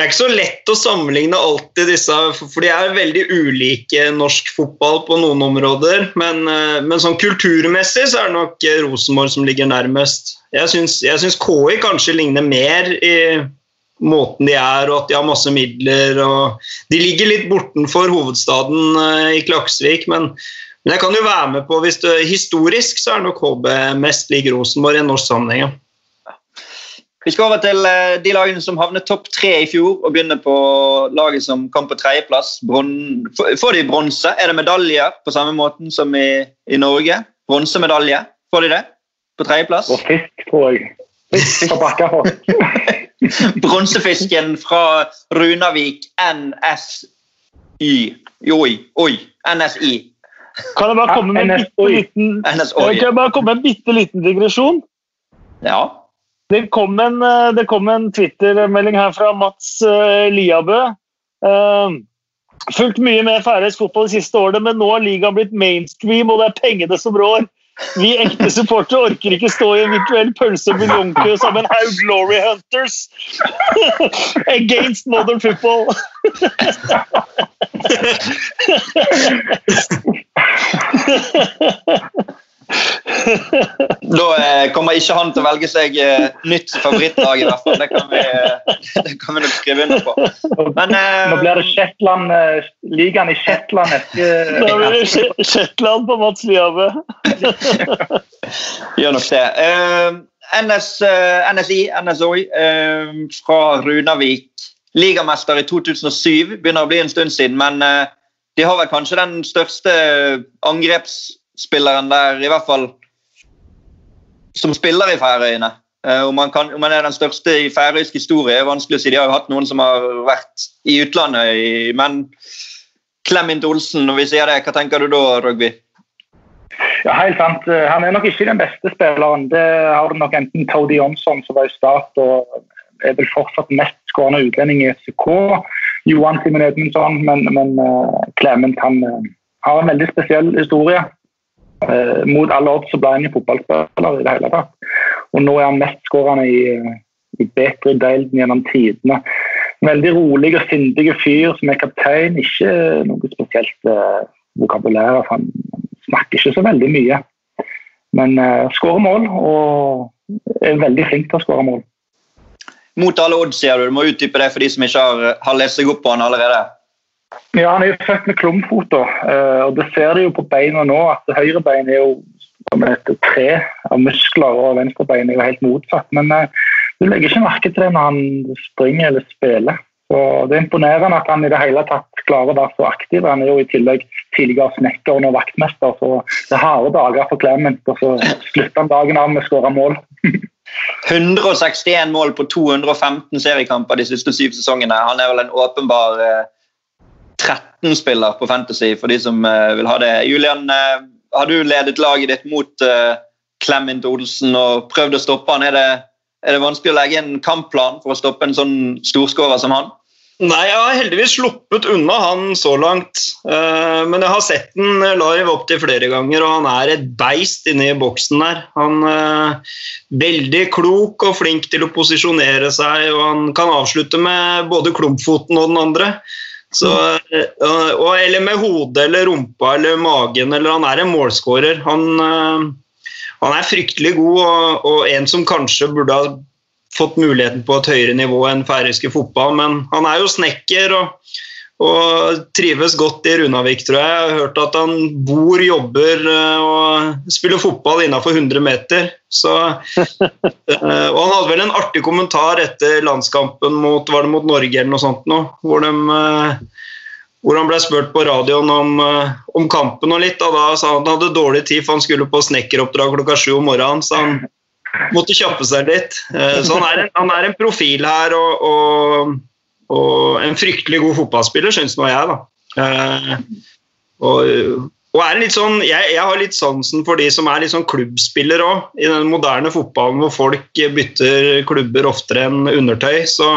det er ikke så lett å sammenligne alltid disse, for de er veldig ulike norsk fotball på noen områder. Men, eh, men sånn kulturmessig så er det nok Rosenborg som ligger nærmest. Jeg syns KI kanskje ligner mer i måten de er, og at de har masse midler. de ligger litt bortenfor hovedstaden eh, i Klaksvik, men, men, jeg kan jo være med på hvis du, Historisk så er nok HB mest lik Rosenborg i norsk sammenheng. Vi skal over til eh, de lagene som havnet topp tre i fjor, og begynner på laget som kom på tredjeplass. Får de bronse? Er det medaljer på samme måten som i, i Norge? Bronsemedalje? Får de det? på tredjeplass. Og fisk, tror jeg. Fisk fra Bakkafrost. *laughs* Bronsefisken fra Runavik NSY. Oi, oi. NSI. Kan jeg bare komme med en bitte liten digresjon? Ja. Det kom en, eh, en Twitter-melding her fra Mats eh, Liabø. Uh, fulgt mye med færøysk fotball de siste årene, men nå har ligaen blitt mainstream, og det er pengene som rår. Vi ekte supportere orker ikke stå i en virtuell pølse- og buljongkø som en haug Glory Hunters *laughs* against modern football. *laughs* *laughs* Da eh, kommer ikke han til å velge seg eh, nytt favorittlag, i hvert fall. Det kan vi, eh, *laughs* det kan vi nok skrive under på. Men eh, Nå blir det Shetland, ligaen i Shetland etter Da blir det Shet- Shetland på Mats Liave. *laughs* gjør nok det. NS, eh, NSI, NSOI, fra Runavik. Ligamester i 2007. Begynner å bli en stund siden, men de har vel kanskje den største angrepsspilleren der, i hvert fall som spiller i Færøyene. Eh, om, han kan, om han er den største i færøysk historie, er vanskelig å si. De har jo hatt noen som har vært i utlandet, men Clement Olsen, når vi sier det, hva tenker du da, Rugby? Ja, helt sant. Eh, Han er nok ikke den beste spilleren. Det har du nok enten Tody Jonsson, som var i start og er vel fortsatt mest skårende utlending i SK, Johan Simen Edmundsson, men, men eh, Clement han har en veldig spesiell historie. Eh, mot alle odds så ble han jo fotballspiller i det hele tatt. Og nå er han mestskårende i, eh, i bedre delen gjennom tidene. Veldig rolig og sindig fyr som er kaptein. Ikke noe spesielt eh, vokabulær. for Han snakker ikke så veldig mye. Men eh, skårer mål, og er veldig flink til å skåre mål. Mot alle odds, sier du. Du må utdype det for de som ikke har, har lest seg opp på han allerede. Ja, Han er jo født med klumpfoter, eh, og det ser de jo på beina nå. at Høyrebein er jo som et tre av muskler, og venstrebein er jo helt motsatt. Men eh, du legger ikke merke til det når han springer eller spiller. Så Det er imponerende at han i det hele tatt klarer å være så aktiv. Han er jo i tillegg tidligere snekker og vaktmester, så det er harde dager for Clement. Og så slutter han dagen av med å skåre mål. *laughs* 161 mål på 215 seriekamper de siste syv sesongene. Han er vel en åpenbar eh, 13-spiller på Fantasy, for de som eh, vil ha det. Julian, eh, har du ledet laget ditt mot eh, Clement Olsen og prøvd å stoppe han? Er det, er det vanskelig å legge en kampplan for å stoppe en sånn storskårer som han? Nei, jeg har heldigvis sluppet unna han så langt. Men jeg har sett den live opptil flere ganger, og han er et beist inne i boksen der. Han er veldig klok og flink til å posisjonere seg, og han kan avslutte med både klumpfoten og den andre. Så, eh, og, eller med hodet eller rumpa eller magen, eller han er en målskårer. Han, eh, han er fryktelig god, og, og en som kanskje burde ha fått muligheten på et høyere nivå enn færøyske fotball, men han er jo snekker og, og trives godt i Runavik, tror jeg. Jeg har hørt at han bor, jobber eh, og spiller fotball innenfor 100 meter. Så, *laughs* eh, og han hadde vel en artig kommentar etter landskampen mot, var det mot Norge eller noe sånt nå, hvor, de, eh, hvor han ble spurt på radioen om, om kampen og litt, og da sa han at han hadde dårlig tid for han skulle på snekkeroppdrag klokka sju om morgenen. så han måtte kjappe seg litt. Så han er en, han er en profil her og, og, og en fryktelig god fotballspiller, syns nå jeg. da. Eh, Og, og er litt sånn, jeg, jeg har litt sansen for de som er litt sånn klubbspiller òg. I den moderne fotballen hvor folk bytter klubber oftere enn undertøy, så,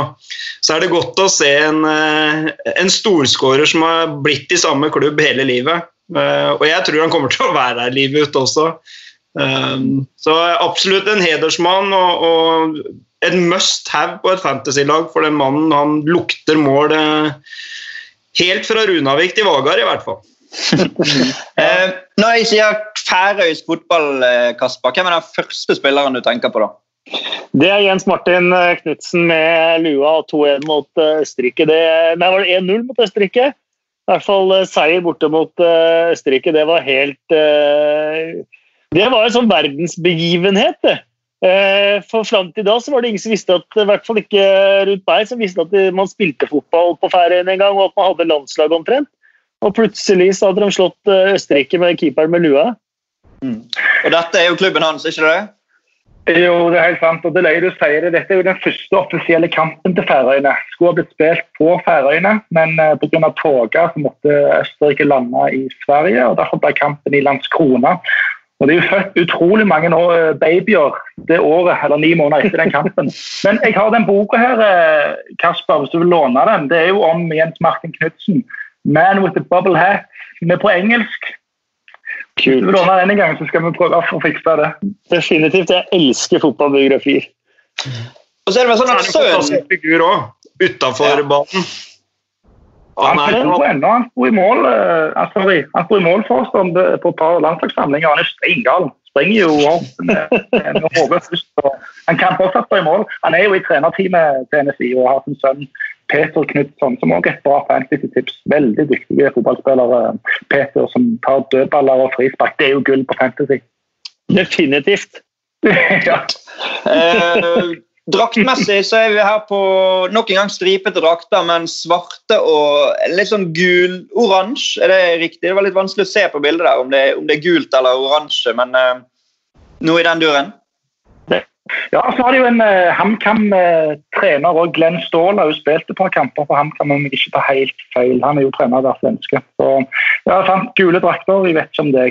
så er det godt å se en, eh, en storskårer som har blitt i samme klubb hele livet. Eh, Og jeg tror han kommer til å være der livet ut også. Um, så absolutt en hedersmann og, og en must have på et fantasy-lag for den mannen. Han lukter mål eh, helt fra Runavik til Vagar, i hvert fall. *laughs* Eh, når jeg sier færøysk fotball, eh, Kasper, hvem er den første spilleren du tenker på da? Det er Jens Martin eh, Knutsen med lua og 2-1 mot Østerrike. Det, nei, var det 1-0 mot Østerrike? I hvert fall seier borte mot Østerrike. Det var helt Det var en sånn verdensbegivenhet, det. Eh, For fram til da så var det ingen som visste at, i hvert fall ikke rundt meg, som visste at man spilte fotball på Færøyene en gang, og at man hadde landslag omtrent. Og plutselig så hadde de slått eh, Østerrike med keeperen med lua. Og dette er jo klubben hans, ikke det? Jo, det er helt sant. og det er du sier det. Dette er jo den første offisielle kampen til Færøyene. Skulle ha blitt spilt på Færøyene, men uh, pga. så måtte Østerrike lande i Sverige. og Derfor ble kampen i Landskrona. Og Det er jo født utrolig mange eh, babyer det året, eller ni måneder etter den kampen. Men jeg har den boka her, eh, Kasper, hvis du vil låne den. Det er jo om Jens Martin Knutsen. 'Man with a bubble hat'. Med på engelsk. Kult. Hvis du vil låne den en gang, så skal vi prøve å fikse det. Definitivt. Jeg elsker fotballbiografier. Og så er det en sånn at sønnen figur òg, utafor Ja. banen. Han, er sto ennå, han sto i mål eh, sorry, han sto i mål for oss på et par landslagssamlinger. Han er steingal. Springer jo opp med, med hodet først. og Han kan fortsatt stå i mål. Han er jo i trenerteamet til NSI og har sin sønn Peter Knutson, som også er et bra fantasy-tips. Veldig dyktige fotballspillere. Peter som tar dødballer og frispark. Det er jo gull på fantasy. Definitivt. *laughs* ja. Eh, draktmessig så er vi her på nok en gang stripete drakter, men svarte og litt sånn gul-oransje. Er det riktig? Det var litt vanskelig å se på bildet der om det, om det er gult eller oransje, men eh, noe i den duren. Ja, så har de jo en uh, HamKam-trener og Glenn Ståhl har jo spilt et par kamper for HamKam, om jeg ikke tar helt feil. Han er jo trener der svenske. Så ja, sant, gule drakter. Jeg vet ikke om det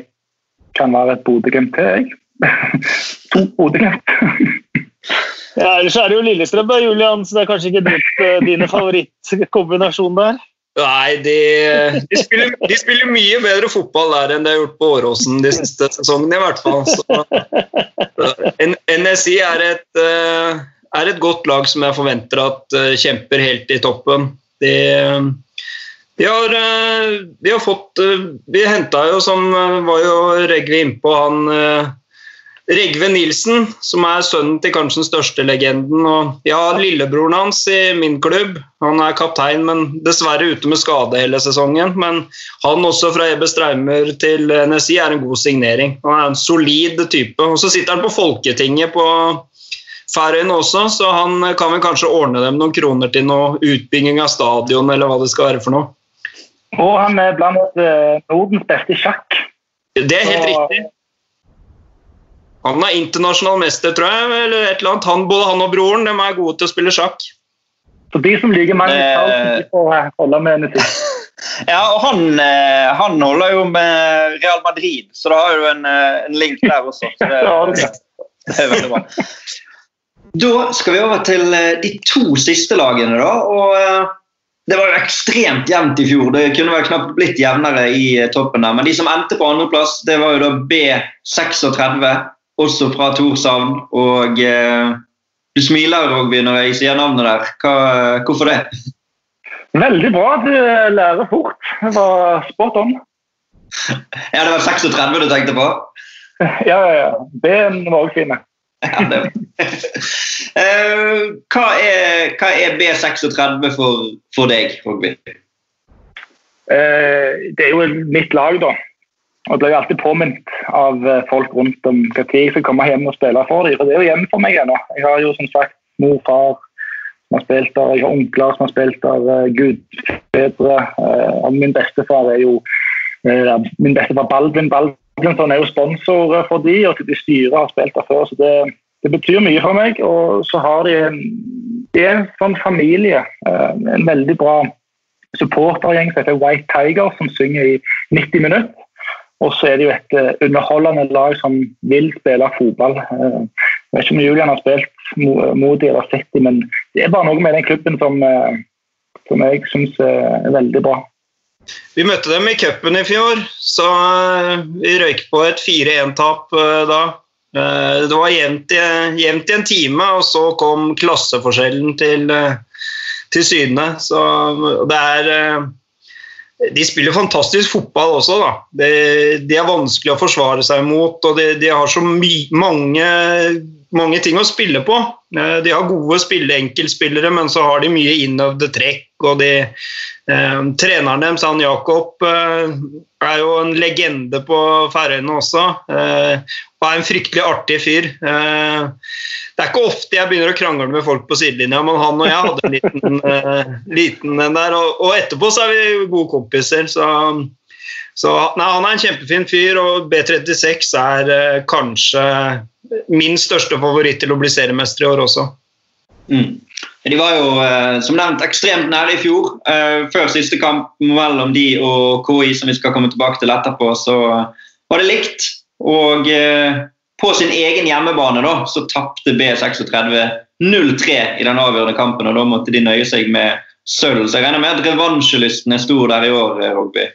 kan være et Bodø-Glimt til, jeg. *laughs* to Bodø-Glimt. *laughs* Ja, ellers er det jo Lillestrøm, da, Julian, så det er kanskje ikke ditt, eh, dine favorittkombinasjon der? Nei, de, de, spiller, de spiller mye bedre fotball der enn de har gjort på Åråsen de siste sesongene, i hvert fall. Så, *laughs* NSI er et, eh, er et godt lag som jeg forventer at eh, kjemper helt i toppen. De, de har, har fått Vi henta jo, som var jo Regve innpå, han Regve Nilsen, som er sønnen til kanskje den største legenden. Og jeg har lillebroren hans i min klubb. Han er kaptein, men dessverre ute med skade hele sesongen. Men han også fra Ebbe Streimer til NSI er en god signering. Han er en solid type. Og så sitter han på Folketinget på Færøyene også, så han kan vel kanskje ordne dem noen kroner til noe utbygging av stadion, eller hva det skal være for noe. Og han er blant eh, Nordens beste sjakk. Det er helt så... riktig. Han er internasjonal mester, tror jeg. eller et eller annet. Han, både han og broren de er gode til å spille sjakk. Så de som liker Magnus Eh. Carlsen, de får eh, holde med NSI. *laughs* Ja, og han, eh, han holder jo med Real Madrid, så da har du en, en link der også. Så det, *laughs* Ja, *laughs* det er veldig bra. Da skal vi over til de to siste lagene, da. Og det var jo ekstremt jevnt i fjor. Det kunne vel knapt blitt jevnere i toppen der. Men de som endte på andreplass, det var jo da B36, også fra Torshavn. Og eh, du smiler, Rogby, når jeg sier navnet der. Hva, hvorfor det? Veldig bra. Du lærer fort. Det var spot on. *laughs* Ja, det var 36 du tenkte på? *laughs* Ja, ja, ja. B-en var også fine. *laughs* Ja, det. Eh, hva, er, hva er B36 for, for deg, Rogby? Eh, Det er jo mitt lag, da. Og blir jo alltid påminnet av eh, folk rundt om når jeg skal komme hjem og spille for dem. For det er jo hjemme for meg ennå. Jeg har jo som sagt mor far som har spilt der, jeg har onkler som har spilt der, eh, gudfedre. eh, Og min bestefar er jo min bestefar Baldvin Baldvinsson er jo sponsor for de, og de styret har spilt der før. så det, det betyr mye for meg. Og så har de en, de er en sånn familie. En veldig bra supportergjeng som heter White Tiger, som synger i 90 minutter. Og så er det jo et eh, underholdende lag som vil spille fotball. Eh, jeg vet ikke om Julian har spilt mot dem eller sett dem, men det er bare noe med den klubben som, eh, som jeg syns er veldig bra. Vi møtte dem i cupen i fjor, så vi røyk på et 4-1-tap eh, da. Det var jevnt i, en time, og så kom klasseforskjellen til, til syne. Så det er De spiller fantastisk fotball også, da. De, de er vanskelig å forsvare seg mot, og de, de har så mange, mange ting å spille på. Eh, De har gode spille, enkeltspillere, men så har de mye innøvde trekk. og de Eh, treneren deres, han Jakob, eh, er jo en legende på Færøyene også. Eh, og er en fryktelig artig fyr. Eh, det er ikke ofte jeg begynner å krangle med folk på sidelinja, men han og jeg hadde en liten, *laughs* eh, liten en der. Og, og etterpå så er vi gode kompiser, så Så nei, han er en kjempefin fyr, og B36 er kanskje min største favoritt til å bli seriemester i år også. Mm. De var jo uh, som nevnt ekstremt nære i fjor. Uh, før siste kamp mellom de og KI, som vi skal komme tilbake til etterpå, så var det likt. Og på sin egen hjemmebane da, så tapte B36 0-3 i den avgjørende kampen, og da måtte de nøye seg med sølv. Så jeg regner med at revansjelysten er stor der i år, Rogby?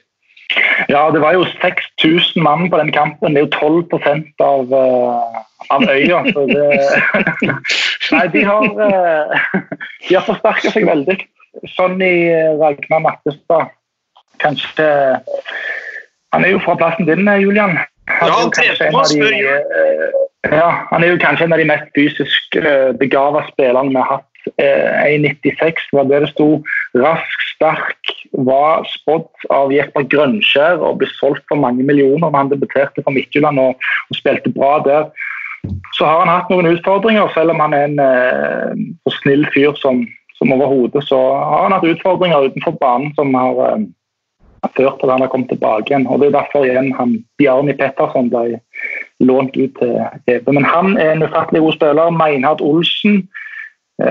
Ja, det var jo 6000 mann på den kampen. Det er jo 12% av, uh, av øya. Så det *laughs* Nei, de har, uh, de har forsterka seg veldig. Sonny Ragnar Mattestad, kanskje Han er jo fra plassen din, Julian. Han ja, han trente med oss før jul. Ja, han er jo kanskje en av de mest fysisk begava spillerne vi har hatt 1,96 eh, var det det sto. Rask, sterk, var spådd av Jesper Grønskjær og ble solgt for mange millioner han debuterte for Midtjylland og, og, spilte bra der. Så har han hatt noen utfordringer, selv om han er en eh, snill fyr som, som overhodet. Så har han hatt utfordringer utenfor banen som har, eh, ført til at han har kommet tilbake igjen. og Det er derfor igjen han Bjarni Petterson ble lånt ut til EB. Men han er en ufattelig god spiller. Meinhard Olsen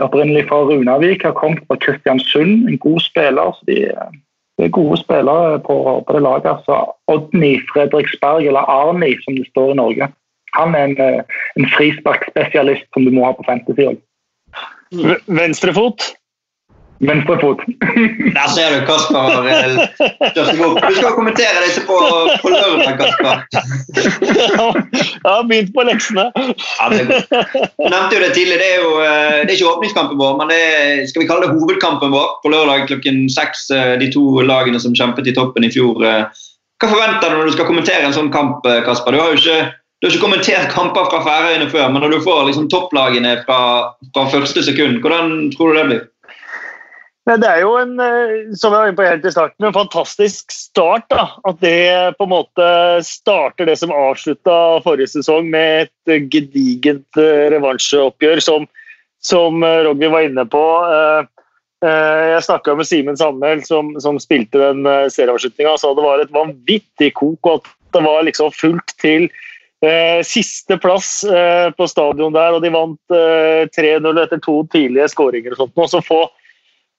opprinnelig fra Runavik, har kommet fra Kristiansund. En god spiller. så de, de er gode spillere på, på det laget. Altså, Odny Fredriksberg, eller Arni som det står i Norge. Han er en, eh, en frisparkspesialist som du må ha på fantasy òg. Venstrefot? Venstrefot. Der ser du Kasper. Du skal kommentere dette på, på lørdag, Kasper. Jeg har begynt på leksene. Ja, du nevnte jo det tidlig. Det er jo eh, det er ikke åpningskampen vår, men det er, skal vi kalle det hovedkampen vår på lørdag klokken seks. Eh, de to lagene som kjempet i toppen i fjor. Eh. Hva forventer du når du skal kommentere en sånn kamp, Kasper? Du har jo ikke, du har ikke kommentert kamper fra Færøyene før, men når du får liksom topplagene fra, fra første sekund, hvordan tror du det blir? Det er jo en eh, som jeg var inne på helt i starten, en fantastisk start. da, At det på en måte starter det som avslutta forrige sesong med et gedigent eh, revansjeoppgjør, som, som eh, Rogny var inne på. Jeg snakka med Simen Sandmæl, som, som, spilte den serieavslutninga, og sa det var et vanvittig kok, og at det var liksom fullt til eh, siste plass eh, på stadion der, og de vant eh, 3-0 etter to tidlige skåringer og sånt. Og så få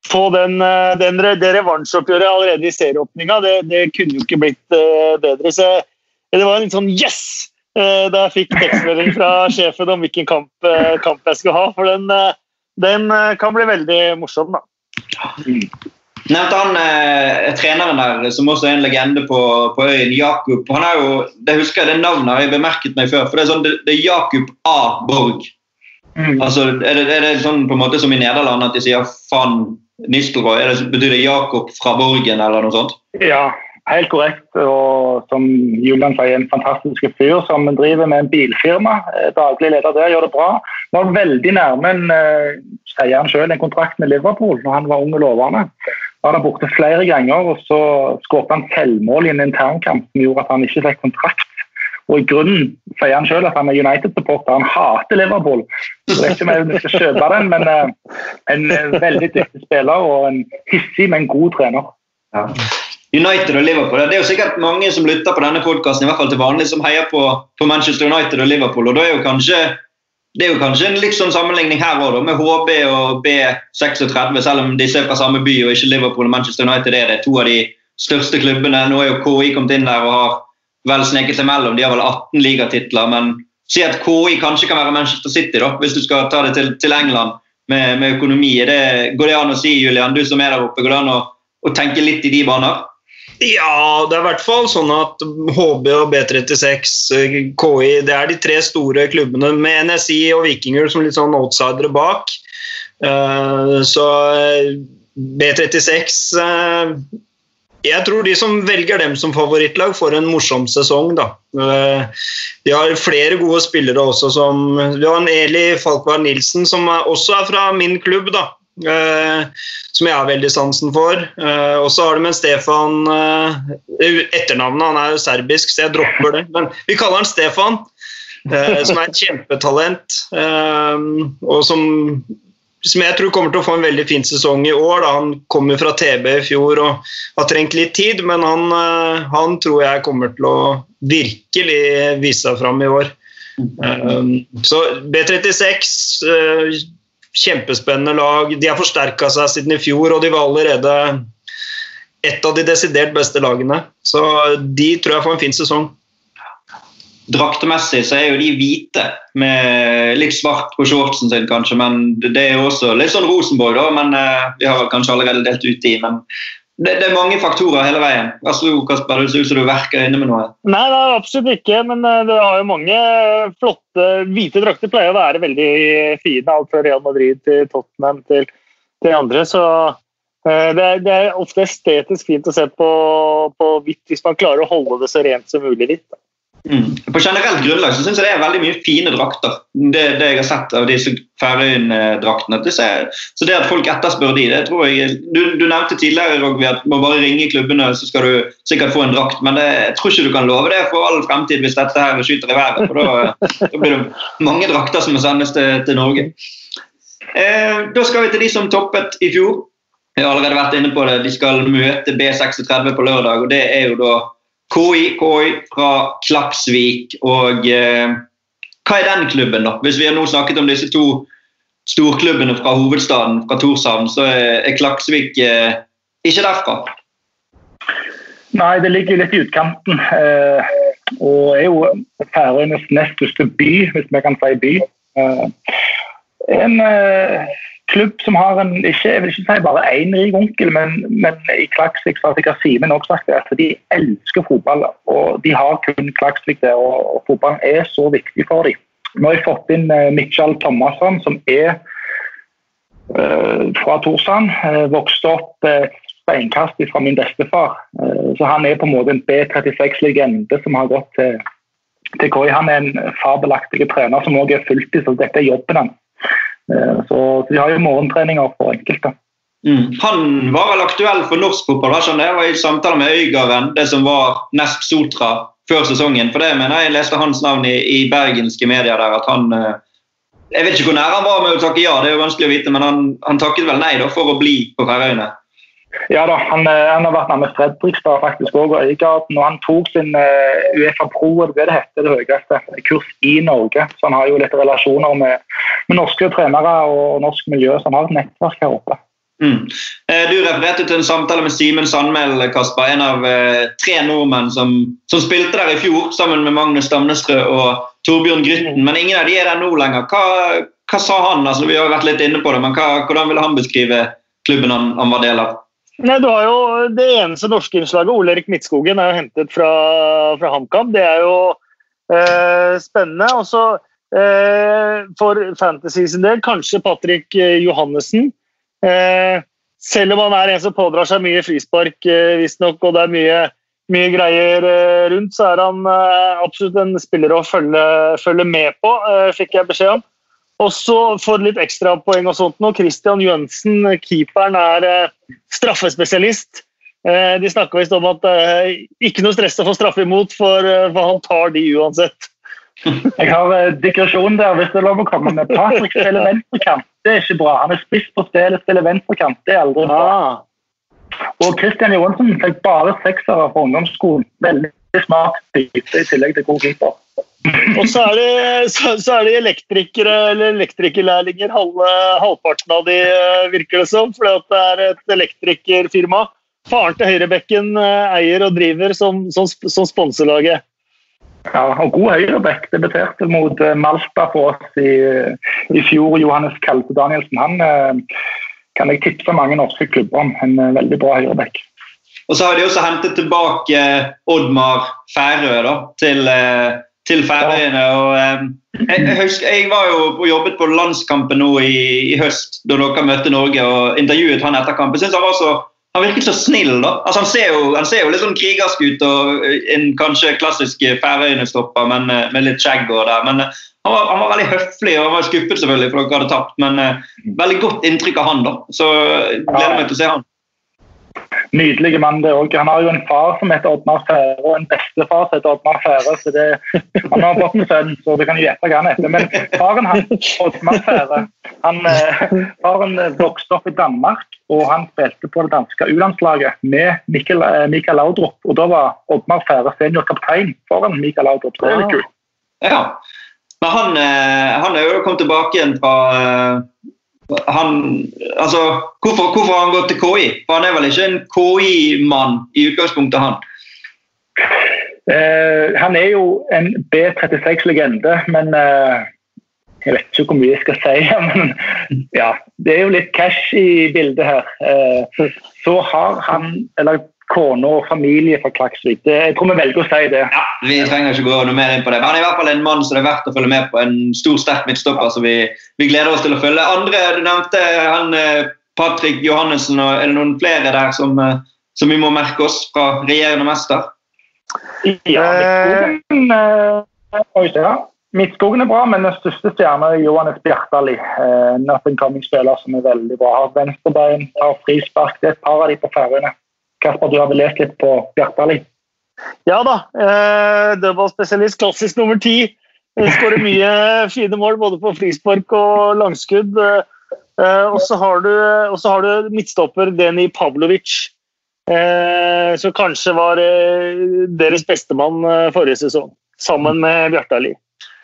få den, eh, den, det revansjeoppgjøret allerede i serieåpninga, det, det, kunne jo ikke blitt uh, bedre. Så det var en litt sånn yes! Uh, da jeg fikk tekstmelding fra *laughs* sjefen om hvilken kamp, kamp, jeg skulle ha. For den, den kan bli veldig morsom, da. Nevnte han eh, treneren der, som også er en legende på, på øyen, Jakob. Han er jo, det husker jeg, det navnet har jeg bemerket meg før. for Det er, sånn, det, det er Jakob A. Borg. Mm. Altså, er det, er det, sånn på en måte som i Nederland at de sier 'faen Nistelrooy, det, betyr det Jakob fra Borgen eller noe sånt? Ja, helt korrekt. Og som Julian sier, en fantastisk fyr som driver med en bilfirma. Eh, daglig leder der, gjør det bra. Var veldig nærme en, eh, sier han selv, en kontrakt med Liverpool når han var ung og lovende. Var der borte flere ganger, og så skåret han selvmål i en internkamp som gjorde at han ikke fikk kontrakt og I grunnen sier han selv at han er United-supporter. Han hater Liverpool. Jeg vet ikke om jeg skal kjøpe den, men uh, en uh, veldig dyktig spiller og en hissig, men god trener. Ja. United og Liverpool. Det er jo sikkert mange som lytter på denne podkasten i hvert fall til vanlig, som heier på, på, Manchester United og Liverpool. og da er jo kanskje det er jo kanskje en litt sånn sammenligning her også, med HB og B36, selv om disse er fra samme by og ikke Liverpool og Manchester United er det. To av de største klubbene. Nå er jo KI kommet inn der og har vel sneket seg mellom. De har vel 18 ligatitler. Men si at KI kanskje kan være Manchester City, da, hvis du skal ta det til, til England med, med økonomi. Det, går det an å si, Julian, du som er der oppe, går det an å, å tenke litt i de baner? Ja, det er i hvert fall sånn at HB og B36, KI, det er de tre store klubbene med NSI og Vikinger som litt sånn outsidere bak. Eh, så eh, B36 jeg tror de som velger dem som favorittlag, får en morsom sesong. da. Eh, de har flere gode spillere også, som en Eli Falkvar Nilsen, som også er fra min klubb. da. Eh, som jeg har veldig sansen for. Eh, og så har de en Stefan Etternavnet han er jo serbisk, så jeg dropper det. Men vi kaller han Stefan. som er et kjempetalent, og som som jeg tror kommer til å få en veldig fin sesong i år. Da. Han kommer fra TB i fjor og har trengt litt tid, men han, eh, han tror jeg kommer til å virkelig vise seg fram i år. Um, så B36 uh, Kjempespennende lag. De har forsterka seg siden i fjor, og de var allerede et av de desidert beste lagene. Så de tror jeg får en fin sesong. Draktemessig så er jo de hvite, med litt svart på shortsen sin kanskje. Men det er jo også litt sånn Rosenborg, da. Men uh, vi har kanskje allerede delt ut i. Men det, det, er mange faktorer hele veien. Astrid Kasper, Det ser ut som du verker inne med noe. Nei, det er absolutt ikke. Men uh, det har jo mange flotte Hvite drakter pleier å være veldig fine. Alt fra Real Madrid til Tottenham til, til andre. Så uh, det, er, det, er, ofte estetisk fint å se på, på hvitt hvis man klarer å holde det så rent som mulig hvitt. Mm. På generelt grunnlag så syns jeg det er veldig mye fine drakter. Det, det jeg har sett av disse Færøyene-draktene. Så det at folk etterspør de, det tror jeg Du, du nevnte tidligere Rogvi, at man bare ringer klubbene, så skal du sikkert få en drakt. Men det, jeg tror ikke du kan love det for all fremtid hvis dette her skyter i været. For da, blir det mange drakter som må sendes til, til Norge. Eh, da skal vi til de som toppet i fjor. Jeg har allerede vært inne på det. De skal møte B36 på lørdag, og det er jo da KI, KI fra Klaksvik. Og eh, hva er den klubben, da? Hvis vi har nå snakket om disse to storklubbene fra hovedstaden, fra Torshavn, så er Klaksvik eh, ikke derfra? Nei, det ligger litt i utkanten. Eh, og er jo Færøyenes nest største by, hvis vi kan si by. Eh, en eh, klubb som har en ikke, jeg vil ikke si bare én rik onkel, men, men i Klaksvik har sikkert Simen også sagt det, at de elsker fotball. og De har kun Klaksvik der, og, fotballen er så viktig for dem. Nå har jeg fått inn uh, Mitchell Thomasson, som er uh, fra Torsand. Uh, vokste opp uh, steinkast fra min bestefar. så han er på en måte en B36-legende som har gått til, til KI. Han er en fabelaktig trener som også er fulltid, så dette er jobben hans. Eh, så de har jo morgentreninger for enkelte. Mm. Han var vel aktuell for norsk fotball? Jeg var i samtale med Øygarden, det som var Nesp Sotra før sesongen. For det mener jeg leste hans navn i, i bergenske medier der. at han eh, Jeg vet ikke hvor nær han var med å takke ja, det er jo vanskelig å vite, men han, han takket vel nei da, for å bli på Færøyene. Ja da, han, eh, han, har vært med Fredrikstad faktisk også, og Øygarden. Og han tok sin uh, Uefa Pro, det det heter, det høyeste, kurs i Norge. Så han har jo litt relasjoner med, med norske trenere og norsk miljø, så han har et nettverk her oppe. Mm. Eh, du refererte til en samtale med Simen Sandmæl, Kasper, en av eh, tre nordmenn som, som, spilte der i fjor sammen med Magnus Stamnestrø og Torbjørn Grytten, men ingen av de er der nå lenger. Hva, hva sa han? Altså, vi har vært litt inne på det, men hva, Hvordan ville han beskrive klubben han, han var del av? Nei, du har jo Det eneste norske innslaget, Ole Erik Midtskogen, er jo hentet fra, fra HamKam. Det er jo eh, spennende. Og så eh, for Fantasy sin del kanskje Patrick eh, Johannessen. Eh, selv om han er en som pådrar seg mye frispark, eh, visstnok, og det er mye, mye greier eh, rundt, så er han eh, absolutt en spiller å følge, følge med på, fikk jeg beskjed om. Og så for litt ekstrapoeng og sånt nå, Christian Jønsen, keeperen, er eh, straffespesialist. Eh, de snakker visst om at eh, ikke noe stress å få straffe imot, for, for han tar de uansett. *laughs* Jeg har digresjon der, hvis det er lov å komme med. Patrick spiller venstrekant, det er ikke bra. Han er spiss på stedet, spiller venstrekant, det er aldri bra. Ah. Og Christian Johansen fikk bare seksere på ungdomsskolen. Veldig smart type i tillegg til god keeper. Og så er det, så, så er det elektrikere eller elektrikerlærlinger, halve, halvparten av de eh, virker det som. Fordi det er et elektrikerfirma. Faren til Høyrebekken eh, eier og driver som, som, som sponselaget. Ja, og god høyrebekk. Debuterte mot eh, Malta for oss i, i fjor. Johannes Kalte Danielsen. Han kan jeg tipse mange norske klubber om. En veldig bra høyrebekk. Og så har de også hentet tilbake Oddmar Færø da, til til Færøyene. Um, jeg, jeg, husker, jeg, var jo og jobbet på landskampen nå i, i, høst, da dere møtte Norge, og intervjuet han etter kampen. Synes han var så han virket så snill. da. Altså, han, ser jo, han ser jo litt sånn krigersk ut og en kanskje klassisk Færøyene-stopper, men med, med litt skjegg og der. Men uh, han var, han var, veldig høflig og han var skuffet selvfølgelig for dere hadde tapt, men veldig godt inntrykk av han. da. Så gleder meg til å se han. Nydelig mann, det òg. Han har jo en far som heter Oddmar Fære, og en bestefar som heter Oddmar Fære. så det, Han har fått en sønn, så du kan gjette hva han heter. Men faren hans, Oddmar Fære, han, faren vokste opp i Danmark, og han spilte på det danske U-landslaget med Mikkel, Mikael Laudrup. Og da var Oddmar Fære seniorkaptein foran Mikael Laudrup. Det er litt kult. Ja. Men han, han er jo kommet tilbake igjen fra han, altså, hvorfor, hvorfor har han gått til KI? For han er vel ikke en KI-mann i utgangspunktet, han? Uh, han er jo en B36-legende, men uh, jeg vet ikke hvor mye jeg skal si. *laughs* Men ja, det er jo litt cash i bildet her. Uh, så har han, eller kone og familie fra Klaksvik. Det, jeg tror vi velger å si det. Ja, Vi trenger ikke gå noe mer inn på det. Men han er i hvert fall en mann som det er verdt å følge med på. En stor, sterk midtstopper som vi, vi, gleder oss til å følge. Andre, Du nevnte han Patrick Johannessen. og Er det noen flere der som, som vi må merke oss fra regjerende mester? Ja, Midtskogen, eh. Midtskogen er bra, men den største stjerna er Johannes Bjartali. Eh, up coming-spiller som er veldig bra. Har venstrebein, tar frispark. Det er et par av de på Færøyene. Kasper, du har vel lest litt på Bjartali? Ja da. Eh, Dødballspesialist, klassisk nummer ti. Skårer mye *laughs* fine mål både på frispark og langskudd. Eh, og så har, har, du midtstopper Deni Pavlovic. Eh, som kanskje var eh, deres bestemann eh, forrige sesong, sammen med Bjartali.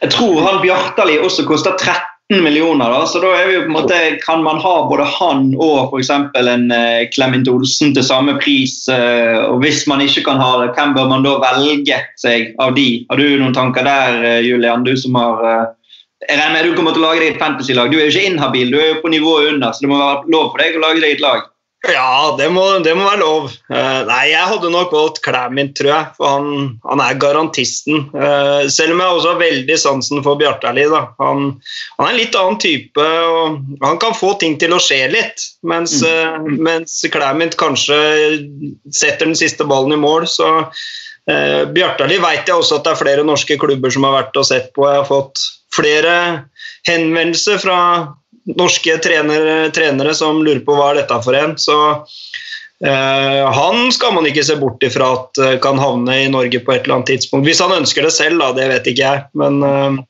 Jeg tror han Bjartali også koster 13 millioner, da, så da er vi jo på en måte, kan man ha både han og f.eks. en Clement Olsen til samme pris. og Hvis man ikke kan ha det, hvem bør man da velge seg av de? Har du noen tanker der, Julian? Du som har jeg regner med du kommer til å lage deg et fantasy-lag. Du er jo ikke inhabil, du er jo på nivået under, så det må være lov for deg å lage deg et lag. Ja, det må, det må være lov. Uh, nei, jeg hadde nok valgt Klæmin, tror jeg. For han, han er garantisten. Uh, selv om jeg også har veldig sansen for Bjartali. Han, han, er en litt annen type, og han kan få ting til å skje litt. Mens, uh, mens Klæmin kanskje setter den siste ballen i mål. Så Bjartali vet jeg også at det er flere norske klubber som har vært og sett på. Jeg har fått flere henvendelser fra norske trenere, trenere, som lurer på hva er dette for en. Så eh, han skal man ikke se bort ifra at uh, kan havne i Norge på et eller annet tidspunkt. Hvis han ønsker det selv, da, det vet ikke jeg. Men eh,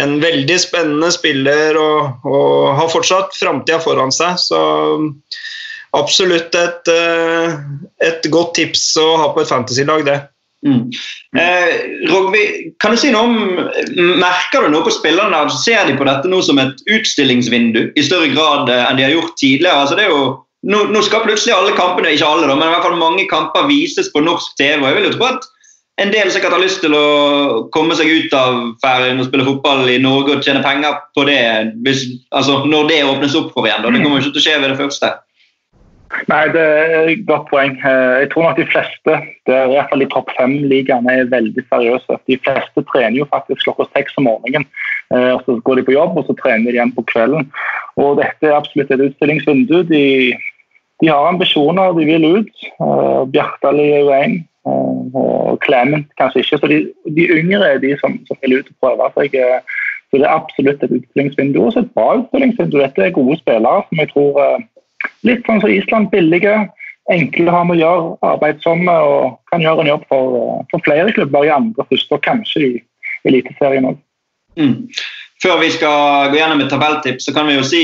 en veldig spennende spiller og, og har fortsatt framtida foran seg. Så absolutt et, et godt tips å ha på et fantasy-lag, det. Mm. Eh, Rogvi, kan du si noe om, Merker du noe på spillerne? Ser de på dette nå som et utstillingsvindu i større grad eh, enn de har gjort tidligere? Altså, det er jo, nå, nå, skal plutselig alle kampene, ikke alle, da, men i hvert fall mange kamper vises på norsk TV. og jeg vil jo tro at en del sikkert har lyst til å komme seg ut av Færøyene og spille fotball i Norge og tjene penger på det hvis, altså, når det åpnes opp for igjen. Da. Det kommer jo ikke til å skje ved det første. Nei, det er et godt poeng. Eh, jeg tror nok de fleste, det er i hvert fall i topp fem-ligaene, er veldig seriøse. De fleste trener jo faktisk klokka seks om morgenen. Eh, og Så går de på jobb, og så trener de igjen på kvelden. Og Dette er absolutt et utstillingsvindu. De, de har ambisjoner, de vil ut. Uh, Bjartali er jo én, og Clement kanskje ikke. Så de, de yngre er de som, som vil ut og prøve seg. Så det er absolutt et utstillingsvindu. Og så et bra utstillingsvindu. Dette er gode spillere som jeg tror Litt sånn som Island, billige, enkle å ha med å gjøre, arbeidsomme og kan gjøre en jobb for, for flere klubber i andre første, og kanskje i Eliteserien òg. Mm. Før vi skal gå gjennom et tabelltips, så kan vi jo si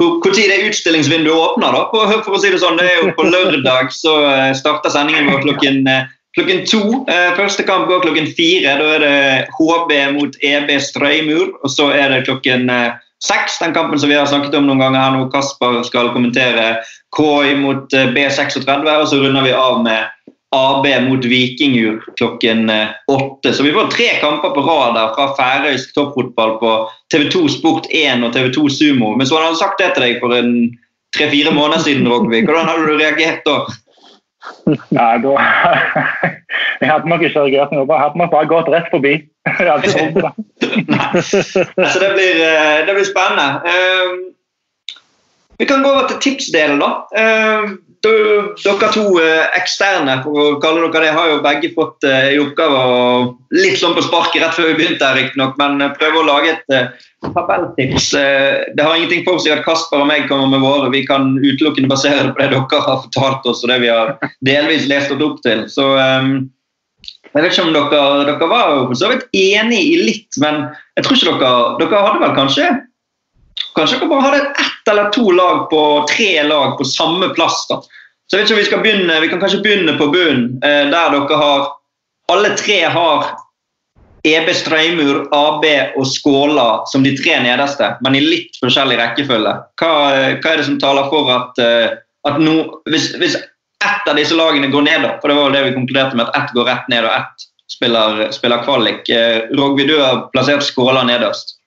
når det utstillingsvinduet åpner. da, for, for, å si Det sånn, det er jo på lørdag så eh, starter sendingen vår klokken, eh, klokken to. Eh, første kamp går klokken fire. Da er det HB mot EB Strøymur. Og så er det klokken seks, den kampen som vi har snakket om noen ganger her nå. Kasper skal kommentere KI mot eh, B36, og så runder vi av med AB mot Vikingur klokken eh, åtte. Så vi får tre kamper på rad der fra færøysk toppfotball på TV2 Sport1 og TV2 Sumo. Men så hadde han sagt det til deg for en tre-fire måneder siden, Rogvi. Hvordan hadde du reagert da? Nei, da *laughs* Jeg hadde nok ikke reagert noe. Jeg hadde nok bare gått rett forbi. *laughs* altså, det, blir, eh, det blir spennende. Uh, vi kan gå over til tipsdelen, da. Uh, dere to eh, eksterne, for å kalle dere det, har jo begge fått uh, i oppgave å Litt sånn på sparket rett før vi begynte, riktignok, men prøve å lage et tabelltips. Det har ingenting for seg at Kasper og meg kommer med våre. Vi kan utelukkende basere det på det dere har fortalt oss, og det vi har delvis lest oss opp til. Så um, jeg vet ikke om dere, dere var for så vidt enig i litt, men jeg tror ikke dere Dere hadde vel kanskje Kanskje dere bare hadde ett eller to lag på tre lag på samme plass. da. Så jeg vet ikke om Vi skal begynne, vi kan kanskje begynne på bunnen, eh, der dere har Alle tre har EB Streimur, AB og Skåla som de tre nederste, men i litt forskjellig rekkefølge. Hva, hva er det som taler for at, eh, at no, hvis, hvis ett av disse lagene går ned, da, for det var det vi konkluderte med, at ett går rett ned og ett spiller, spiller kvalik. Eh, Rogvi, du har plassert Skåla nederst.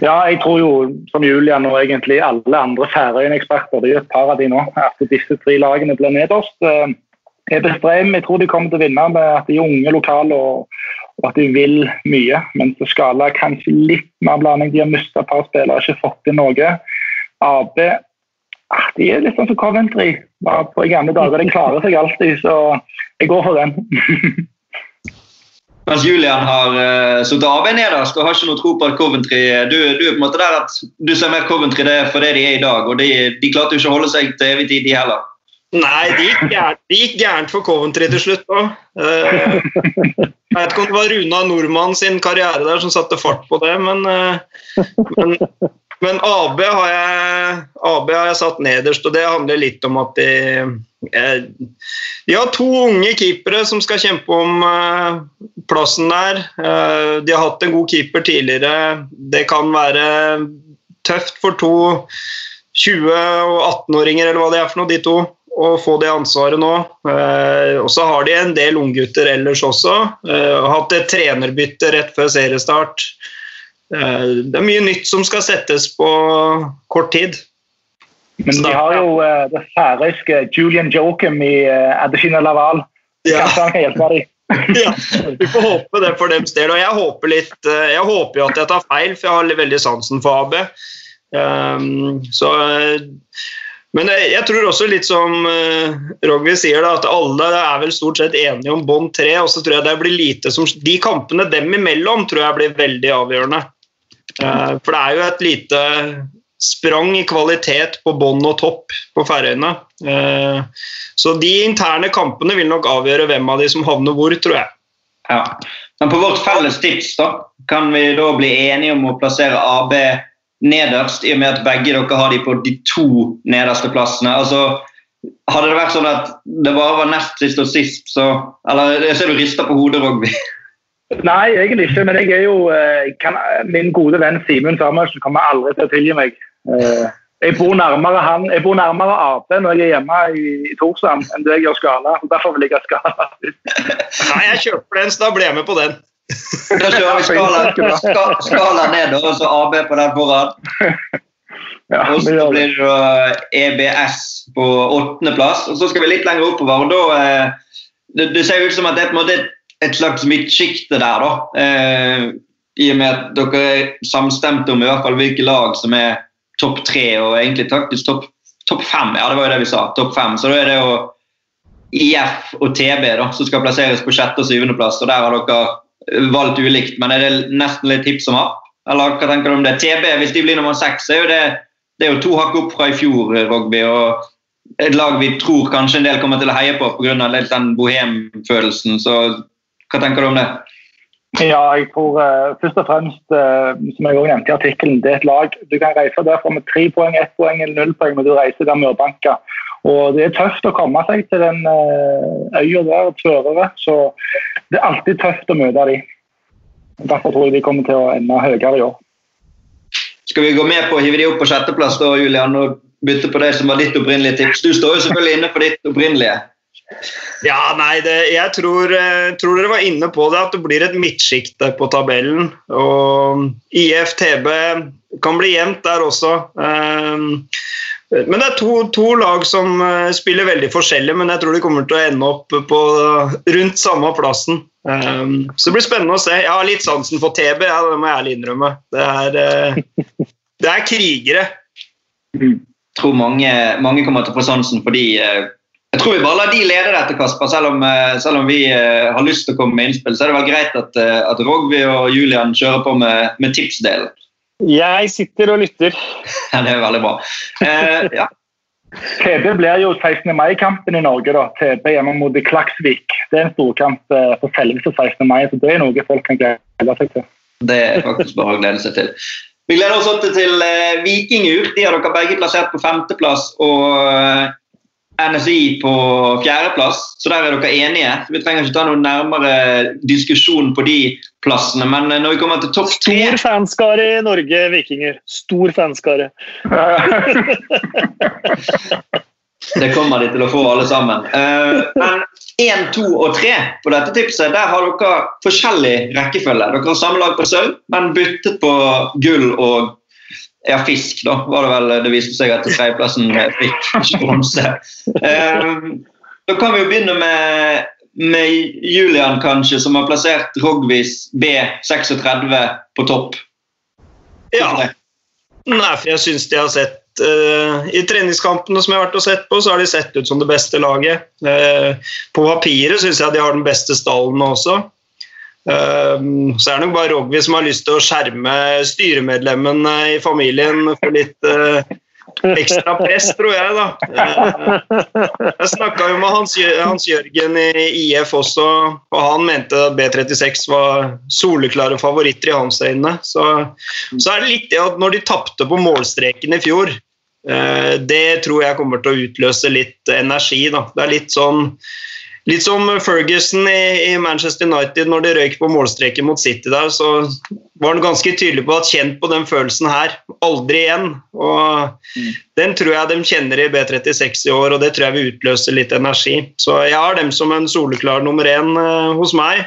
Ja, jeg tror jo, som Julian og egentlig alle andre Færøyene-eksperter, det er jo et par av de nå, at disse tre lagene blir nederst. Jeg bestreber jeg tror de kommer til å vinne med at de er unge lokale og, og at de vil mye. Mens Skala kanskje litt mer blanding. De har mista et par spillere, ikke fått inn noe. AB ah, de er litt sånn som Coventry var på i gamle dager. De klarer seg alltid, så jeg går for den. *laughs* Mens Julian har uh, sittet av nederst og har ikke noe tro på at Coventry du, du, er på en måte der at du ser mer Coventry det for det de er i dag. og De, de klarte jo ikke å holde seg til evig tid, de heller. Nei, det gikk, de gikk gærent for Coventry til slutt òg. Uh, eh, jeg vet ikke om det var Runa Nordmann sin karriere der som satte fart på det, men, uh, men men AB har, jeg, AB har jeg satt nederst, og det handler litt om at de eh, De har to unge keepere som skal kjempe om eh, plassen der. Eh, de har hatt en god keeper tidligere. Det kan være tøft for to 20- og 18-åringer, eller hva det er for noe, de to, å få det ansvaret nå. Og så har de en del unggutter ellers også. Hatt et trenerbytte rett før seriestart. Eh, det er mye nytt som skal settes på kort tid. Men de har jo uh, det færøyske Julian Jokum i uh, Adesina Laval. Ja. Kanskje han kan hjelpe dem. *laughs* ja, vi får håpe det for dems del. Og jeg håper litt, uh, jeg håper jo at jeg tar feil, for jeg har veldig sansen for AB. Um, så men jeg tror også litt som uh, Rogvi sier, da, at alle er vel stort sett enige om bånd tre. Og så tror jeg det blir lite som De kampene dem imellom tror jeg blir veldig avgjørende. Eh, for det er jo et lite sprang i kvalitet på bånn og topp på Færøyene. Eh, så de interne kampene vil nok avgjøre hvem av de som havner hvor, tror jeg. Ja. Men på vårt felles tips, da, kan vi da bli enige om å plassere AB nederst, i og med at begge dere har de på de to nederste plassene? Altså, hadde det vært sånn at det bare var nest sist og sist, så Eller jeg ser du rister på hodet, Rogvi. Nei, egentlig ikke. Men jeg er jo eh, kan, Min gode venn Simen Samuelsen kommer aldri til å tilgi meg. Eh, jeg bor nærmere han, jeg bor nærmere Ap når jeg er hjemme i, Torsand enn det jeg gjør Skala. Derfor vil jeg ha Skala. *laughs* Nei, jeg kjøper den, så da blir jeg med på den. Da kjører vi Skala, skala ned og så AB på den foran. *laughs* Ja, og så blir det EBS på åttendeplass. Og så skal vi litt lenger oppover. og da, eh, det, det ser ut som at det er på en måte et slags midtsjikte der, da. Eh, I og med at dere er samstemte om i hvert fall hvilke lag som er topp tre, og egentlig taktisk topp top fem. Ja, det var jo det vi sa. Topp fem. Så da er det jo IF og TB da, som skal plasseres på sjette- og syvendeplass. Og der har dere valgt ulikt, men er det nesten litt hipp som happ? Eller hva tenker du om det? TB, hvis de blir nummer seks, er jo det, det er jo to hakk opp fra i fjor, Rogby. og et lag vi tror kanskje en del kommer til å heie på pga. den bohemfølelsen. Så hva tenker du om det? Ja, jeg tror uh, først og fremst, uh, som jeg også nevnte i artikkelen, det er et lag. Du kan reise derfra med tre poeng, ett poeng eller null poeng, men du reiser der mørbanka. Og det er tøft å komme seg til den uh, øya der, Tvørere. Så det er alltid tøft å møte dem. Derfor tror jeg de kommer til å ende høyere i år. Skal vi gå med på å hive de opp på sjetteplass da, Julian, og bytte på det som var ditt opprinnelige tips? Du står jo selvfølgelig inne for ditt opprinnelige. Ja, nei, det, jeg tror, eh, tror, dere var inne på det, at det blir et midtsjikte på tabellen. Og IF-TB kan bli jevnt der også. Ehm, men det er to, to, lag som eh, spiller veldig forskjellig, men jeg tror de kommer til å ende opp på rundt samme plassen. Ehm, så det blir spennende å se. Jeg har litt sansen for TB, ja, det må jeg ærlig innrømme. Det er, eh, det er krigere. Jeg tror mange, mange kommer til å få sansen for de. Jeg tror vi bare lar de lede dette, Kasper. Selv om, eh, selv om vi eh, har lyst til å komme med innspill, så er det vel greit at, eh, at Rogvi og Julian kjører på med, med tipsdelen. Jeg sitter og lytter. *laughs* Ja, det er veldig bra. Eh, ja. TB blir jo 16. mai-kampen i Norge. da. TB hjemme mot Klaksvik. Det er en storkamp for på selveste 16. mai, så det er noe folk kan glede seg til. Det er faktisk bare å glede seg til. Vi gleder oss til Vikingur. De har dere begge plassert på femteplass. Og NSI på fjerdeplass, så der er dere enige. Vi trenger ikke ta noen nærmere diskusjon på de plassene, men eh, når vi kommer til topp tre Stor fanskare i Norge, Vikinger. Stor fanskare. *laughs* Det kommer de til å få, alle sammen. Eh, men én, to og tre på dette tipset, der har dere forskjellig rekkefølge. Dere har samme lag på sølv, men byttet på gull og ja, fisk, da, var det vel det viste seg at tredjeplassen fikk bronse. Eh, da kan vi jo begynne med, med Julian, kanskje, som har plassert Rogvis B36 på topp. Ja. Nei, for jeg syns de har sett uh, I treningskampene som jeg har vært og sett på, så har de sett ut som det beste laget. Uh, på papiret syns jeg de har den beste stallen også. Uh, så er det nok bare Rogvi som har lyst til å skjerme styremedlemmene i familien for litt ekstra press, tror jeg, da. Jeg snakka jo med Hans, Hans, Jørgen i IF også, og han mente at B36 var soleklare favoritter i hans øyne. Så, så er det litt det at når de tapte på målstreken i fjor, det tror jeg kommer til å utløse litt energi. Da. Det er litt sånn Litt som Ferguson i, Manchester United når de røyk på målstreken mot City der, så var han ganske tydelig på at kjent på den følelsen her. Aldri igjen. Og mm. den tror jeg de kjenner i B36 i år, og det tror jeg vil utløse litt energi. Så jeg har dem som en soleklar nummer én uh, hos meg.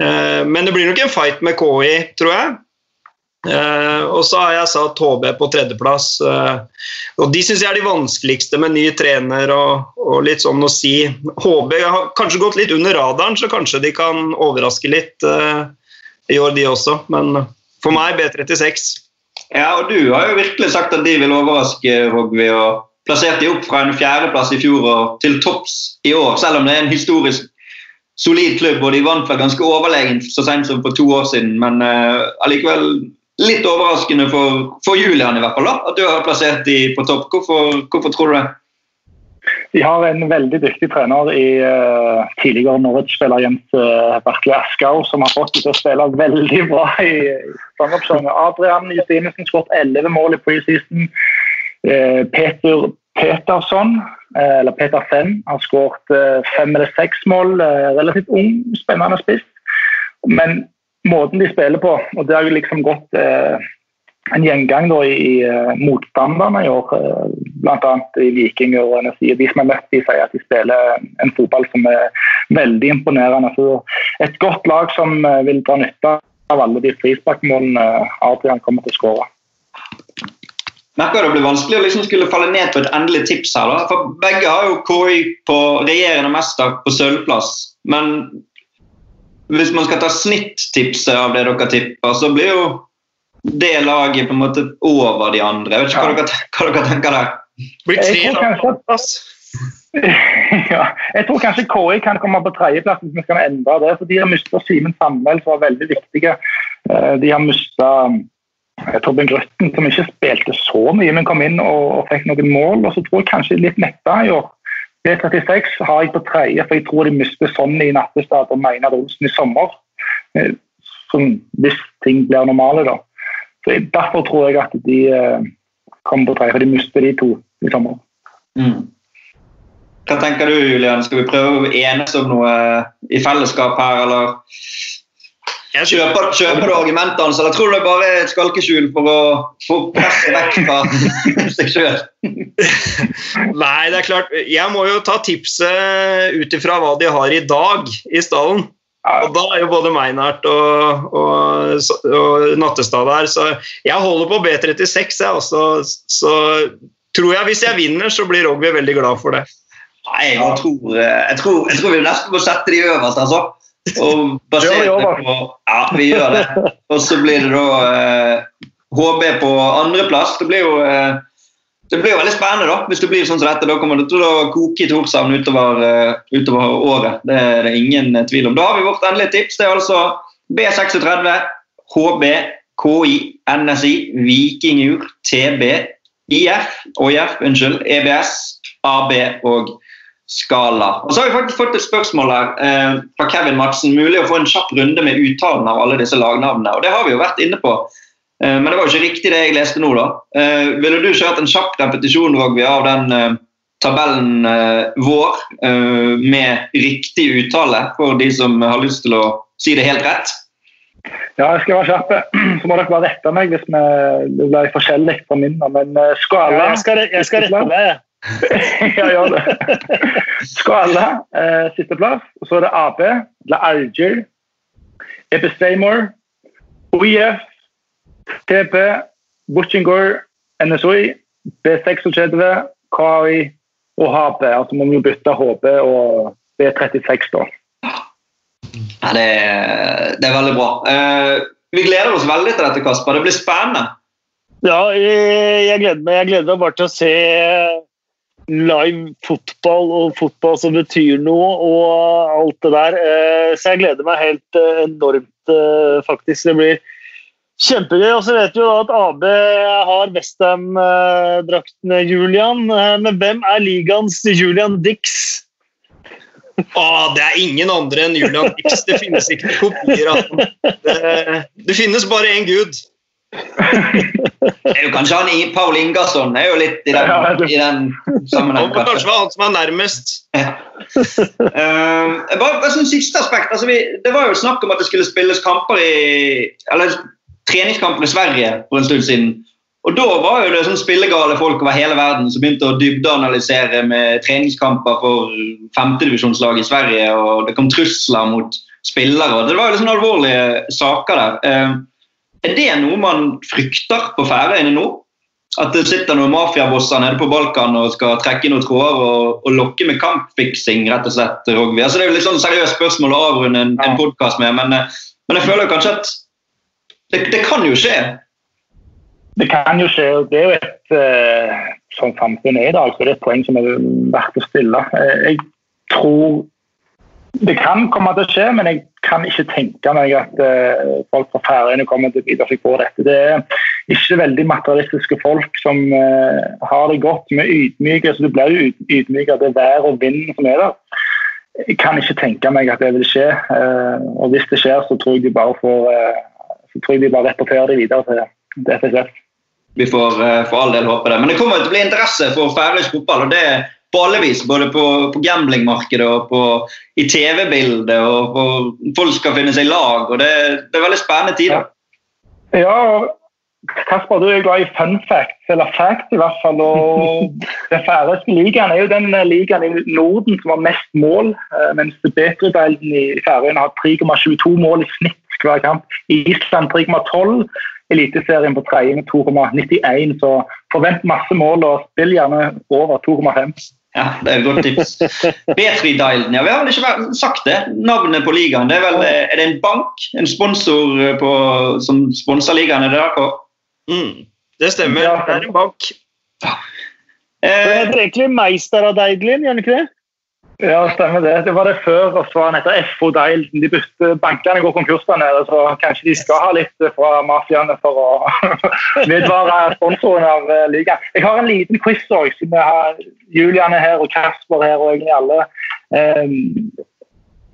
Uh, men det blir nok en fight med KI, tror jeg. Uh, og så har jeg satt HB på tredjeplass. Uh, og De syns jeg er de vanskeligste med ny trener og, og, litt sånn å si. HB har kanskje gått litt under radaren, så kanskje de kan overraske litt uh, i år, de også. Men for meg B36. Ja, og du har jo virkelig sagt at de vil overraske, Rogvi. og plasserte de opp fra en fjerdeplass i fjor og til topps i år, selv om det er en historisk solid klubb. og De vant vel ganske overlegent så sent som for to år siden, men allikevel litt overraskende for, for, Julian i hvert fall da, at du har plassert dem på topp. Hvorfor, hvorfor, tror du det? De har en veldig dyktig trener i uh, tidligere Norwich-spiller Jens uh, Berkli Askau, som har fått dem til å spille veldig bra i, i Adrian Justinesen skåret 11 mål i preseason. Uh, Peter Petersson, eller Peter Fenn, har skåret fem eller seks mål. relativt ung, spennende spiss. Men måten de spiller på. Og det har jo liksom gått eh, en gjengang da, i, i uh, motstanderne i år, uh, bl.a. i Vikinger og NSI. De som er møtt, de sier at de spiller en fotball som er veldig imponerende. Så et godt lag som uh, vil dra nytte av alle de frisparkmålene Adrian kommer til å skåre. Merker det blir vanskelig å liksom skulle falle ned på et endelig tips her. da, for Begge har jo KI på regjerende mester på sølvplass. Men hvis man skal ta snittipset av det dere tipper, så blir jo det laget på en måte over de andre. Jeg vet ikke hva, dere, hva dere tenker der. Blir tre kanskje, *laughs* ja, jeg tror kanskje KI kan komme på tredjeplass hvis vi skal endre det. for De har mista Simen Sandvel, som var veldig viktige. Eh, de har mista eh, Torben Grøtten, som ikke spilte så mye, men kom inn og, og fikk noen mål. Og så tror jeg kanskje litt Netta i år B36 har jeg på tredje, for jeg tror de mister Sonny i Nattestad og Meinar Olsen i sommer. Eh, som, hvis ting blir normale, da. Så Derfor tror jeg at de eh, kommer på tredje, for de mister de to i sommer. Mm. Hva tenker du, Julian? Skal vi prøve å enes om noe i fellesskap her, eller? Kjøper, kjøper, du argumentene hans, eller tror du det bare er et skalkeskjul for å få presset vekk fra seg sjøl? *laughs* Nei, det er klart. Jeg må jo ta tipset ut ifra hva de har i dag i stallen. Og da er jo både Meinhardt og, og, og, Nattestad der, så jeg holder på B36, jeg. også. så tror jeg hvis jeg vinner, så blir Rogby veldig glad for det. Nei, jeg tror, jeg tror, jeg tror vi nesten må sette de øverst, altså. Og basert på Ja, vi gjør det. Og så blir det da eh, HB på andreplass. Det blir jo eh, det blir jo veldig spennende da, hvis det blir sånn som dette. Da kommer det til å koke i Torshavn utover, uh, utover, året. Det er det ingen tvil om. Da har vi vårt endelige tips. Det er altså B36, HB, KI, NSI, Vikingur, TB, IF, OIF, unnskyld, EBS, AB og Skala. Og så har vi faktisk fått et spørsmål her eh, fra Kevin Madsen. Mulig å få en kjapp runde med uttalen av alle disse lagnavnene. Og det har vi jo vært inne på. Eh, men det var jo ikke riktig det jeg leste nå, da. Eh, ville du kjørt en kjapp repetisjon Rogby, av den eh, tabellen vår med riktig uttale, for de som har lyst til å si det helt rett? Ja, jeg skal være kjapp. *clears throat* Så må dere bare rette meg hvis vi, det blir forskjellig fra min. Men skala ja, Jeg skal, jeg skal rette deg. *laughs* ja, gjør det. Skala, eh, sisteplass. Og så er det AP, La Alger, Episteymour, OIF, TP, Butchinger, NSOI, B36, KAI og HP. Altså må vi jo bytte HP og B36, da. Ja, det, er, det er veldig bra. Eh, vi gleder oss veldig til dette, Kasper. Det blir spennende. Ja, jeg, jeg gleder meg. Jeg gleder meg bare til å se live fotball og fotball som betyr noe og alt det der. Uh, så jeg gleder meg helt uh, enormt, faktisk. Det blir Kjempegøy. Og så vet vi jo at AB har Westham-draktene, Julian. Eh, men hvem er ligaens Julian Dix? Ah, det er ingen andre enn Julian Dix. Det finnes ikke kopier av ham. Det, *laughs* det, finnes bare én gud. Det *laughs* er jo kanskje han Paul Ingasson er jo litt i den, i den sammenhengen. Kanskje. kanskje var han som var nærmest. Ja. Uh, bare, bare sånn siste aspekt. Altså, vi, det var jo snakk om at det skulle spilles kamper i eller treningskampen i Sverige for en stund siden. Og Da var jo det sånn spillegale folk over hele verden som begynte å dybdeanalysere med treningskamper for femtedivisjonslag i Sverige, og det kom trusler mot spillere. Det var jo sånne alvorlige saker der. Eh, er det noe man frykter på Færøyene nå? At det sitter noen mafiabosser nede på Balkan og skal trekke noen tråder og, og lokke med kampfiksing, rett og slett, Rogvi? Altså, det er jo litt sånn seriøst spørsmål å avrunde en, en podkast med, men, eh, men jeg føler kanskje at det, det, kan jo skje. Det kan jo skje. Det er jo et uh, Som samfunnet er i dag, så det er et poeng som er verdt å stille. Uh, jeg tror det kan komme til å skje, men jeg kan ikke tenke meg at uh, folk fra Færøyene kommer til å bidra seg på dette. Det er ikke veldig materialistiske folk som uh, har det godt med ydmyke. så Du blir jo ydmyk av det vær og vind som er der. Jeg kan ikke tenke meg at det vil skje. Uh, og Hvis det skjer, så tror jeg de bare får så tror jeg vi bare rapporterer det videre til, DFSF. Vi får for all del håpe det. Men det kommer til å bli interesse for færøysk fotball. og det på alle vis, Både på, på gamblingmarkedet og på, i TV-bildet. og på, Folk skal finne seg lag. og Det, det er veldig spennende tider. Ja, ja Kasper, du er glad i fun facts, eller facts i hvert fall. og *laughs* Den færøyske ligaen er jo den ligaen i Norden som har mest mål, eh, mens Betrudalen i Færøyene har 3,22 mål i snitt hver kamp. I Island 3,12. Eliteserien på tredje med 2,91. Så forvent masse mål og spill gjerne over 2,5. Ja, det er et godt tips. *laughs* Betridialen, ja, vi har vel ikke sagt det. Navnet på ligaen. Det er, vel, er det en bank? En sponsor på, som sponser ligaen? Er det derfor? Mm, det stemmer. Det er en bank. Ja. Eh, det heter egentlig Meisteradeiglin, gjør den ikke det? Ja, stemmer det. Det var det før. og så var han etter FO Deilden. De bytte, Bankene går konkurs der nede, så kanskje de skal ha litt fra mafiaene for å *laughs* vedvare sponsoren av eh, ligaen. Jeg har en liten quiz òg, siden vi har Julian er her og Kasper her og egentlig alle. Um,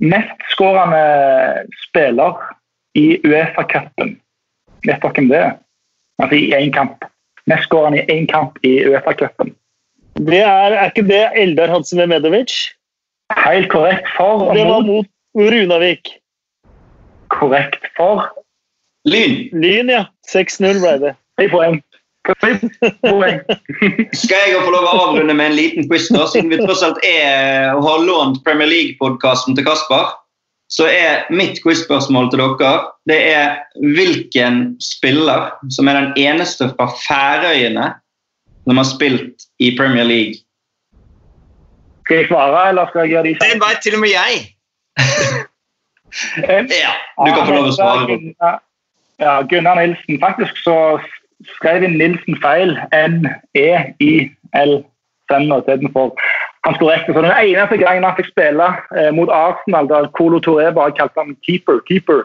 Mestskårende spiller i Uefa-cupen. Vet dere hvem det er? Altså i én kamp. Mestskårende i én kamp i Uefa-cupen. Det er, er ikke det Eldar Hansen Vemedovic? Helt korrekt for. Det var mot Runavik. Korrekt for. Lyn. Lyn, ja. 6-0 ble det. Tre poeng. Skal jeg få lov å avrunde med en liten quiz, da, siden vi tross alt er og har lånt Premier League-podkasten til Kasper? Så er mitt quiz-spørsmål til dere det er hvilken spiller som er den eneste fra Færøyene som har spilt i Premier League skal jeg svare, eller skal jeg gjøre de Den veit til og med jeg. *laughs* ja, du kan få lov å svare. Ja, Gunnar Nilsen. Faktisk så skrev inn Nilsen feil. N-E-I-L. Senna istedenfor. Han skulle rett, så Den eneste gangen han fikk spille eh, mot Arsenal, da Colo Touré bare kalte ham keeper, keeper,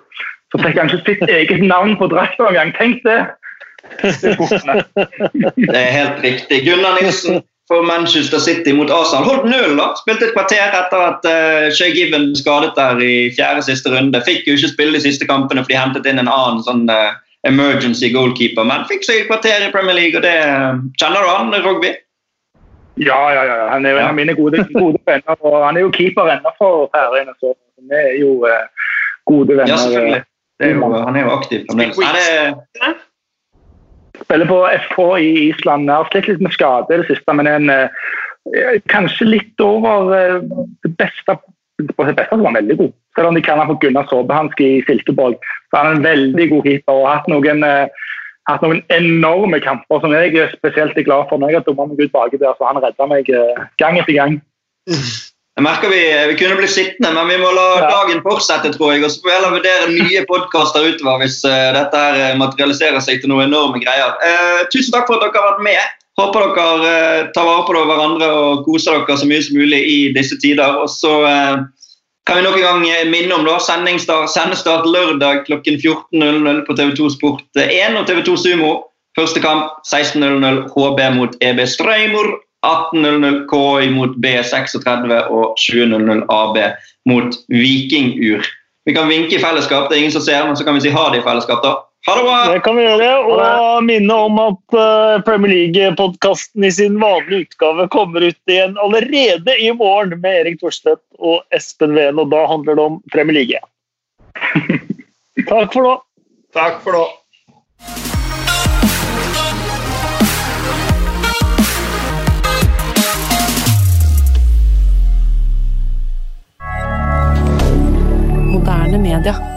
så fikk han ikke sitt eget navn på drakta engang. Tenk det! Det er *laughs* helt riktig. Gunnar Nilsen for Manchester City mot Arsenal. Holdt null, da. Spilte et kvarter etter at uh, Shay Given skadet der i fjerde siste runde. Fikk jo ikke spille de siste kampene for de hentet inn en annen sånn uh, emergency goalkeeper, men fikk seg et kvarter i Premier League, og det uh, Kjenner du han, Rogby? Ja, ja, ja. Han er jo en av mine gode, *laughs* gode venner. og Han er jo keeper ennå for Færøyene, så vi er jo gode venner. Ja, selvfølgelig. Er jo, han er jo aktiv fremdeles spiller på FH i Island. Har slitt litt med skade i det siste, men en, eh, kanskje litt over eh, det beste. På det beste var han veldig god. Selv om de kan ha fått Gunnar Såbehanske i Silkeborg, så er han en veldig god keeper og har hatt noen, eh, hatt noen enorme kamper som jeg er spesielt glad for når jeg har dumma meg ut baki der, så han redda meg gang etter gang. *laughs* Jeg merker vi, vi kunne bli sittende, men vi må la ja. dagen fortsette, tror jeg. Og så får vi heller vurdere nye podkaster utover hvis uh, dette her eh, materialiserer seg til noen enorme greier. Uh, tusen takk for at dere har vært med. Håper dere uh, tar vare på hverandre og koser dere så mye som mulig i disse tider. Og så kan vi nok en gang minne om da, sendestart, lørdag klokken 14.00 på TV2 Sport 1 og TV2 Sumo. Første kamp 16.00 HB mot EB Streimor. 18.00 KI mot B36 og 20.00 AB mot Vikingur. Vi kan vinke i fellesskap, det er ingen som ser, men så kan vi si ha det i fellesskap. da. Ha det bra! Det kan vi gjøre, og minne om at eh, Premier League-podkasten i sin vanlige utgave kommer ut igjen allerede i morgen med Erik Thorstvedt og Espen Ven, og da handler det om Premier League. *laughs* Takk for nå. Takk for nå. Moderne media.